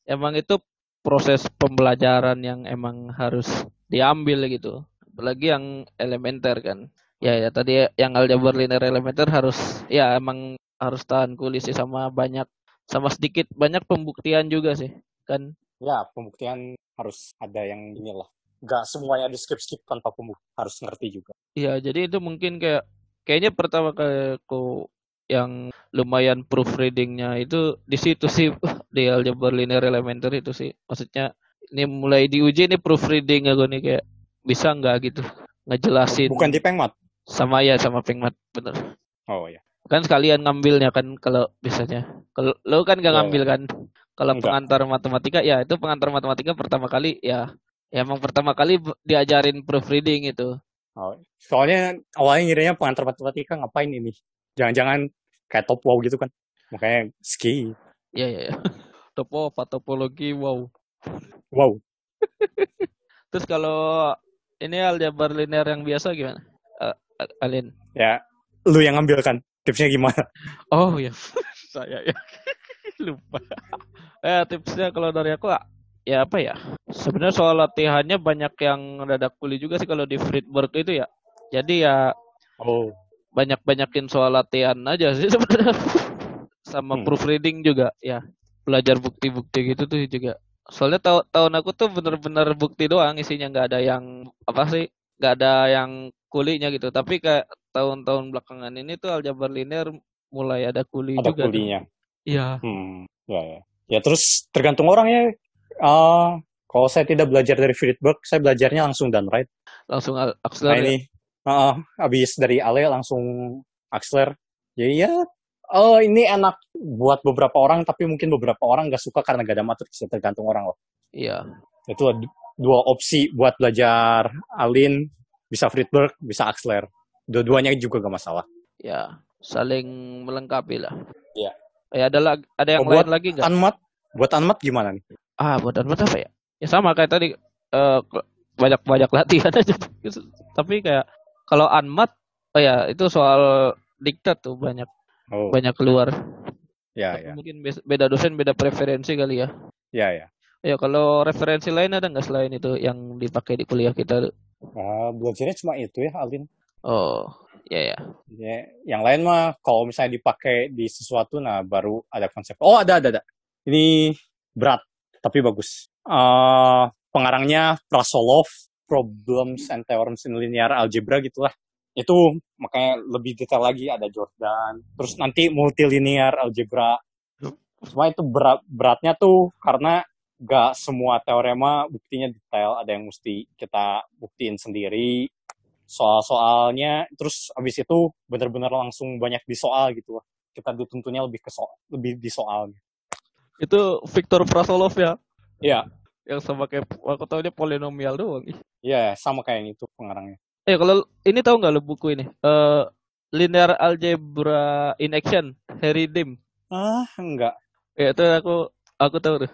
emang itu proses pembelajaran yang emang harus diambil gitu apalagi yang elementer kan. Ya ya tadi yang aljabar linear elementer harus ya emang harus tahan kulis sih sama banyak sama sedikit banyak pembuktian juga sih kan. Ya pembuktian harus ada yang inilah. Nggak semuanya deskripsi tanpa pembuktian harus ngerti juga. Iya jadi itu mungkin kayak kayaknya pertama kali aku yang lumayan proofreadingnya itu di situ sih di algebra linear elementer itu sih. Maksudnya ini mulai diuji ini proofreading aku nih kayak bisa nggak gitu? Ngejelasin bukan di pengmat? Sama ya sama pengmat bener. Oh ya kan sekalian ngambilnya kan kalau biasanya. Kalau lo kan nggak iya. ngambil kan? Kalau pengantar matematika ya itu pengantar matematika pertama kali ya, ya emang pertama kali diajarin proofreading itu. Oh soalnya awalnya ngiranya pengantar matematika ngapain ini? Jangan-jangan kayak top wow gitu kan? Makanya ski iya iya ya. topo topologi? Wow. Wow. Terus kalau ini aljabar linear yang biasa gimana? Uh, Alin. Ya lu yang ngambil kan? Tipsnya gimana? Oh ya saya ya. Lupa. Eh tipsnya kalau dari aku ya apa ya? Sebenarnya soal latihannya banyak yang dadak kuli juga sih kalau di Friedberg itu ya. Jadi ya oh. banyak-banyakin soal latihan aja sih sebenarnya. Sama hmm. proofreading juga ya. Belajar bukti-bukti gitu tuh juga soalnya tahu tahun aku tuh bener-bener bukti doang isinya nggak ada yang apa sih nggak ada yang kulinya gitu. Tapi kayak tahun-tahun belakangan ini tuh aljabar linear mulai ada kuli ada juga kulinya iya. Hmm, ya ya. Ya terus tergantung orang ya. Uh, kalau saya tidak belajar dari Friedberg saya belajarnya langsung dan right? Langsung Axler nah, ya? ini uh, habis dari Ale langsung Axler. Jadi ya oh ini enak buat beberapa orang tapi mungkin beberapa orang gak suka karena gak ada matriks ya tergantung orang loh. Iya. Itu dua opsi buat belajar Alin bisa Friedberg bisa Axler. Dua-duanya juga gak masalah. Ya saling melengkapi lah. Iya. Ya ada ada yang oh, lain lagi nggak? Anmat? Buat Anmat gimana nih? Ah buat Anmat apa ya? Ya sama kayak tadi uh, banyak banyak latihan aja. Tapi kayak kalau anmat oh ya itu soal diktat tuh banyak oh. banyak keluar. Ya, ya. mungkin beda dosen beda preferensi kali ya. Ya ya. Ya kalau referensi lain ada nggak selain itu yang dipakai di kuliah kita? Uh, belajarnya cuma itu ya Alvin. Oh ya ya. Ya yang lain mah kalau misalnya dipakai di sesuatu nah baru ada konsep. Oh ada ada ada. Ini berat tapi bagus. Uh, pengarangnya Prasolov Problems and Theorems in Linear Algebra gitulah. Itu makanya lebih detail lagi ada Jordan. Terus nanti multilinear algebra. Cuma itu berat, beratnya tuh karena gak semua teorema buktinya detail. Ada yang mesti kita buktiin sendiri. Soal-soalnya, terus abis itu bener-bener langsung banyak di soal gitu. Kita dituntutnya lebih ke soal, lebih di soal. Itu Victor Prasolov ya? Iya yang sama kayak aku tahu dia polinomial doang. Iya, sama kayak yang itu pengarangnya. Eh kalau ini tahu nggak lo buku ini? Uh, Linear Algebra in Action, Harry Dim. Ah, enggak. Ya itu aku aku tahu tuh.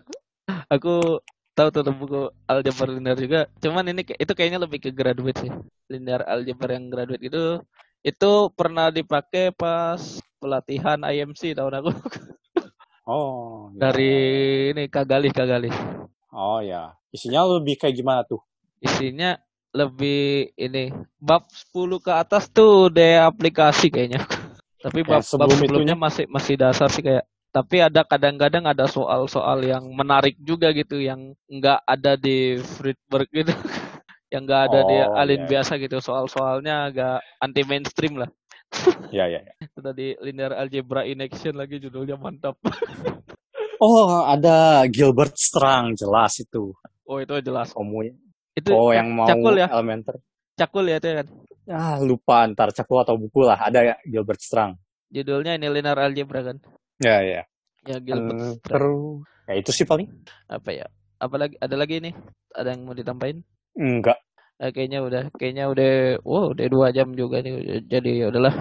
Aku tahu tuh buku algebra linear juga. Cuman ini itu kayaknya lebih ke graduate sih. Linear algebra yang graduate itu itu pernah dipakai pas pelatihan IMC tahun aku. Oh. Dari ya. ini Kagali Kagali. Oh ya, isinya lebih kayak gimana tuh? Isinya lebih ini bab 10 ke atas tuh deh aplikasi kayaknya. Tapi bab, sebelum bab sebelumnya itunya? masih masih dasar sih kayak tapi ada kadang-kadang ada soal-soal yang menarik juga gitu yang nggak ada di Friedberg gitu yang nggak ada oh, di Alin iya. biasa gitu soal-soalnya agak anti mainstream lah ya ya, ya. tadi linear algebra in action lagi judulnya mantap Oh, ada Gilbert Strang, jelas itu. Oh, itu jelas. Komu. Itu oh, yang mau cakul ya? Elementer. Cakul ya itu kan? Ah, lupa ntar cakul atau buku lah. Ada ya Gilbert Strang. Judulnya ini linear algebra kan? Ya, ya. Ya Gilbert hmm, Strang. Terus, ya itu sih paling. Apa ya? Apa lagi? Ada lagi ini? Ada yang mau ditambahin? Enggak. Nah, kayaknya udah, kayaknya udah, wow, udah dua jam juga nih. Jadi ya udahlah.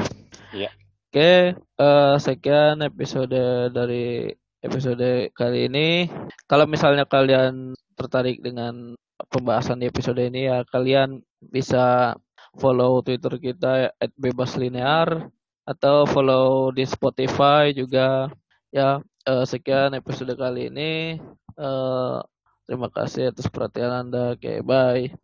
Iya. Oke, uh, sekian episode dari episode kali ini. Kalau misalnya kalian tertarik dengan pembahasan di episode ini ya. Kalian bisa follow Twitter kita @bebaslinear atau follow di Spotify juga. Ya uh, sekian episode kali ini. Uh, terima kasih atas perhatian Anda. Oke okay, bye